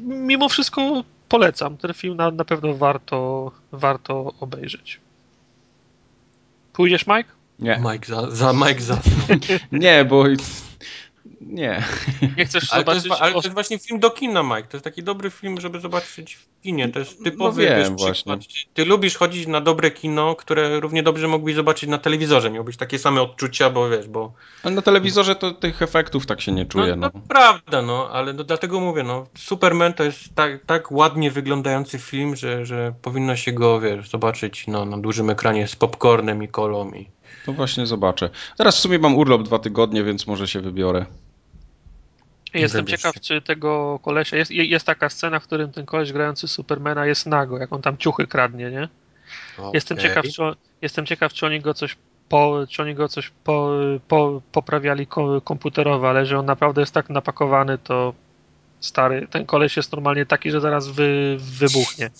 mimo wszystko polecam. Ten film na, na pewno warto, warto obejrzeć. Pójdziesz, Mike? Nie. Mike za, za Mike za. nie, bo Nie. Nie chcesz Ale to, zobaczyć... jest, ale to jest właśnie film do kina, Mike. To jest taki dobry film, żeby zobaczyć w kinie. To jest typowy No wiem, przykład. Ty lubisz chodzić na dobre kino, które równie dobrze mógłbyś zobaczyć na telewizorze. Miałbyś takie same odczucia, bo wiesz, bo... Ale na telewizorze to tych efektów tak się nie czuje. no, No, to prawda, no, ale no, dlatego mówię, no, Superman to jest tak, tak ładnie wyglądający film, że, że powinno się go, wiesz, zobaczyć no, na dużym ekranie z popcornem i kolą i... To właśnie zobaczę. Teraz w sumie mam urlop dwa tygodnie, więc może się wybiorę. Jestem ciekaw, czy tego kolesia... Jest, jest taka scena, w którym ten koleś grający Supermana jest nago, jak on tam ciuchy kradnie, nie? Jestem Okej. ciekaw, czy, o- jestem ciekaw, czy oni go coś po, czy oni go coś po, po, poprawiali ko, komputerowo, ale że on naprawdę jest tak napakowany, to stary, ten koleś jest normalnie taki, że zaraz wy, wybuchnie.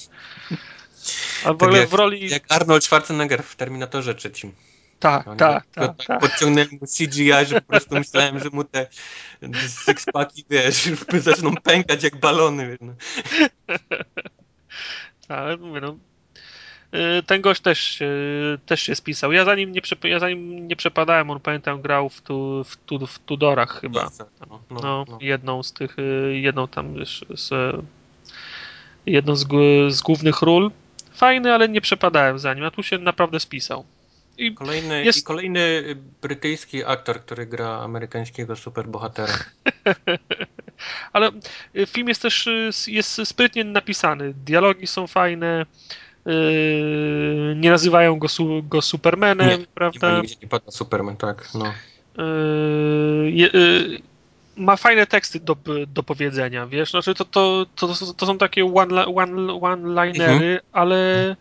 A w Tak ogóle jak, w roli... jak Arnold Schwarzenegger w Terminatorze trzecim. Tak, Oni tak, tak, tak tak. podciągnęli mu CGI, że po prostu myślałem, że mu te sixpacki, wiesz, zaczną pękać jak balony. Wiesz, no. Ale mówię, no, y, ten gość też, też się spisał. Ja za nim nie, ja za nim nie przepadałem, on pamiętam grał w, tu, w, tu, w Tudorach chyba. No, no, No, no. jedną z tych, y, jedną tam wiesz, z, jedną z, z głównych ról. Fajny, ale nie przepadałem za nim, a tu się naprawdę spisał. I Kolejny, Jest- I kolejny brytyjski aktor, który gra amerykańskiego superbohatera. Ale y, film jest też y, jest sprytnie napisany. Dialogi są fajne. y, Nie nazywają go, su, go Supermanem, Nie, Nie prawda? ma nigdzie nie pada Superman, tak. No. ma fajne teksty do, do powiedzenia, wiesz? Znaczy to, to, to, to są takie one-linery, one, one-linery, ale,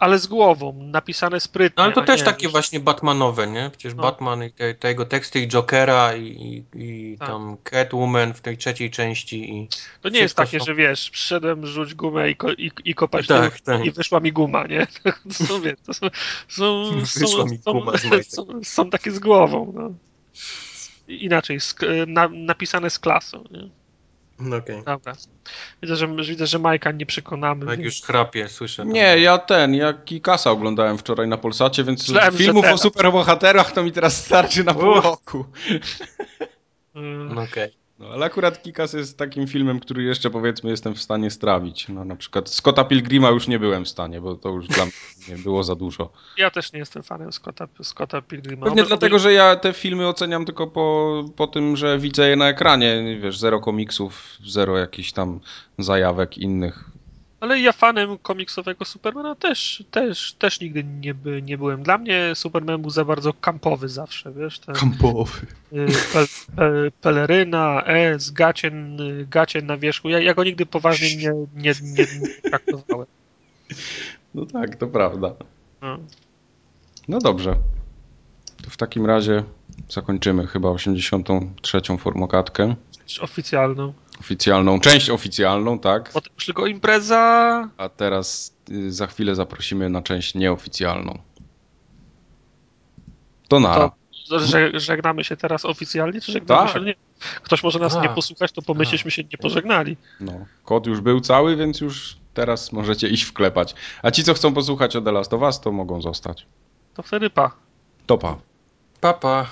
ale z głową, napisane sprytnie. No ale to też nie, takie wiesz, właśnie Batmanowe, nie? Przecież No. Batman i te, te jego teksty i Jokera i, i, Tak. tam Catwoman w tej trzeciej części i... To nie jest takie, są- że wiesz, przyszedłem rzuć gumę i, ko, i, i kopać Tak, tył tak. i wyszła mi guma, nie? To są, wiesz, to są, są, Wyszła są, mi są, guma z majtek. są, są takie z głową, no. Inaczej, na, napisane z klasą, nie? No okej. Dobra. Widzę, że, widzę, że Majka nie przekonamy. Tak więc- już chrapie, słyszę. tam. Nie, ja ten, ja Kikasa oglądałem wczoraj na Polsacie, więc Myślałem, filmów o superbohaterach to mi teraz starczy na pół roku. Mm, No okej. No, ale akurat Kikas jest takim filmem, który jeszcze powiedzmy jestem w stanie strawić. No, na przykład Scotta Pilgrima już nie byłem w stanie, bo to już dla mnie było za dużo. Ja też nie jestem fanem Scotta, Scotta Pilgrima. Pewnie Oby- dlatego, że ja te filmy oceniam tylko po, po tym, że widzę je na ekranie. Wiesz, zero komiksów, zero jakichś tam zajawek innych. Ale ja fanem komiksowego Supermana też, też, też nigdy nie, by, nie byłem. Dla mnie Superman był za bardzo kampowy zawsze, wiesz? Ten, Kampowy. y, pel, pe, peleryna, S, gacien, y, gacien na wierzchu. Ja, ja go nigdy poważnie nie, nie, nie, nie traktowałem. No tak, to prawda. No. No dobrze. To w takim razie zakończymy chyba 83. formokatkę. Oficjalną. Oficjalną, część oficjalną, tak? Potem już tylko impreza. A teraz y, za chwilę zaprosimy na część nieoficjalną. To nara. To że, żegnamy się teraz oficjalnie, czy żegnamy Tak. się nie? Ktoś może nas Tak. nie posłuchać, to pomyśleć, się nie pożegnali. No, kod już był cały, więc już teraz możecie iść wklepać. A ci, co chcą posłuchać o The Last of Us, to mogą zostać. To wtedy pa. Topa. Papa.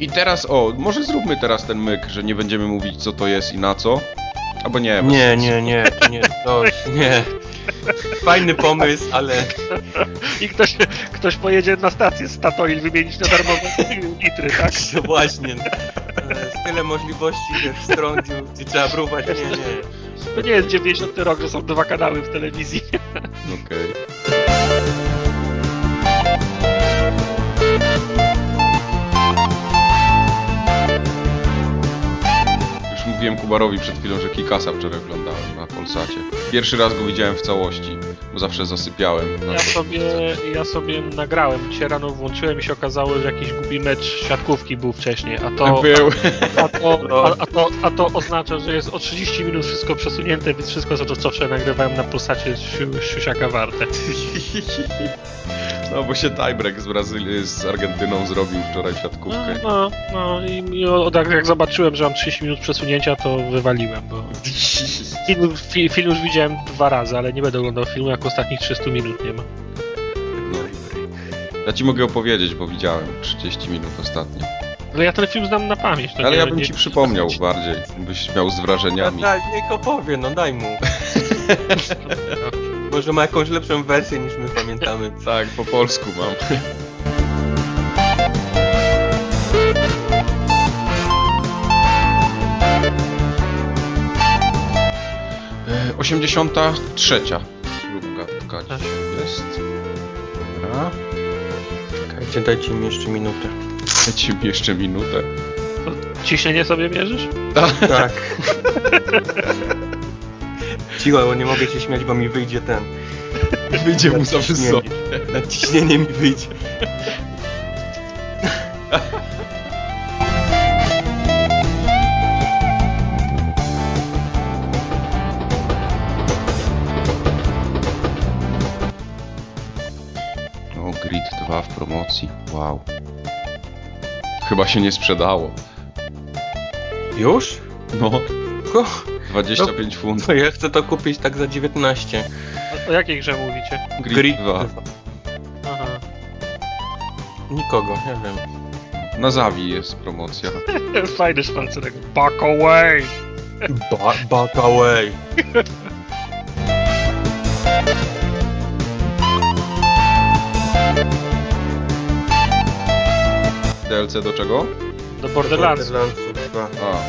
I teraz, o, może zróbmy teraz ten myk, że nie będziemy mówić, co to jest i na co. Albo nie. bez Nie, sensu. nie, nie, nie, to nie. Fajny pomysł, ale I ktoś, ktoś pojedzie na stację Statoil wymienić na darmowe litry, tak? no właśnie. e, Z tyle możliwości wiesz, w Strondziu, gdzie trzeba próbować. Nie, nie. To nie jest 90 rok, że są dwa kanały w telewizji. Okej. Mówiłem Kubarowi przed chwilą, że Kikasa wczoraj oglądałem na Polsacie. Pierwszy raz go widziałem w całości, bo zawsze zasypiałem. Na Ja sobie, ja sobie nagrałem. Dzisiaj rano włączyłem i się okazało, że jakiś głupi mecz siatkówki był wcześniej, a to, Był. a to, a, a to, a to oznacza, że jest o 30 minut wszystko przesunięte, więc wszystko, co, co wczoraj nagrywałem na Polsacie siusiaka warte. No bo się tiebreak z Brazylii, z Argentyną zrobił wczoraj siatkówkę. No, no i, i od, jak, jak zobaczyłem, że mam 30 minut przesunięcia, to wywaliłem, bo film, fi, film już widziałem dwa razy, ale nie będę oglądał filmu, jak ostatnich 300 minut nie ma. No. Ja ci mogę opowiedzieć, bo widziałem 30 minut ostatnio. Ale ja ten film znam na pamięć. to Ale nie- ja bym nie- ci przypomniał bardziej, byś miał z wrażeniami. Daj, niech opowie, no daj mu. Może ma jakąś lepszą wersję niż my pamiętamy. Tak, po polsku mam. E, 83. Próbka tkać jest. Dobra. Czekajcie, dajcie mi jeszcze minutę. Dajcie mi jeszcze minutę. Ciśnienie sobie mierzysz? Tak. Cicho, bo nie mogę się śmiać, bo mi wyjdzie ten. Wyjdzie mu za wysoko. Nadciśnienie mi wyjdzie. O, Grid 2 w promocji. Wow. Chyba się nie sprzedało. Już? No, Ko? 25 funtów. To ja chcę to kupić tak za 19. O, o jakiej grze mówicie? Grid 2. Aha. Nikogo, nie wiem. Na Zawi jest promocja. Fajny szpalcerek. Back away! Ba back away. DLC do czego? Do Borderlands. Borderlandsów 2. A,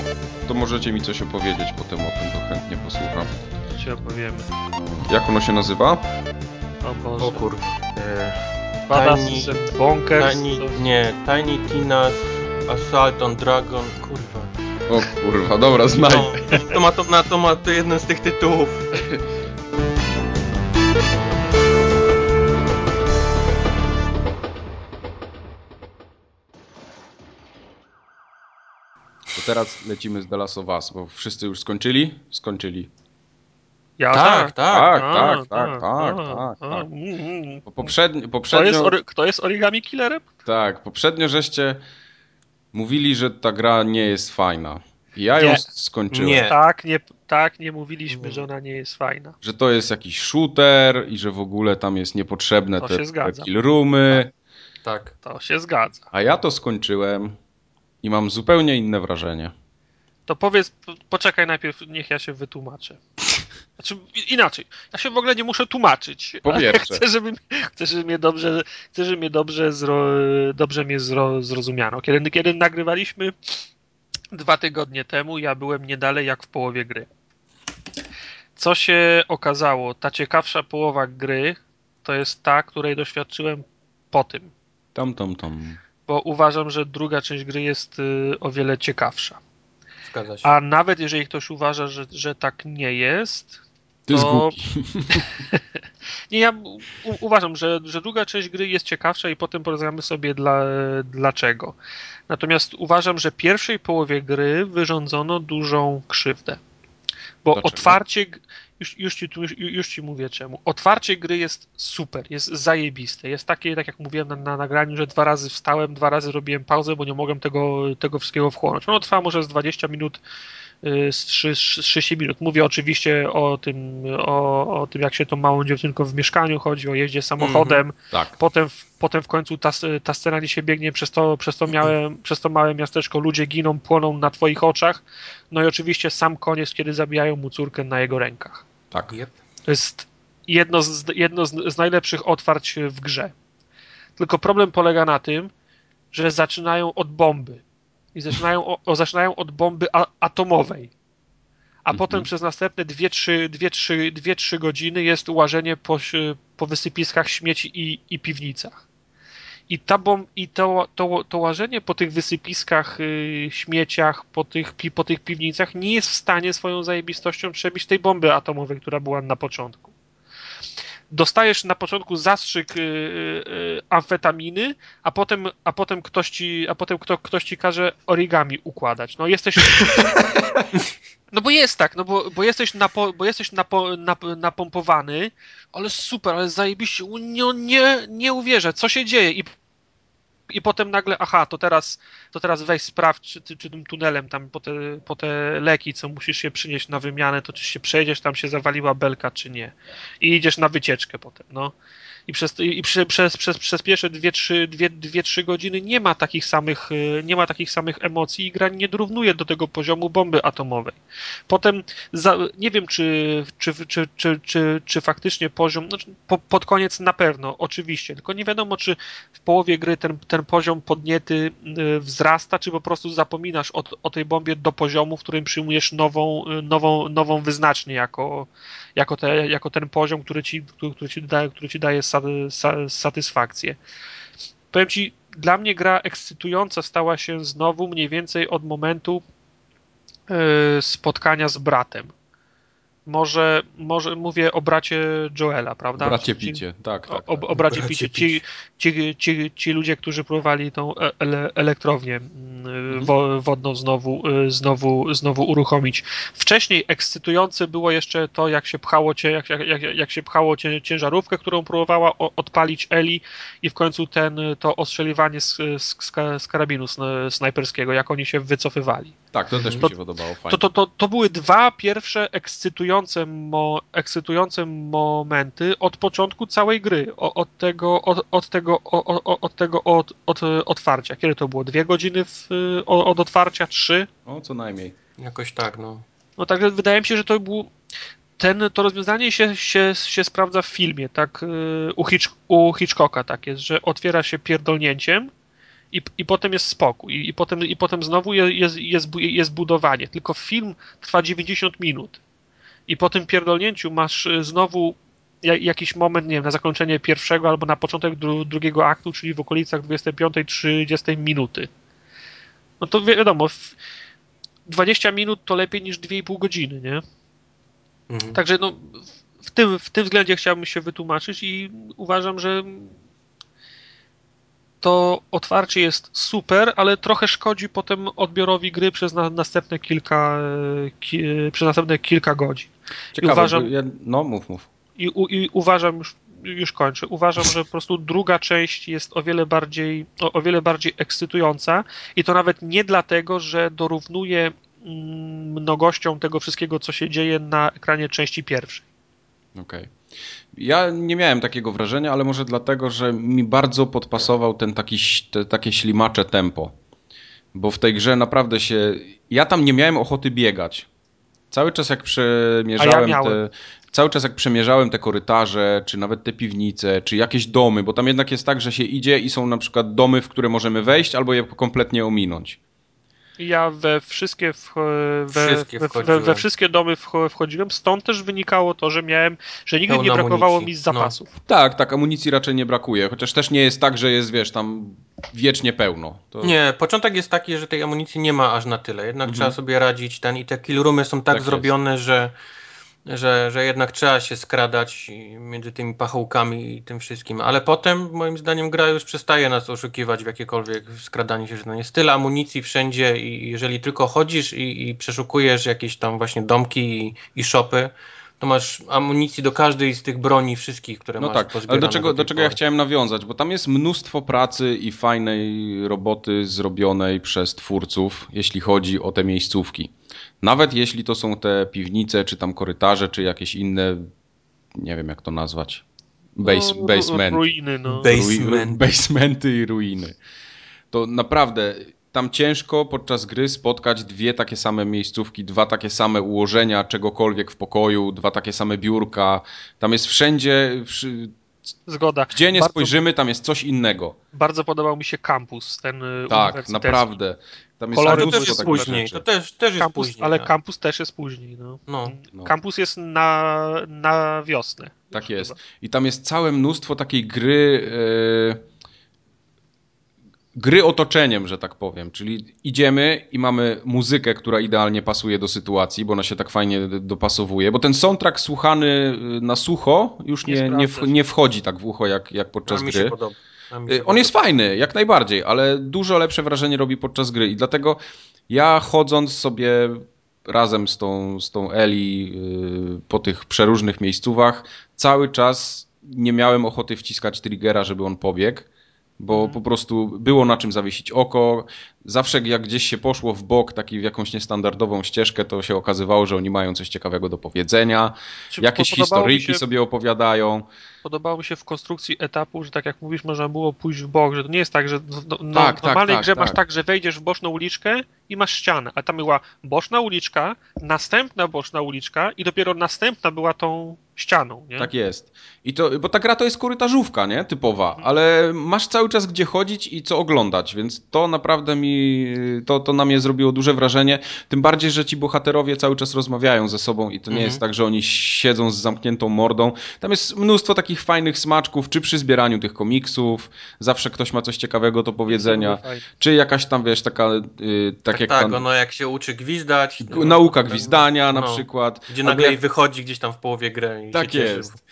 to możecie mi coś opowiedzieć potem o tym, to chętnie posłucham. Ci opowiemy. Jak ono się nazywa? O Boże. O kur... E, Badass Tiny- Bonkers. Tiny, to- nie, Tiny Tina's Assault on Dragon, kurwa. O kurwa, dobra, znaj. No, to ma to, na to ma to jeden z tych tytułów. teraz lecimy z The Last of Us, bo wszyscy już skończyli? Skończyli. Ja Tak, tak. Tak, tak, a, tak, tak, a, tak, tak. mm, mm. Poprzednio, Kto jest, poprzednio, ory, kto jest origami killerem? tak, poprzednio żeście mówili, że ta gra nie jest fajna. I ja ją Nie. skończyłem. Nie. Tak, nie, tak, nie mówiliśmy, Nie. że ona nie jest fajna. Że to jest jakiś shooter i że w ogóle tam jest niepotrzebne To te, się te zgadza. kill roomy. Tak. To się zgadza. A ja to skończyłem i mam zupełnie inne wrażenie. To powiedz, po- poczekaj najpierw, niech ja się wytłumaczę. Znaczy, inaczej, ja się w ogóle nie muszę tłumaczyć. Po pierwsze. Chcę, żeby, chcę, żeby mnie dobrze, chcę, żeby mnie dobrze, zro, dobrze mnie zro, zrozumiano. Kiedy, kiedy nagrywaliśmy dwa tygodnie temu, ja byłem nie dalej jak w połowie gry. Co się okazało? Ta ciekawsza połowa gry to jest ta, której doświadczyłem po tym. Tam, tam, tam. Bo uważam, że druga część gry jest y, o wiele ciekawsza. Zgadza się. A nawet jeżeli ktoś uważa, że, że tak nie jest, To- nie, ja u, uważam, że, że druga część gry jest ciekawsza i potem porozmawiamy sobie dla, dlaczego. Natomiast uważam, że pierwszej połowie gry wyrządzono dużą krzywdę. Bo Dlaczego? otwarcie, już, już, ci, już, już ci mówię czemu. Otwarcie gry jest super, jest zajebiste. Jest takie, tak jak mówiłem na, na nagraniu, że dwa razy wstałem, dwa razy robiłem pauzę, bo nie mogłem tego, tego wszystkiego wchłonąć. Ono trwa może z 20 minut, y, z 3, z 30 minut. Mówię oczywiście o tym, o, o tym, jak się tą małą dziewczynką w mieszkaniu chodzi, o jeździe samochodem. Tak. Potem, w- potem w końcu ta, ta scena się biegnie przez to, przez, to miałe, przez to małe miasteczko, ludzie giną, płoną na twoich oczach. No i oczywiście sam koniec, kiedy zabijają mu córkę na jego rękach. Tak. To jest jedno z, jedno z, najlepszych otwarć w grze. Tylko problem polega na tym, że zaczynają od bomby. I zaczynają, o, o, zaczynają od bomby a, atomowej. A Mhm. potem przez następne 2-3 dwie, trzy, dwie, trzy godziny jest łażenie po, po wysypiskach śmieci i, i piwnicach. I, ta bom, i to, to, to łażenie po tych wysypiskach, y, śmieciach, po tych, pi, po tych piwnicach nie jest w stanie swoją zajebistością przebić tej bomby atomowej, która była na początku. dostajesz na początku zastrzyk y, y, amfetaminy, a potem, a potem, ktoś, ci, a potem kto, ktoś ci każe origami układać. No jesteś... No bo jest tak, no bo, bo jesteś, napo, bo jesteś napo, nap, napompowany, ale super, ale zajebiście, nie, nie, nie uwierzę, co się dzieje i i potem nagle, aha, to teraz, to teraz weź sprawdź, czy, czy tym tunelem tam po te, po te leki, co musisz się przynieść na wymianę, to czy się przejdziesz, tam się zawaliła belka, czy nie. I idziesz na wycieczkę potem, no i przez, i przy, przez, przez, przez pierwsze 2-3 dwie, dwie, trzy godziny nie ma takich samych y, nie ma takich samych emocji i gra nie dorównuje do tego poziomu bomby atomowej. Potem za, nie wiem, czy, czy, czy, czy, czy, czy faktycznie poziom, no, po, pod koniec na pewno, oczywiście, tylko nie wiadomo, czy w połowie gry ten, ten poziom podniety y, wzrasta, czy po prostu zapominasz o, o tej bombie do poziomu, w którym przyjmujesz nową, y, nową, nową wyznacznię jako, jako, te, jako ten poziom, który ci, który, który ci daje, który ci daje satysfakcję. Powiem ci, dla mnie gra ekscytująca stała się znowu mniej więcej od momentu e, spotkania z bratem może, może mówię o bracie Joela, prawda? Bracie Picie, tak. tak, o, tak. o bracie Picie. Ci, ci, ci, ci ludzie, którzy próbowali tą e, ele, elektrownię mm, mhm. wodną znowu, e, znowu, znowu uruchomić. Wcześniej ekscytujące było jeszcze to, jak się pchało, jak, jak, jak się pchało ciężarówkę, którą próbowała odpalić Eli i w końcu ten, to ostrzeliwanie z, z, z karabinu snajperskiego, jak oni się wycofywali. Tak, to też mi się podobało. Fajnie. To, to, to, to były dwa pierwsze ekscytujące, mo, ekscytujące momenty od początku całej gry, od tego, od, od tego, od, od tego od, od, otwarcia. Kiedy to było? Dwie godziny w, od otwarcia? Trzy? O, co najmniej. Jakoś tak, no. No także wydaje mi się, że to był ten, to rozwiązanie się, się, się sprawdza w filmie, tak u, Hitch, u Hitchcocka tak jest, że otwiera się pierdolnięciem, i, i potem jest spokój, i, i, potem, i potem znowu jest, jest, jest budowanie. Tylko film trwa 90 minut. I po tym pierdolnięciu masz y, znowu jakiś moment, nie wiem, na zakończenie pierwszego albo na początek dru, drugiego aktu, czyli w okolicach 25-30 minuty. No to wi wiadomo, 20 minut to lepiej niż 2,5 godziny, nie? Mhm. Także no, w tym, w tym względzie chciałbym się wytłumaczyć i uważam, że to otwarcie jest super, ale trochę szkodzi potem odbiorowi gry przez na, następne kilka e, ki, przez następne kilka godzin. Ciekawe, uważam, ja, no mów, mów. I, u, i uważam już już kończę. Uważam, że po prostu druga część jest o wiele bardziej, o, o wiele bardziej ekscytująca i to nawet nie dlatego, że dorównuje mm, mnogością tego wszystkiego, co się dzieje na ekranie części pierwszej. Okej. Okay. Ja nie miałem takiego wrażenia, ale może dlatego, że mi bardzo podpasował ten taki, te, takie ślimacze tempo. Bo w tej grze naprawdę się. Ja tam nie miałem ochoty biegać. Cały czas jak przemierzałem ja te. Cały czas jak przemierzałem te korytarze, czy nawet te piwnice, czy jakieś domy, bo tam jednak jest tak, że się idzie i są na przykład domy, w które możemy wejść, albo je kompletnie ominąć. Ja we wszystkie, w, we, wszystkie we, we, wszystkie domy wchodziłem, stąd też wynikało to, że miałem, że nigdy nie brakowało amunicji. mi z zapasów. No. Tak, tak, amunicji raczej nie brakuje, chociaż też nie jest tak, że jest, wiesz, tam wiecznie pełno. To... Nie, początek jest taki, że tej amunicji nie ma aż na tyle, jednak mhm. trzeba sobie radzić ten i te killroomy są tak, tak zrobione, jest. że że, że jednak trzeba się skradać między tymi pachołkami i tym wszystkim, ale potem moim zdaniem gra już przestaje nas oszukiwać w jakiekolwiek skradanie się, że no jest tyle amunicji wszędzie i jeżeli tylko chodzisz i, i przeszukujesz jakieś tam właśnie domki i, i shopy, to masz amunicji do każdej z tych broni wszystkich, które no masz tak, ale do czego, do czego ja chciałem nawiązać, bo tam jest mnóstwo pracy i fajnej roboty zrobionej przez twórców, jeśli chodzi o te miejscówki. Nawet jeśli to są te piwnice, czy tam korytarze, czy jakieś inne, nie wiem jak to nazwać, base, no, basement. Ruiny, no. Basement. Basementy i ruiny. To naprawdę tam ciężko podczas gry spotkać dwie takie same miejscówki, dwa takie same ułożenia czegokolwiek w pokoju, dwa takie same biurka. Tam jest wszędzie. Zgoda. Gdzie nie bardzo, spojrzymy, tam jest coś innego. Bardzo podobał mi się kampus, ten y, Tak, naprawdę. Tam jest Kolory to też jest później. To też, też jest kampus, później. Ale tak. kampus też jest później. No. No. no. Kampus jest na, na wiosnę. Tak jest. I tam jest całe mnóstwo takiej gry. Yy gry otoczeniem, że tak powiem. Czyli idziemy i mamy muzykę, która idealnie pasuje do sytuacji, bo ona się tak fajnie dopasowuje. Bo ten soundtrack słuchany y, na sucho już nie, nie, nie wchodzi tak w ucho jak, jak podczas gry. Y, on podoba. Jest fajny, jak najbardziej, ale dużo lepsze wrażenie robi podczas gry i dlatego ja chodząc sobie razem z tą, z tą Eli y, po tych przeróżnych miejscówach cały czas nie miałem ochoty wciskać triggera, żeby on pobiegł bo mhm. po prostu było na czym zawiesić oko. Zawsze jak gdzieś się poszło w bok, taki w jakąś niestandardową ścieżkę, to się okazywało, że oni mają coś ciekawego do powiedzenia, Czy jakieś historyjki się... sobie opowiadają podobało mi się w konstrukcji etapu, że tak jak mówisz, można było pójść w bok, że to nie jest tak, że no, no, tak, normalnej tak, grze tak, masz tak, że wejdziesz w boczną uliczkę i masz ścianę, a tam była boczna uliczka, następna boczna uliczka i dopiero następna była tą ścianą, nie? Tak jest. I to, bo ta gra to jest korytarzówka, nie? Typowa, mhm. ale masz cały czas gdzie chodzić i co oglądać, więc to naprawdę mi, to, to na mnie zrobiło duże wrażenie, tym bardziej, że ci bohaterowie cały czas rozmawiają ze sobą i to nie mhm. jest tak, że oni siedzą z zamkniętą mordą. Tam jest mnóstwo takich fajnych smaczków, czy przy zbieraniu tych komiksów, zawsze ktoś ma coś ciekawego do powiedzenia, czy jakaś tam, wiesz, taka... Yy, tak, tak, jak tak pan... ono jak się uczy gwizdać. Nauka gwizdania na no, przykład. Gdzie nagle jak... wychodzi gdzieś tam w połowie gry i Tak jest.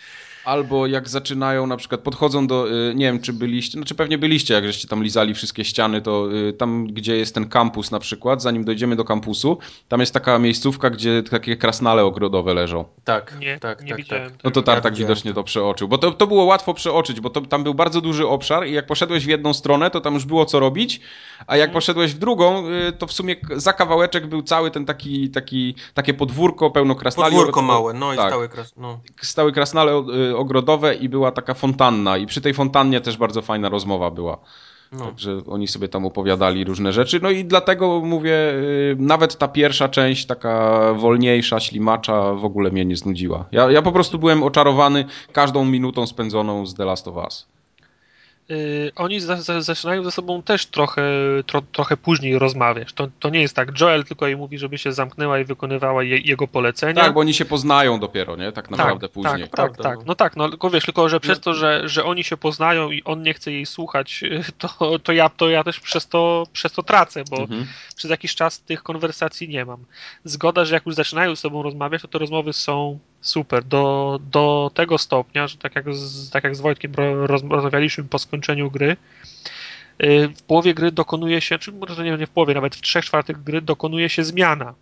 Albo jak zaczynają, na przykład podchodzą do, y, nie wiem, czy byliście, znaczy pewnie byliście, jak żeście tam lizali wszystkie ściany, to y, tam, gdzie jest ten kampus na przykład, zanim dojdziemy do kampusu, tam jest taka miejscówka, gdzie takie krasnale ogrodowe leżą. Tak, nie, tak, nie tak, widziałem. Tak. No to Tartak ja widocznie to przeoczył, bo to, to było łatwo przeoczyć, bo to, tam był bardzo duży obszar i jak poszedłeś w jedną stronę, to tam już było co robić, a jak hmm. poszedłeś w drugą, y, to w sumie za kawałeczek był cały ten taki, taki takie podwórko pełno krasnali. Podwórko małe, no i tak, stałe, kras, no. stałe krasnale ogrodowe i była taka fontanna i przy tej fontannie też bardzo fajna rozmowa była. No. Także oni sobie tam opowiadali różne rzeczy. No i dlatego mówię, y, nawet ta pierwsza część, taka wolniejsza, ślimacza, w ogóle mnie nie znudziła. Ja, ja po prostu byłem oczarowany każdą minutą spędzoną z The Last of Us. Yy, oni za, za, zaczynają ze sobą też trochę, tro, trochę później rozmawiać. To, to nie jest tak. Joel tylko jej mówi, żeby się zamknęła i wykonywała je, jego polecenia. Tak, bo oni się poznają dopiero, nie? Tak naprawdę tak, później. Tak, tak, tak. No tak, no tylko wiesz, tylko że przez to, że, że oni się poznają i on nie chce jej słuchać, to, to, ja, to ja też przez to, przez to tracę, bo mhm. przez jakiś czas tych konwersacji nie mam. Zgoda, że jak już zaczynają z sobą rozmawiać, to te rozmowy są super. Do, do tego stopnia, że tak jak z, tak jak z Wojtkiem rozmawialiśmy po skończeniu gry, y, w połowie gry dokonuje się, czy może nie, nie w połowie, nawet w trzech czwartych gry dokonuje się zmiana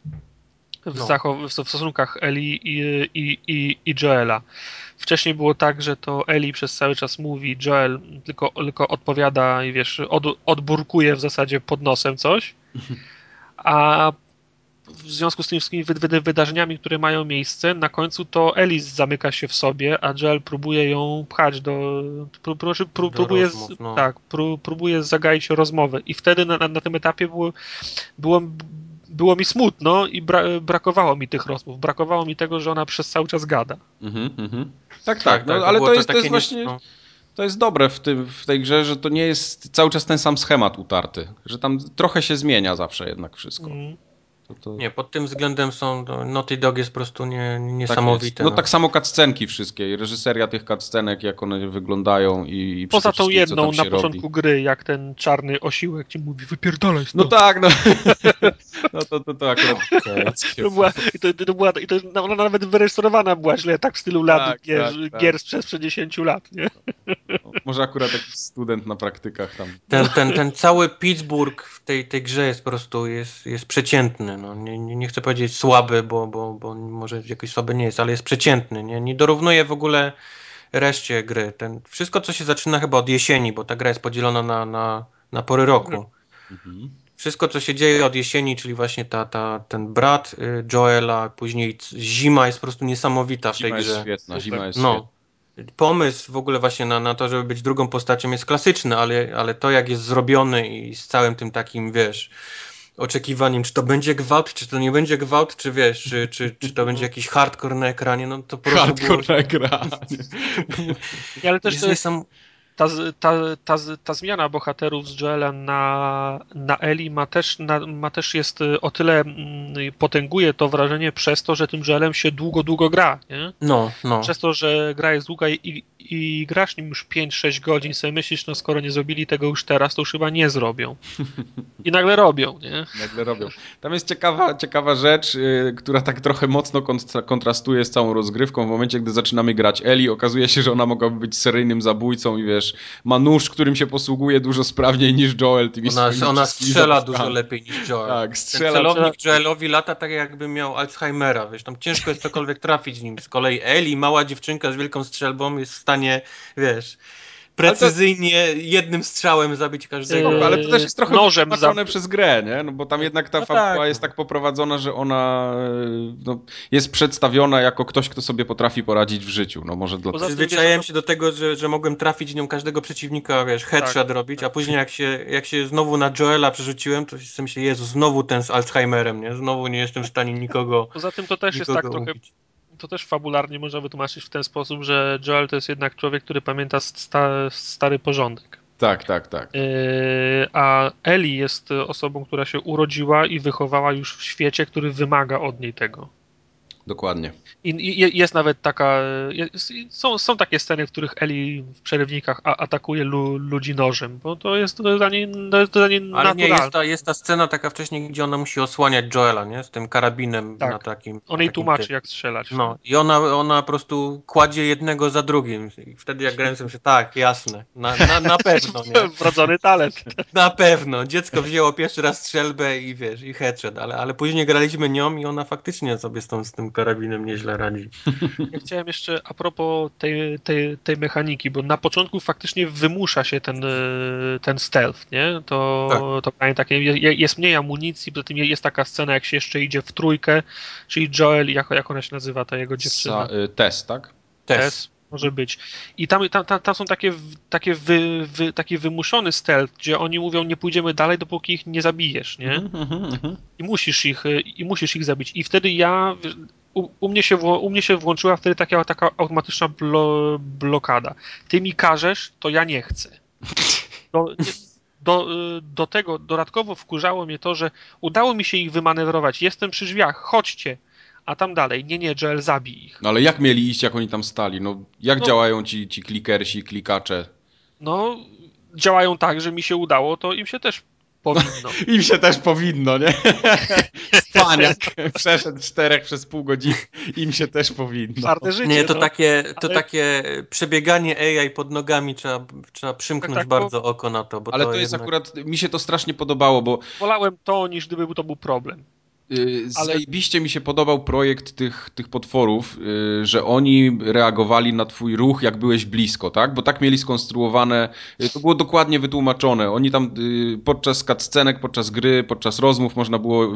w, no. zachow- w stosunkach Eli i, i, i, i Joela. Wcześniej było tak, że to Eli przez cały czas mówi, Joel tylko, tylko odpowiada i wiesz, od, odburkuje w zasadzie pod nosem coś, a w związku z tymi wszystkimi wydarzeniami, które mają miejsce, na końcu to Elis zamyka się w sobie, a Joel próbuje ją pchać do. Pró, pró, pró, próbuje, rozmów, no. tak, próbuje zagaić rozmowę. I wtedy na, na, na tym etapie było, było, było mi smutno i bra, brakowało mi tych rozmów. Brakowało mi tego, że ona przez cały czas gada. Mhm, mhm. Tak, tak, tak, no, tak ale to, to jest, to jest właśnie. No. To jest dobre w, tym, w tej grze, że to nie jest cały czas ten sam schemat utarty, że tam trochę się zmienia zawsze jednak wszystko. Mm. To, to... Nie, pod tym względem są, Naughty Dog jest po prostu nie, niesamowite. Tak no, no, tak samo cutscenki wszystkie i reżyseria tych cutscenek, jak one wyglądają i, i Poza tą jedną na początku robi. gry, jak ten czarny osiłek ci mówi, wypierdalaj No tak, no. no to, to, to akurat... to była, i to, to była, i to, ona nawet wyrejestrowana była źle, tak w stylu lat tak, gier, tak, gier tak. sprzed 10 lat, nie? No, może akurat jakiś student na praktykach tam. Ten, ten, ten cały Pittsburgh w tej, tej grze jest po prostu jest, jest przeciętny no, nie, nie chcę powiedzieć słaby, bo, bo, bo może jakiś słaby nie jest, ale jest przeciętny, nie, nie dorównuje w ogóle reszcie gry. Ten, wszystko, co się zaczyna chyba od jesieni, bo ta gra jest podzielona na, na, na pory roku. Mhm. Wszystko, co się dzieje od jesieni, czyli właśnie ta, ta, ten brat y, Joela, później zima jest po prostu niesamowita w tej grze. Zima jest świetna, zima jest no. świetna pomysł w ogóle właśnie na, na to, żeby być drugą postacią jest klasyczny, ale, ale to jak jest zrobiony i z całym tym takim, wiesz, oczekiwaniem, czy to będzie gwałt, czy to nie będzie gwałt, czy wiesz, czy, czy, czy to będzie jakiś hardcore na ekranie, no to po prostu Hardcore było... na ekranie. ale też jest to jest... Niesam ta, ta, ta, ta zmiana bohaterów z Joela na, na Eli ma też, na, ma też jest y, o tyle mm, potęguje to wrażenie przez to, że tym Joelem się długo, długo gra, nie? No, no. Przez to, że gra jest długa i, i, grasz nim już 5-6 godzin, sobie myślisz, no skoro nie zrobili tego już teraz, to już chyba nie zrobią. I nagle robią, nie? Nagle robią. Tam jest ciekawa, ciekawa rzecz, yy, która tak trochę mocno kontrastuje z całą rozgrywką. W momencie, gdy zaczynamy grać Eli, okazuje się, że ona mogłaby być seryjnym zabójcą i wiesz, ma nóż, którym się posługuje dużo sprawniej niż Joel. Tymi ona ona strzela dużo lepiej niż Joel. Tak, strzela. Ten celownik Joelowi lata tak jakby miał Alzheimera, wiesz, tam ciężko jest cokolwiek trafić nim. Z kolei Eli, mała dziewczynka z wielką strzelbą jest w stanie, wiesz, precyzyjnie to... jednym strzałem zabić każdego. Yy, ale to też jest trochę nożem za... przez grę, nie? No bo tam jednak ta no fabuła tak. jest tak poprowadzona, że ona no, jest przedstawiona jako ktoś, kto sobie potrafi poradzić w życiu. No może dlatego. Przyzwyczaiłem się do tego, że, że mogłem trafić nią każdego przeciwnika, wiesz, headshot tak, robić, a później jak się, jak się znowu na Joela przerzuciłem, to sobie myślę, Jezu, znowu ten z Alzheimerem, nie? Znowu nie jestem w stanie nikogo Poza tym to też jest tak trochę to też fabularnie można wytłumaczyć w ten sposób, że Joel to jest jednak człowiek, który pamięta sta, stary porządek. Tak, tak, tak. Yy, a Eli jest osobą, która się urodziła i wychowała już w świecie, który wymaga od niej tego. Dokładnie. I, i jest nawet taka. Jest, są, są takie sceny, w których Eli w przerywnikach a, atakuje lu, ludzi nożem, bo to jest to dla niej, to dla niej Ale nie, jest ta, jest ta scena taka wcześniej, gdzie ona musi osłaniać Joela, nie? Z tym karabinem tak. na takim. On jej tłumaczy, jak strzelać. No, i ona, ona po prostu kładzie jednego za drugim. I wtedy jak grałem sobie, tak, jasne. Na, na, na pewno, nie? Wrodzony talent. Na pewno. Dziecko wzięło pierwszy raz strzelbę i wiesz, i headshot, ale, ale później graliśmy nią i ona faktycznie sobie z, tą, z tym karabinem nieźle radzi. Ja chciałem jeszcze a propos tej, tej, tej mechaniki, bo na początku faktycznie wymusza się ten, e, ten stealth, nie? To, tak. to takie, jest mniej amunicji, poza tym jest taka scena, jak się jeszcze idzie w trójkę, czyli Joel, jak, jak ona się nazywa, ta jego dziewczyna? Sa, y, Tess, tak? Tess może być. I tam, tam, tam, są takie, takie wy, wy, taki wymuszony stealth, gdzie oni mówią, nie pójdziemy dalej, dopóki ich nie zabijesz, nie? Mm -hmm. I musisz ich, i musisz ich zabić. I wtedy ja, u, u, mnie, się, u mnie się włączyła wtedy taka, taka automatyczna blo, blokada. Ty mi każesz, to ja nie chcę. Do, do, do tego dodatkowo wkurzało mnie to, że udało mi się ich wymanewrować. Jestem przy drzwiach, chodźcie a tam dalej, nie, nie, Joel, zabij ich. No ale jak mieli iść, jak oni tam stali? No jak no, działają ci, ci klikersi, klikacze? No, działają tak, że mi się udało, to im się też powinno. Im się też powinno, nie? Spaniak przeszedł czterech przez pół godziny, im się też powinno. Życie, nie, to, no. takie, to ale... takie przebieganie AI pod nogami, trzeba, trzeba przymknąć tak, tak, bardzo bo... oko na to. ale to, to jest jednak... akurat, mi się to strasznie podobało, bo... Wolałem to, niż gdyby to był problem. Y, ale... Zajebiście mi się podobał projekt tych, tych potworów, y, że oni reagowali na twój ruch, jak byłeś blisko, tak? Bo tak mieli skonstruowane, y, to było dokładnie wytłumaczone. Oni tam podczas cutscenek, podczas gry, podczas rozmów można było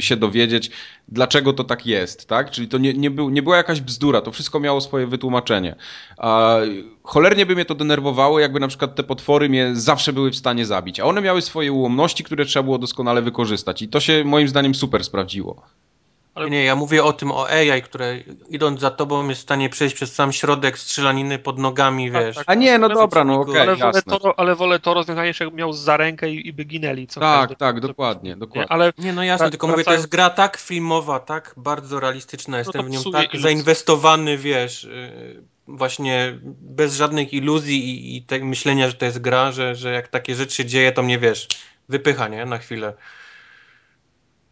się dowiedzieć, dlaczego to tak jest, tak? Czyli to nie, nie, był, nie była jakaś bzdura, to wszystko miało swoje wytłumaczenie. A cholernie by mnie to denerwowało, jakby na przykład te potwory mnie zawsze były w stanie zabić, a one miały swoje ułomności, które trzeba było doskonale wykorzystać i to się moim zdaniem super sprawdziło. Ale... Nie, ja mówię o tym, o AI, które idąc za tobą jest w stanie przejść przez sam środek strzelaniny pod nogami, tak, wiesz. Tak, a nie, no dobra, no okej, okay, ale, wolę to, ale wolę to rozwiązanie, że miał za rękę i, i by ginęli. Co tak, tak, dokładnie, dokładnie. Nie, ale nie, no jasne, tylko mówię, to jest gra tak filmowa, tak bardzo realistyczna, jestem no w nią tak iluzji. zainwestowany, wiesz, y, właśnie bez żadnych iluzji i, i te, myślenia, że to jest gra, że, że jak takie rzeczy się dzieje, to mnie, wiesz, wypycha, nie, na chwilę.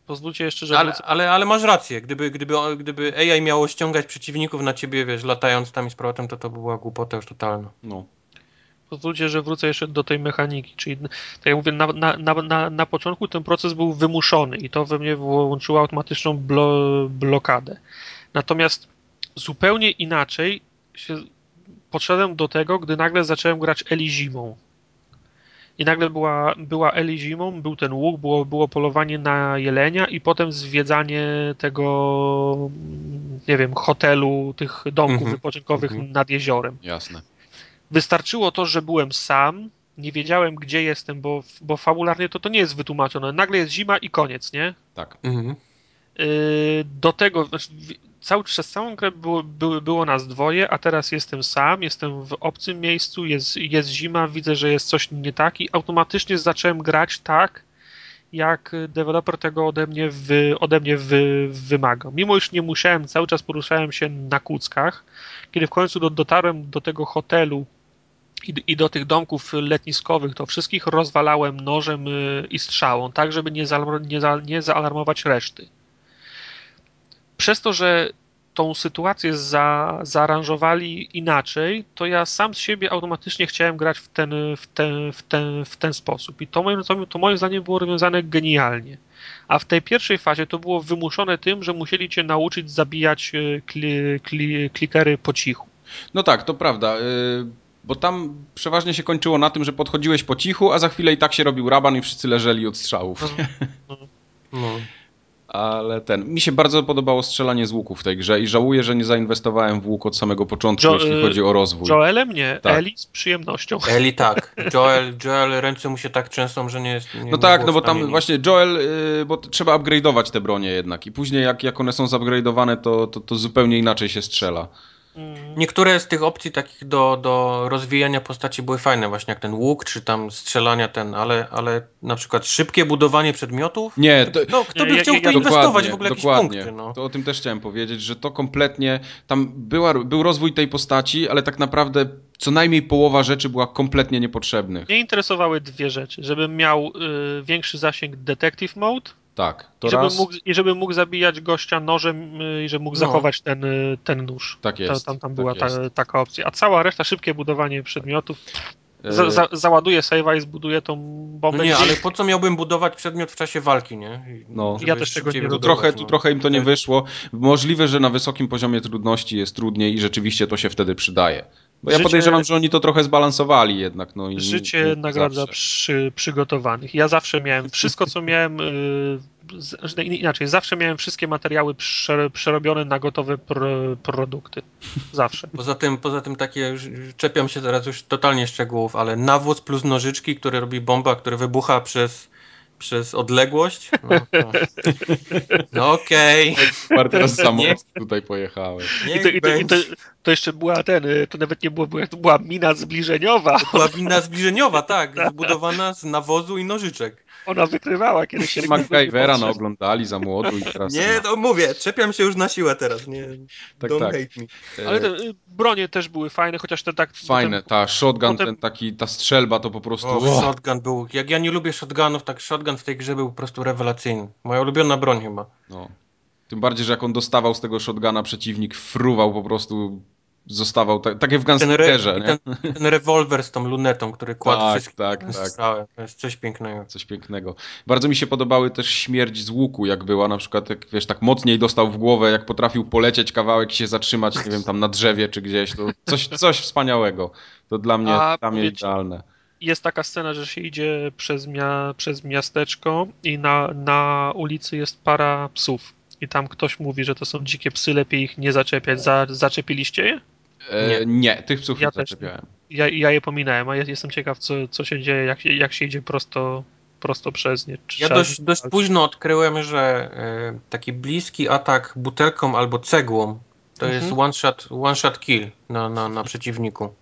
Pozwólcie jeszcze, że... Ale, ale, ale, masz rację, gdyby, gdyby, gdyby AI miało ściągać przeciwników na ciebie, wiesz, latając tam i z powrotem, to to by była głupota już totalna. No. Pozwólcie, że wrócę jeszcze do tej mechaniki, czyli tak jak mówię, na, na, na, na początku ten proces był wymuszony i to we mnie włączyło automatyczną blo, blokadę. Natomiast zupełnie inaczej się podszedłem do tego, gdy nagle zacząłem grać Eli zimą. I nagle była, była Eli zimą, był ten łuk, było, było polowanie na jelenia i potem zwiedzanie tego, nie wiem, hotelu, tych domków mm -hmm. wypoczynkowych mm -hmm. nad jeziorem. Jasne. Wystarczyło to, że byłem sam, nie wiedziałem gdzie jestem, bo, bo fabularnie to, to nie jest wytłumaczone. Nagle jest zima i koniec, nie? Tak. Mhm. Do tego, znaczy, cały, przez całą grę było, było, było nas dwoje, a teraz jestem sam, jestem w obcym miejscu, jest, jest zima, widzę, że jest coś nie tak i automatycznie zacząłem grać tak, jak deweloper tego ode mnie, wy, ode mnie wy, wymagał. Mimo iż nie musiałem, cały czas poruszałem się na kuckach, kiedy w końcu do, dotarłem do tego hotelu i, i, do tych domków letniskowych, to wszystkich rozwalałem nożem y, i strzałą, tak żeby nie, nie, za, nie zaalarmować reszty. Przez to, że tą sytuację za, zaaranżowali inaczej, to ja sam z siebie automatycznie chciałem grać w ten, w ten, w ten, w ten sposób. I to moim, to, to moim zdaniem było rozwiązane genialnie. A w tej pierwszej fazie to było wymuszone tym, że musieli cię nauczyć zabijać y, kli, kli, klikery po cichu. No tak, to prawda. Y, bo tam przeważnie się kończyło na tym, że podchodziłeś po cichu, a za chwilę i tak się robił raban i wszyscy leżeli od strzałów. No. no. Ale ten. Mi się bardzo podobało strzelanie z łuku w tej grze i żałuję, że nie zainwestowałem w łuk od samego początku, jo jeśli chodzi o rozwój. Joelem nie, tak. Eli z przyjemnością. Eli tak. Joel, Joel ręce mu się tak trzęsą, że nie jest. Nie, no tak, no bo tam właśnie Joel, yy, bo trzeba upgrade'ować te bronie jednak i później jak, jak one są zupgrade'owane, to, to, to zupełnie inaczej się strzela. Mhm. Niektóre z tych opcji takich do, do rozwijania postaci były fajne, właśnie jak ten łuk, czy tam strzelania ten, ale, ale na przykład szybkie budowanie przedmiotów? Nie, to, no, kto by nie, chciał ja, ja, to inwestować w ogóle dokładnie. jakieś punkty? No. To o tym też chciałem powiedzieć, że to kompletnie, tam była, był rozwój tej postaci, ale tak naprawdę co najmniej połowa rzeczy była kompletnie niepotrzebnych. Mnie interesowały dwie rzeczy, żebym miał y, większy zasięg Detective Mode, tak, to I żeby, raz... mógł, I żeby mógł zabijać gościa nożem y, i żeby mógł no. zachować ten, y, ten nóż. Tak jest. tam, tam tak była ta, taka opcja. A cała reszta, szybkie budowanie przedmiotów. Za, za, załaduję save'a i zbuduję tą bombę. No nie, ale po co miałbym budować przedmiot w czasie walki, nie? No. Ja też tego nie tu trochę, no. tu trochę im to nie wyszło. Możliwe, że na wysokim poziomie trudności jest trudniej i rzeczywiście to się wtedy przydaje. Bo ja podejrzewam, że oni to trochę zbalansowali jednak. No i życie nie, nie nagradza przy, przygotowanych. Ja zawsze miałem wszystko, co miałem, yy, inaczej, zawsze miałem wszystkie materiały przerobione na gotowe pr produkty. Zawsze. Poza tym, poza tym takie, czepiam się teraz już totalnie szczegółów, ale nawóz plus nożyczki, który robi bomba, który wybucha przez przez odległość. No, no. no okej. Okay. Teraz samolot tutaj pojechałem. I, to, i, to, i to, to, jeszcze była ten, to nawet nie było, to była mina zbliżeniowa. To była mina zbliżeniowa, tak, zbudowana z nawozu i nożyczek. Ona wykrywała kiedyś się MacGyvera oglądali za młodu i teraz... Nie, no mówię, czepiam się już na siłę teraz, nie, tak, don't tak. hate me. Ale te y, bronie też były fajne, chociaż te tak... Fajne, ta shotgun, potem... ten taki, ta strzelba to po prostu... O, shotgun był, jak ja nie lubię shotgunów, tak shotgun w tej grze był po prostu rewelacyjny. Moja ulubiona broń chyba. No. Tym bardziej, że jak on dostawał z tego shotguna, przeciwnik fruwał po prostu zostawał, tak, tak jak w Gunslingerze, ten, ten, ten, rewolwer z tą lunetą, który kładł tak, wszystko tak, tak. To jest coś pięknego. Coś pięknego. Bardzo mi się podobały też śmierć z łuku, jak była na przykład, jak wiesz, tak mocniej dostał w głowę, jak potrafił polecieć kawałek i się zatrzymać, nie wiem, tam na drzewie czy gdzieś, to coś, coś wspaniałego. To dla mnie, A, dla mnie idealne jest taka scena, że się idzie przez, mia przez miasteczko i na, na ulicy jest para psów. I tam ktoś mówi, że to są dzikie psy, lepiej ich nie zaczepiać. Za, zaczepiliście je? E, nie. nie, tych psów ja nie zaczepiałem. Ja, ja je pominąłem, a ja jestem ciekaw, co, co się dzieje, jak, jak się idzie prosto, prosto przez nie. ja dość, dość późno odkryłem, że y, taki bliski atak butelką albo cegłą to mhm. jest one shot, one shot kill na, na, na przeciwniku.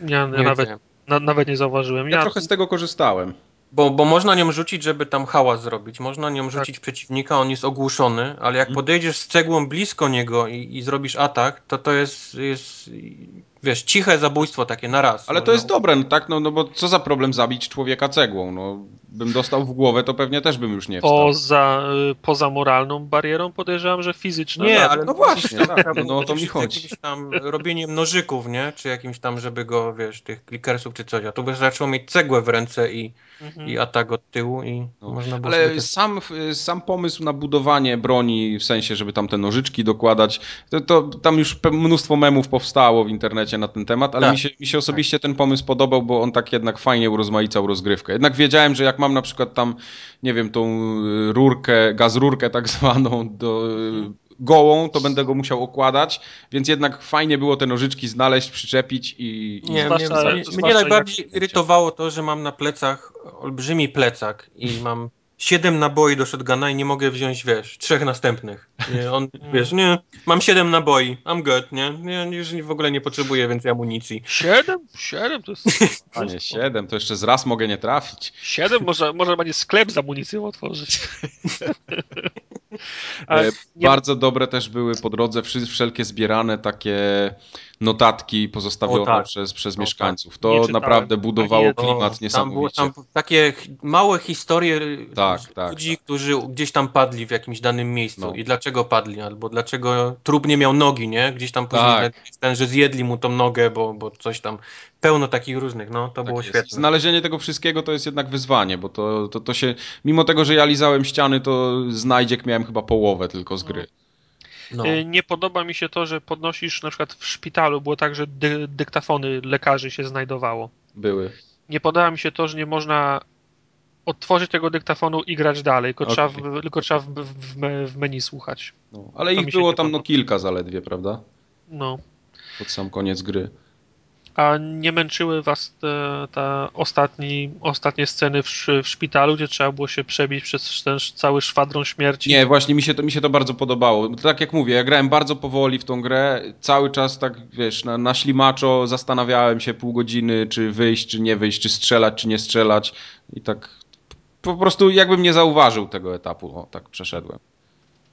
Ja, ja nawet, na, nawet nie zauważyłem. Ja, ja trochę z tego korzystałem. Bo, bo można nią rzucić, żeby tam hałas zrobić. Można nią tak. rzucić przeciwnika, on jest ogłuszony, ale jak mhm. podejdziesz z cegłą blisko niego i, i zrobisz atak, to to jest, jest wiesz, ciche zabójstwo takie na raz. Ale no, to jest no. dobre, no, tak? No, no bo co za problem zabić człowieka cegłą? No, bym dostał w głowę, to pewnie też bym już nie wstał. Poza, y, poza moralną barierą podejrzewam, że fizyczną. Nie, ale no właśnie, tak, no, no o to mi chodzi. Jakimś tam robieniem nożyków, nie? Czy jakimś tam, żeby go, wiesz, tych klikersów czy coś, a tu by zaczął mieć cegłę w ręce i, mhm. i atak od tyłu i no. można było Ale sam, sam pomysł na budowanie broni, w sensie, żeby tam te nożyczki dokładać, to, to tam już mnóstwo memów powstało w internecie na ten temat, ale tak. mi, się, mi się osobiście ten pomysł podobał, bo on tak jednak fajnie urozmaicał rozgrywkę. Jednak wiedziałem, że jak mam na przykład tam, nie wiem, tą y, rurkę, gaz rurkę tak zwaną do y, gołą, to będę go musiał okładać, więc jednak fajnie było te nożyczki znaleźć, przyczepić i... i nie, mnie, mnie najbardziej irytowało to, że mam na plecach olbrzymi plecak i mam siedem naboi do shotguna i nie mogę wziąć, wiesz, trzech następnych. Nie, on, wiesz, nie, mam siedem naboi, I'm good, nie, nie, już w ogóle nie potrzebuję więcej amunicji. Siedem? Siedem to jest... A nie, siedem, to jeszcze z raz mogę nie trafić. Siedem? Może, może będzie sklep z amunicją otworzyć. E, bardzo dobre też były po drodze wszelkie zbierane takie notatki pozostawione tak. przez, przez mieszkańców. To naprawdę budowało klimat niesamowicie. Tam, było, tam takie małe historie tak, tak, ludzi, tak. którzy gdzieś tam padli w jakimś danym miejscu no. i dlaczego padli, albo dlaczego trup nie miał nogi, nie? Gdzieś tam później tak. ten, że zjedli mu tą nogę, bo, bo coś tam pełno takich różnych, no to tak było jest. świetne. Znalezienie tego wszystkiego to jest jednak wyzwanie, bo to, to, to się, mimo tego, że ja lizałem ściany, to znajdziek miałem chyba połowę tylko z gry. No. Y, nie podoba mi się to, że podnosisz na przykład w szpitalu, było tak, że dy, dyktafony lekarzy się znajdowało. Były. Nie podoba mi się to, że nie można odtworzyć tego dyktafonu i grać dalej, tylko okay. trzeba, w, tylko trzeba w, w, w menu słuchać. No, ale to ich było tam no, kilka zaledwie, prawda? No. Pod sam koniec gry. A nie męczyły was te, te ostatni, ostatnie sceny w, w, szpitalu, gdzie trzeba było się przebić przez ten cały szwadron śmierci? Nie, właśnie mi się to, mi się to bardzo podobało. Tak jak mówię, ja grałem bardzo powoli w tą grę, cały czas tak, wiesz, na, na ślimaczo zastanawiałem się pół godziny, czy wyjść, czy nie wyjść, czy strzelać, czy nie strzelać i tak po prostu jakbym nie zauważył tego etapu, o, tak przeszedłem.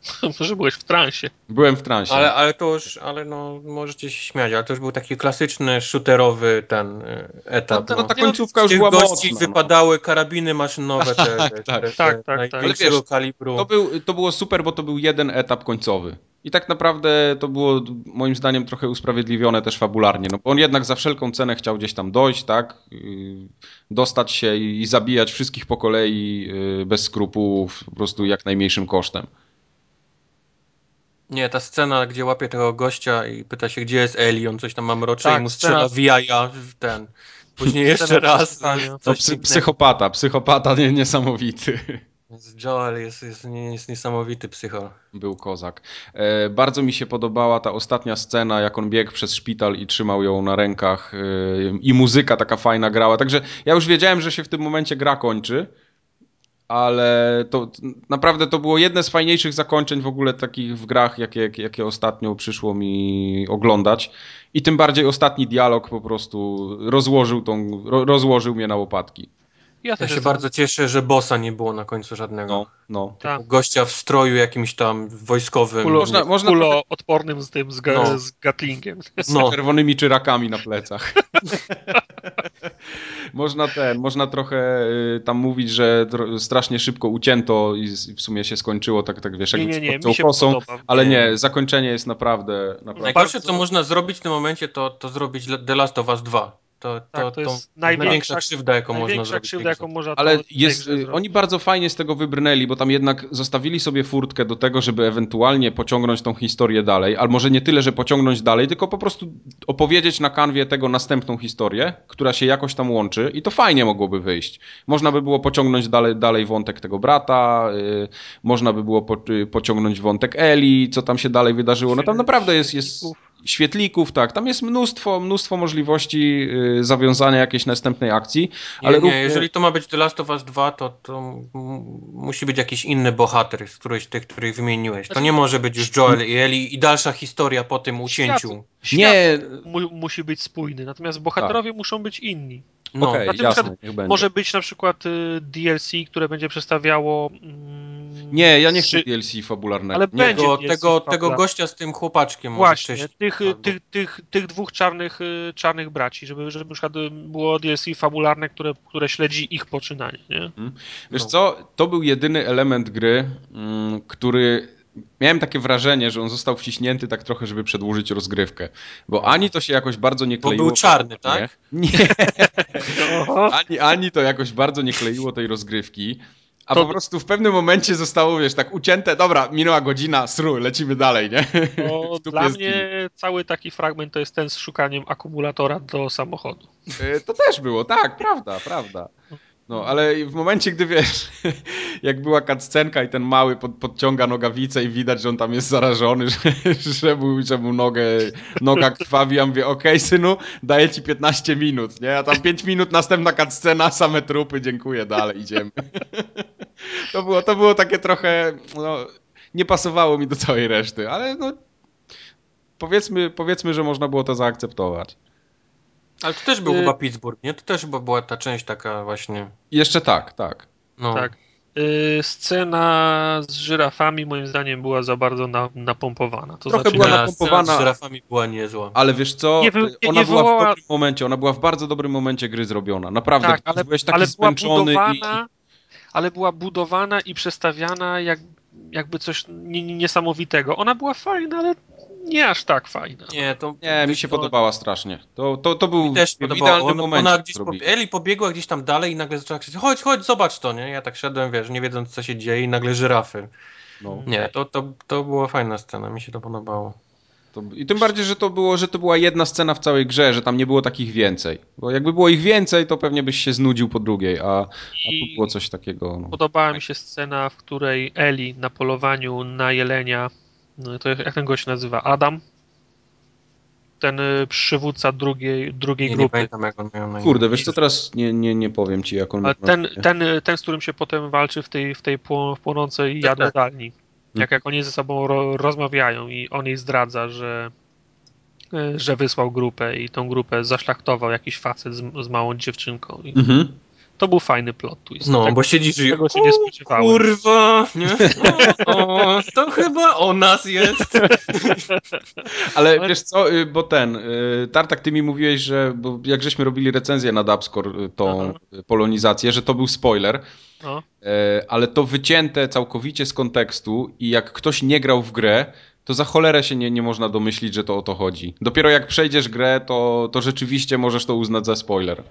Może byłeś w transie. Byłem w transie. Ale, ale to już, ale no, możecie się śmiać, ale to już był taki klasyczny shooterowy ten e, etap. No, no, ta końcówka już była gości mocna, no. wypadały karabiny maszynowe te, tak, te, tak, te, tak, tak, tak. Ale wiesz, kalibru. To, był, to było super, bo to był jeden etap końcowy. I tak naprawdę to było moim zdaniem trochę usprawiedliwione też fabularnie, no bo on jednak za wszelką cenę chciał gdzieś tam dojść, tak, dostać się i zabijać wszystkich po kolei y, bez skrupułów, po prostu jak najmniejszym kosztem. Nie, ta scena, gdzie łapie tego gościa i pyta się, gdzie jest Eli, on coś tam ma mrocze tak, i mu strzela w jaja w ten. Później jeszcze raz. No, psy, psychopata, psychopata nie, niesamowity. Joel jest, jest, jest niesamowity psycho. Był kozak. E, bardzo mi się podobała ta ostatnia scena, jak on biegł przez szpital i trzymał ją na rękach e, i muzyka taka fajna grała. Także ja już wiedziałem, że się w tym momencie gra kończy ale to naprawdę to było jedne z fajniejszych zakończeń w ogóle takich w grach, jakie, jakie ostatnio przyszło mi oglądać. I tym bardziej ostatni dialog po prostu rozłożył, tą, rozłożył mnie na łopatki. Ja, ja się bardzo cieszę, że bossa nie było na końcu żadnego. No, no. Tak. Gościa w stroju jakimś tam wojskowym. Kulo, można, można kulo odpornym z tym, z, ga, no. z gatlingiem. Z no. czerwonymi czyrakami na plecach. można ten, można trochę y, tam mówić, że strasznie szybko ucięto i w sumie się skończyło tak, tak wiesz, nie, nie, nie, się kosą, ale nie, zakończenie jest naprawdę, naprawdę... Najgorsze, co można zrobić w tym momencie, to, to zrobić The Last of Us 2 to, to, tak, to, jest największa, największa krzywda, jaką można zrobić. Krzywda, jaką można Ale jest, oni bardzo fajnie z tego wybrnęli, bo tam jednak zostawili sobie furtkę do tego, żeby ewentualnie pociągnąć tą historię dalej, ale może nie tyle, że pociągnąć dalej, tylko po prostu opowiedzieć na kanwie tego następną historię, która się jakoś tam łączy i to fajnie mogłoby wyjść. Można by było pociągnąć dalej, dalej wątek tego brata, yy, można by było po, yy, pociągnąć wątek Eli, co tam się dalej wydarzyło. No tam naprawdę jest, jest świetlików, tak, tam jest mnóstwo, mnóstwo możliwości y, zawiązania jakiejś następnej akcji. Nie, ale nie, równie... jeżeli to ma być The Last of Us 2, to, to musi być jakiś inny bohater z którejś tych, których wymieniłeś. To nie może być już Joel i Eli i dalsza historia po tym ucięciu. Świat, nie, mu, musi być spójny, natomiast bohaterowie tak. muszą być inni. No, okay, jasne, może być na przykład y, DLC, które będzie przedstawiało. Nie, ja nie chcę czy... DLC fabularnego. Ale nie, będzie tego, tego, tego gościa z tym chłopaczkiem. Właśnie, tych, tych, tych, tych dwóch czarnych, y, czarnych braci, żeby, żeby na przykład było DLC fabularne, które, które śledzi ich poczynanie. Nie? Hmm. Wiesz no. co, to był jedyny element gry, mm, który miałem takie wrażenie, że on został wciśnięty tak trochę, żeby przedłużyć rozgrywkę. Bo ani to się jakoś bardzo nie kleiło. Bo był czarny, tak? Nie. ani, ani to jakoś bardzo nie kleiło tej rozgrywki. A to... po prostu w pewnym momencie zostało, wiesz, tak ucięte, dobra, minęła godzina, sru, lecimy dalej, nie? No, dla mnie cały taki fragment to jest ten z szukaniem akumulatora do samochodu. E, to też było, tak, prawda, prawda. No, ale w momencie, gdy wiesz, jak była cutscenka i ten mały pod, podciąga nogawicę i widać, że on tam jest zarażony, że, mu, że mu nogę, noga krwawi, ja mówię, okej okay, synu, daję ci 15 minut, nie? A tam 5 minut, następna cutscena, same trupy, dziękuję, dalej idziemy. To było, to było takie trochę, no, nie pasowało mi do całej reszty, ale no, powiedzmy, powiedzmy, że można było to zaakceptować. Ale to też był y chyba Pittsburgh, nie? To też chyba była ta część taka właśnie... Jeszcze tak, tak. No. Tak. Y scena z żyrafami moim zdaniem była za bardzo na, napompowana. To Trochę znaczy, była napompowana. Scena z żyrafami była niezła. Ale wiesz co, nie, nie, ona nie była w dobrym momencie, ona była w bardzo dobrym momencie gry zrobiona. Naprawdę, tak, ale, byłeś taki ale zmęczony była budowana, i... Ale była budowana i przestawiana jak, jakby coś niesamowitego. Ona była fajna, ale nie aż tak fajna. Nie, to, nie mi się to... podobała strasznie. To, to, to był też w idealnym momencie. Ona gdzieś pobie... Eli pobiegła gdzieś tam dalej i nagle zaczęła krzyczeć, chodź, chodź, zobacz to, nie? Ja tak szedłem, wiesz, nie wiedząc co się dzieje i nagle żyrafy. No. Nie, to, to, to była fajna scena, mi się to podobało. To, I tym bardziej, że to było, że to była jedna scena w całej grze, że tam nie było takich więcej. Bo jakby było ich więcej, to pewnie byś się znudził po drugiej, a, a tu było coś takiego. No. Podobała mi się scena, w której Eli na polowaniu na jelenia, to jak ten gość nazywa? Adam? ten y, przywódca drugiej, drugiej nie, grupy. Nie pamiętam, jak on miał na Kurde, wiesz co, teraz nie, nie, nie powiem ci, jak on miał ten, ten, ten, z którym się potem walczy w tej, w tej płonącej tak, jadłodalni. Tak. Jak, jak oni ze sobą ro, rozmawiają i on jej zdradza, że y, że wysłał grupę i tą grupę zaszlachtował jakiś facet z, z małą dziewczynką. I... Mhm to był fajny plot twist. No, tak, bo siedzisz i tego się nie spodziewałem. Kurwa, nie? O, to chyba o nas jest. Ale wiesz co, y, bo ten, y, Tartak, ty mi mówiłeś, że bo jak żeśmy robili recenzję na Dubscore, y, tą Aha. polonizację, że to był spoiler. No. E, ale to wycięte całkowicie z kontekstu i jak ktoś nie grał w grę, to za cholerę się nie, nie można domyślić, że to o to chodzi. Dopiero jak przejdziesz grę, to, to rzeczywiście możesz to uznać za spoiler.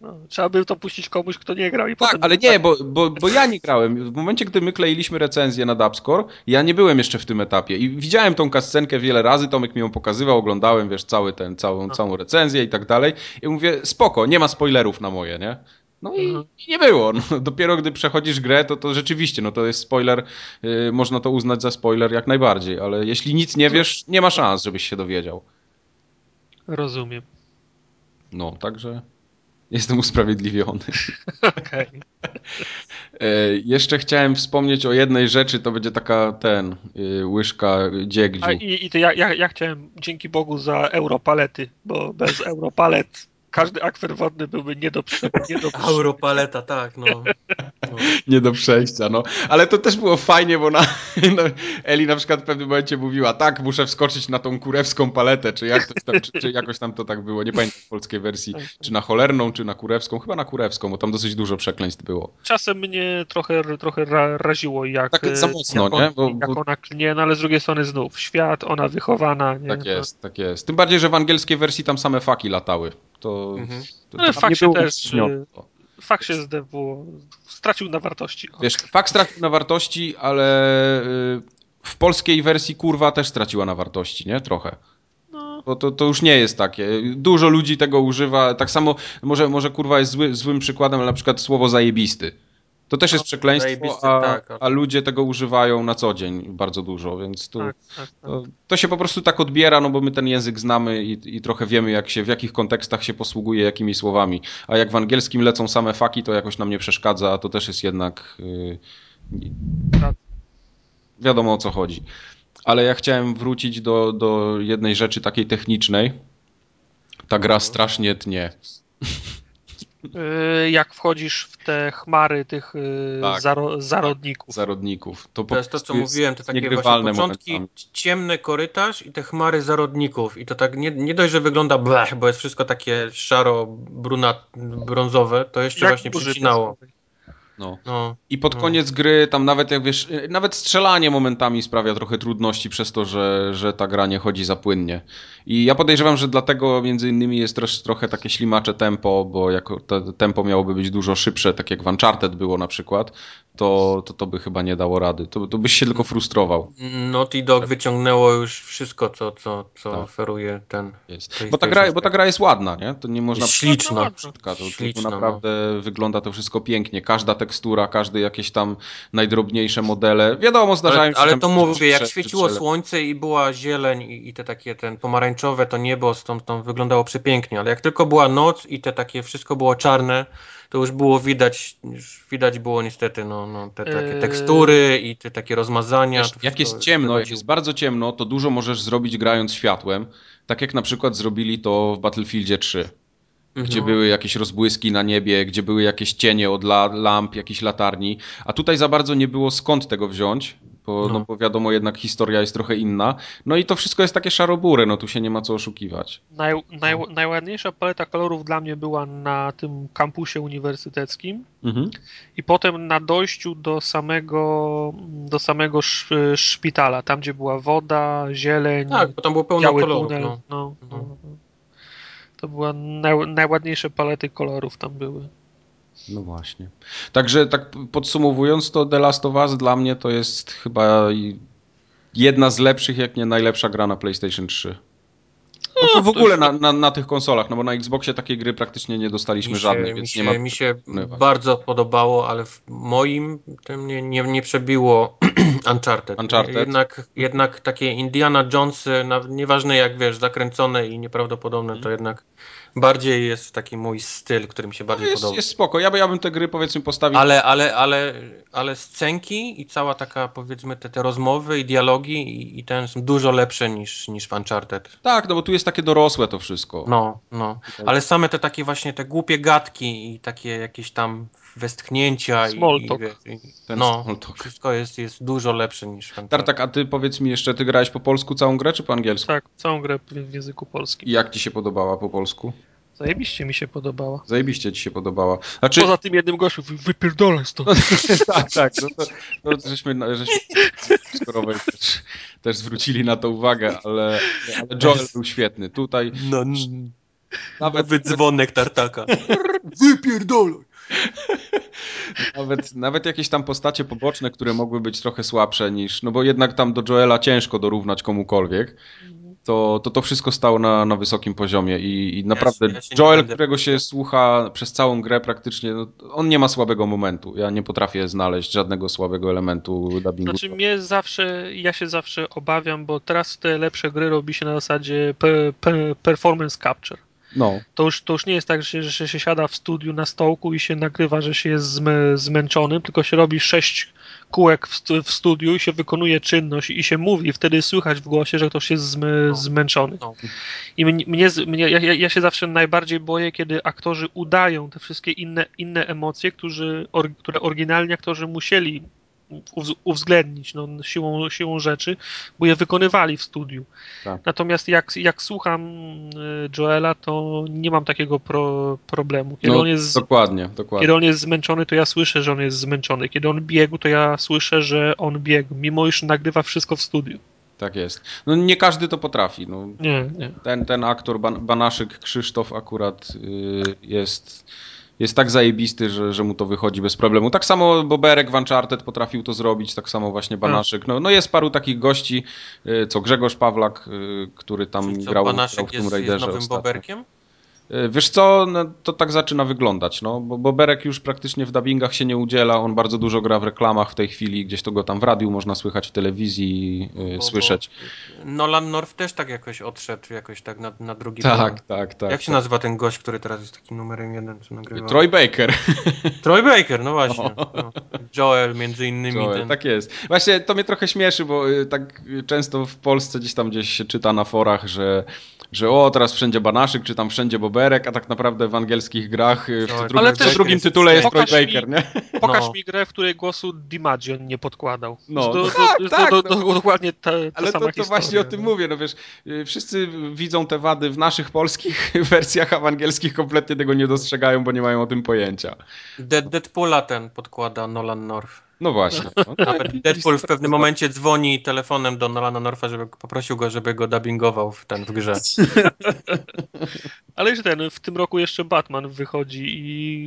No, trzeba by to puścić komuś, kto nie grał i Tak, ale nie, bo, bo, bo ja nie grałem. W momencie, gdy my kleiliśmy recenzję na Dubscore, ja nie byłem jeszcze w tym etapie i widziałem tą kascenkę wiele razy, Tomek mi ją pokazywał, oglądałem, wiesz, cały ten, całą, no. całą recenzję i tak dalej i mówię, spoko, nie ma spoilerów na moje, nie? No i, mhm. i, nie było. No, dopiero gdy przechodzisz grę, to, to rzeczywiście, no to jest spoiler, yy, można to uznać za spoiler jak najbardziej, ale jeśli nic nie wiesz, nie ma szans, żebyś się dowiedział. Rozumiem. No, także jestem usprawiedliwiony. Okej. Okay. jeszcze chciałem wspomnieć o jednej rzeczy, to będzie taka ten, yy, łyżka dziegdziu. A i, i to ja, ja, ja chciałem dzięki Bogu za europalety, bo bez europalet każdy akwer wodny byłby nie do, prze, nie do Europaleta, tak, no. no. Nie do przejścia, no. Ale to też było fajnie, bo na, no, Eli na przykład w pewnym momencie mówiła, tak, muszę wskoczyć na tą kurewską paletę, czy, jak to tam, czy, czy jakoś tam to tak było, nie pamiętam w polskiej wersji, czy na cholerną, czy na kurewską, chyba na kurewską, bo tam dosyć dużo przekleństw było. Czasem mnie trochę, trochę raziło, jak, tak za mocno, jak, on, nie? Bo, jak ona klnie, no ale z drugiej strony znów, świat, ona wychowana. Nie? Tak jest, tak jest. Tym bardziej, że w angielskiej wersji tam same faki latały to, mhm. to, to fakt się też, fakt się zdewło, stracił na wartości. Wiesz, fakt stracił na wartości, ale y, w polskiej wersji kurwa też straciła na wartości, nie? Trochę. No. Bo to, to już nie jest takie. Dużo ludzi tego używa. Tak samo, może, może kurwa jest zły, złym przykładem, ale na przykład słowo zajebisty. To też jest no, przekleństwo, a, tak, a, ludzie tego używają na co dzień bardzo dużo, więc tu, tak, tak, tak, to, to, się po prostu tak odbiera, no bo my ten język znamy i, i, trochę wiemy, jak się, w jakich kontekstach się posługuje jakimi słowami. A jak w angielskim lecą same faki, to jakoś nam nie przeszkadza, a to też jest jednak. Yy, wiadomo o co chodzi. Ale ja chciałem wrócić do, do jednej rzeczy takiej technicznej. Ta gra mhm. strasznie tnie. Y, jak wchodzisz w te chmary tych y, tak, zaro, zarodników. Zarodników. To, to jest to, co mówiłem, to takie właśnie początki, momentami. ciemny korytarz i te chmary zarodników. I to tak nie, nie dość, że wygląda blech, bo jest wszystko takie szaro, brunat, brązowe, to jeszcze jak właśnie przycinało. No. no. I pod no. koniec gry, tam nawet jak wiesz, nawet strzelanie momentami sprawia trochę trudności przez to, że, że ta gra nie chodzi za płynnie. I ja podejrzewam, że dlatego między innymi jest też trochę takie ślimacze tempo, bo jako to tempo miałoby być dużo szybsze, tak jak w Uncharted było na przykład, to, to, to by chyba nie dało rady. To, to byś się tylko frustrował. Naughty Dog wyciągnęło już wszystko, co, co, co tak. oferuje ten. Jest. Bo, ta gra, bo ta gra jest ładna, nie? To nie można... Jest śliczna. To, śliczna, to, to naprawdę no. wygląda to wszystko pięknie. Każda tekstura, każdy jakieś tam najdrobniejsze modele. Wiadomo, zdarzają ale, się ale tam to mówię, jak świeciło słońce i była zieleń i, i te takie ten pomarańczowe, to niebo stąd, stąd wyglądało przepięknie, ale jak tylko była noc i te takie wszystko było czarne, to już było widać, już widać było niestety no, no, te takie Eee. tekstury i te takie rozmazania. Wiesz, jak jest ciemno, jak jest bardzo ciemno, to dużo możesz zrobić grając światłem. Tak jak na przykład zrobili to w Battlefieldzie 3. Gdzie Mhm. były jakieś rozbłyski na niebie, gdzie były jakieś cienie od la lamp, jakichś latarni, a tutaj za bardzo nie było skąd tego wziąć, bo, no. No. bo wiadomo, jednak historia jest trochę inna. No i to wszystko jest takie szarobury, no tu się nie ma co oszukiwać. Naj, naj, najładniejsza paleta kolorów dla mnie była na tym kampusie uniwersyteckim Mhm. i potem na dojściu do samego, do samego sz, szpitala, tam gdzie była woda, zieleń, Tak, bo tam było pełno kolorów. tunel. No. No, no, Mhm. no. To były naj, najładniejsze palety kolorów tam były. No właśnie. Także tak podsumowując, to The Last of Us dla mnie to jest chyba jedna z lepszych, jak nie najlepsza gra na PlayStation 3. No, w ogóle na, na, na tych konsolach, no bo na Xboxie takiej gry praktycznie nie dostaliśmy się, żadnej, mi więc się, nie ma. mi się porównywać. bardzo podobało, ale w moim tym nie, nie, nie przebiło Uncharted. Uncharted. Jednak, jednak takie Indiana Jonesy, nieważne jak wiesz, zakręcone i nieprawdopodobne, Mhm. to jednak bardziej jest taki mój styl, który mi się bardziej No jest, podoba. jest spoko. Ja, by, ja bym te gry powiedzmy postawił. Ale, ale, ale, ale scenki i cała taka powiedzmy te, te rozmowy i dialogi i, i ten są dużo lepsze niż, niż w Uncharted. Tak, no bo tu jest takie dorosłe to wszystko. No, no. Ale same te takie właśnie te głupie gadki i takie jakieś tam westchnięcia Small i, talk. i, i Ten no, small talk. wszystko jest, jest dużo lepsze niż Uncharted. Tartak, a ty powiedz mi jeszcze, ty grałeś po polsku całą grę, czy po angielsku? Tak, całą grę w języku polskim. I jak ci się podobała po polsku? Zajebiście mi się podobała. Zajebiście ci się podobała. Znaczy, Poza tym jednym gościu, wy, wypierdolaj stąd. tak, tak. No to, no, to żeśmy, żeśmy skorowej też, też zwrócili na to uwagę, ale, ale Joel był świetny. Tutaj No, nawet, nawet dzwonek tartaka. Wypierdolaj! nawet, nawet jakieś tam postacie poboczne, które mogły być trochę słabsze niż, no bo jednak tam do Joela ciężko dorównać komukolwiek, to to, to wszystko stało na, na wysokim poziomie i, i naprawdę ja się nie Joel, będę- którego się słucha przez całą grę praktycznie, no, on nie ma słabego momentu. Ja nie potrafię znaleźć żadnego słabego elementu dubbingu. Znaczy mnie zawsze, ja się zawsze obawiam, bo teraz te lepsze gry robi się na zasadzie pe, pe, performance capture. No, To już, to już nie jest tak, że się, że się siada w studiu na stołku i się nagrywa, że się jest zmę, zmęczonym, tylko się robi sześć kółek w, w studiu i się wykonuje czynność i się mówi, wtedy słychać w głosie, że ktoś jest No. zmęczony. No. I mnie, mnie, mnie ja, ja ja się zawsze najbardziej boję, kiedy aktorzy udają te wszystkie inne, inne emocje, którzy, or, które oryginalnie aktorzy musieli uwzględnić no, siłą, siłą rzeczy, bo je wykonywali w studiu. Tak. Natomiast jak, jak słucham y, Joela, to nie mam takiego pro, problemu. Kiedy, no on jest, dokładnie, dokładnie. kiedy on jest zmęczony, to ja słyszę, że on jest zmęczony. Kiedy on biegł, to ja słyszę, że on biegł, mimo iż nagrywa wszystko w studiu. Tak jest. No nie każdy to potrafi. No, Nie, nie. ten, ten aktor Ban Banaszyk Krzysztof akurat y, jest, jest tak zajebisty, że, że mu to wychodzi bez problemu. Tak samo Boberek w Uncharted potrafił to zrobić, tak samo właśnie Banaszyk. No, no jest paru takich gości, y, co Grzegorz Pawlak, y, który tam co, grał, grał Banaszek w Tomb jest, jest Raiderze nowym ostatnio. boberkiem? Y, Wiesz co, no, to tak zaczyna wyglądać, no, bo Boberek już praktycznie w dubbingach się nie udziela, on bardzo dużo gra w reklamach w tej chwili, gdzieś to go tam w radiu można słychać, w telewizji y, Bo- słyszeć. Bo Nolan North też tak jakoś odszedł jakoś tak na, na drugi Tak, plan. tak, tak. Jak się tak. nazywa ten gość, który teraz jest takim numerem jeden, co nagrywa? Troy Baker. Troy Baker, no właśnie. No. No. Joel między innymi. Joel, ten... tak jest. Właśnie to mnie trochę śmieszy, bo y, tak często w Polsce gdzieś tam gdzieś się czyta na forach, że, że o, teraz wszędzie Banaszyk, czy tam wszędzie Boberek, a tak naprawdę w angielskich grach y, w Ale drugim, też w drugim jest tytule jest Troy Pokaż mi- Baker, nie? Pokaż No. mi grę, w której głosu DiMaggio nie podkładał. No, do, no do, tak, do, tak, do, no. do, dokładnie ta, ta Ale sama to, to historia. właśnie o tym no. mówię, no wiesz, y, wszyscy widzą te wady w naszych polskich wersjach, a w angielskich kompletnie tego nie dostrzegają, bo nie mają o tym pojęcia. De- Deadpoola ten podkłada Nolan North. No właśnie. No. Nawet Deadpool w pewnym momencie dzwoni telefonem do Nolana Norfa, żeby poprosił go, żeby go dubbingował w ten w grze. Ale jeszcze ten, w tym roku jeszcze Batman wychodzi i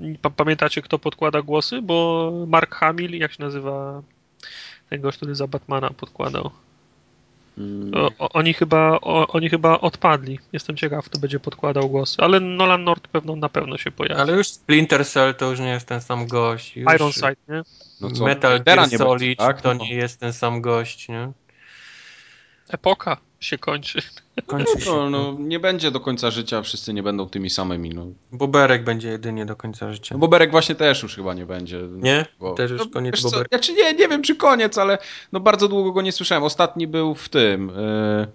yy, pamiętacie kto podkłada głosy? Bo Mark Hamill, jak się nazywa ten gość, który za Batmana podkładał? Mm. O, oni, chyba, o, oni chyba odpadli. Jestem ciekaw, kto będzie podkładał głosy. Ale Nolan North pewno, na pewno się pojawi. Ale już Splinter Cell to już nie jest ten sam gość. Już Ironside, nie? No co, Metal Gear nie Solid będzie, tak? to No. nie jest ten sam gość, nie? Epoka się kończy. Kończy się. No, no, nie będzie do końca życia, wszyscy nie będą tymi samymi. No, Boberek będzie jedynie do końca życia. no Boberek właśnie też już chyba nie będzie. Nie? Bo, Też już no, koniec wiesz co. Znaczy nie, nie wiem czy koniec, ale no bardzo długo go nie słyszałem. Ostatni był w tym, e,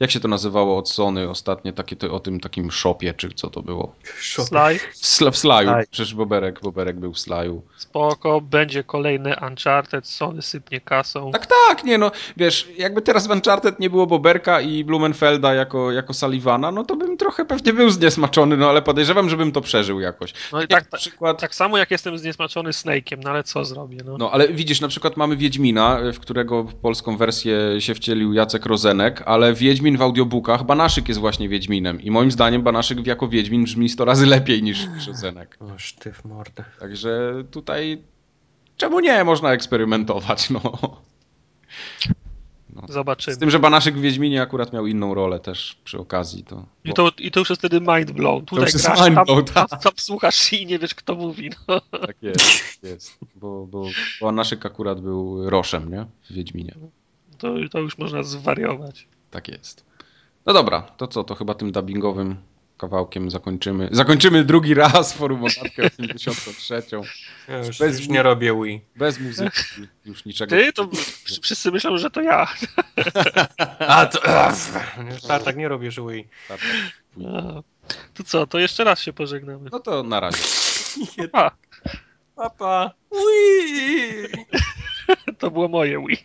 jak się to nazywało od Sony, ostatnie takie to, o tym takim shopie, czy co to było? Sly, W, sl- w Slaju, Slaj. przecież Boberek, Boberek był w Slaju. spoko, będzie kolejny Uncharted, Sony sypnie kasą. Tak, tak, nie no, wiesz, jakby teraz w Uncharted nie było Boberka i Jako, jako Sullivana, no to bym trochę pewnie był zniesmaczony, no ale podejrzewam, żebym to przeżył jakoś. No i tak, na przykład... tak samo jak jestem zniesmaczony Snake'iem, no ale co zrobię, no. No, ale widzisz, na przykład mamy Wiedźmina, w którego polską wersję się wcielił Jacek Rozenek, ale Wiedźmin w audiobookach, Banaszyk jest właśnie Wiedźminem i moim zdaniem Banaszyk jako Wiedźmin brzmi 100 razy lepiej niż niż Rozenek. O, sztyw mordę. Także tutaj czemu nie, można eksperymentować, no. Z Zobaczymy. tym, że Banaszyk w Wiedźminie akurat miał inną rolę też przy okazji, to... I to, I to już jest wtedy mind blown. Tutaj jest grasz, mind tam, blown, tam, tak. tam słuchasz i nie wiesz, kto mówi. No. Tak jest, jest. Bo, bo, Banaszyk akurat był Roszem, nie? W Wiedźminie. To, to już można zwariować. Tak jest. No dobra, to co, to chyba tym dubbingowym kawałkiem zakończymy. Zakończymy drugi raz forum Ogatkę 83. Ja już, Bez już nie robię Wii. Bez muzyki, już niczego. Ty, to wsz- wszyscy myślą, że to ja. A, to... Tak, tak nie robisz Wii. Tak, A, To co, to jeszcze raz się pożegnamy. No to na razie. A, Papa. Wii! to było moje Wii.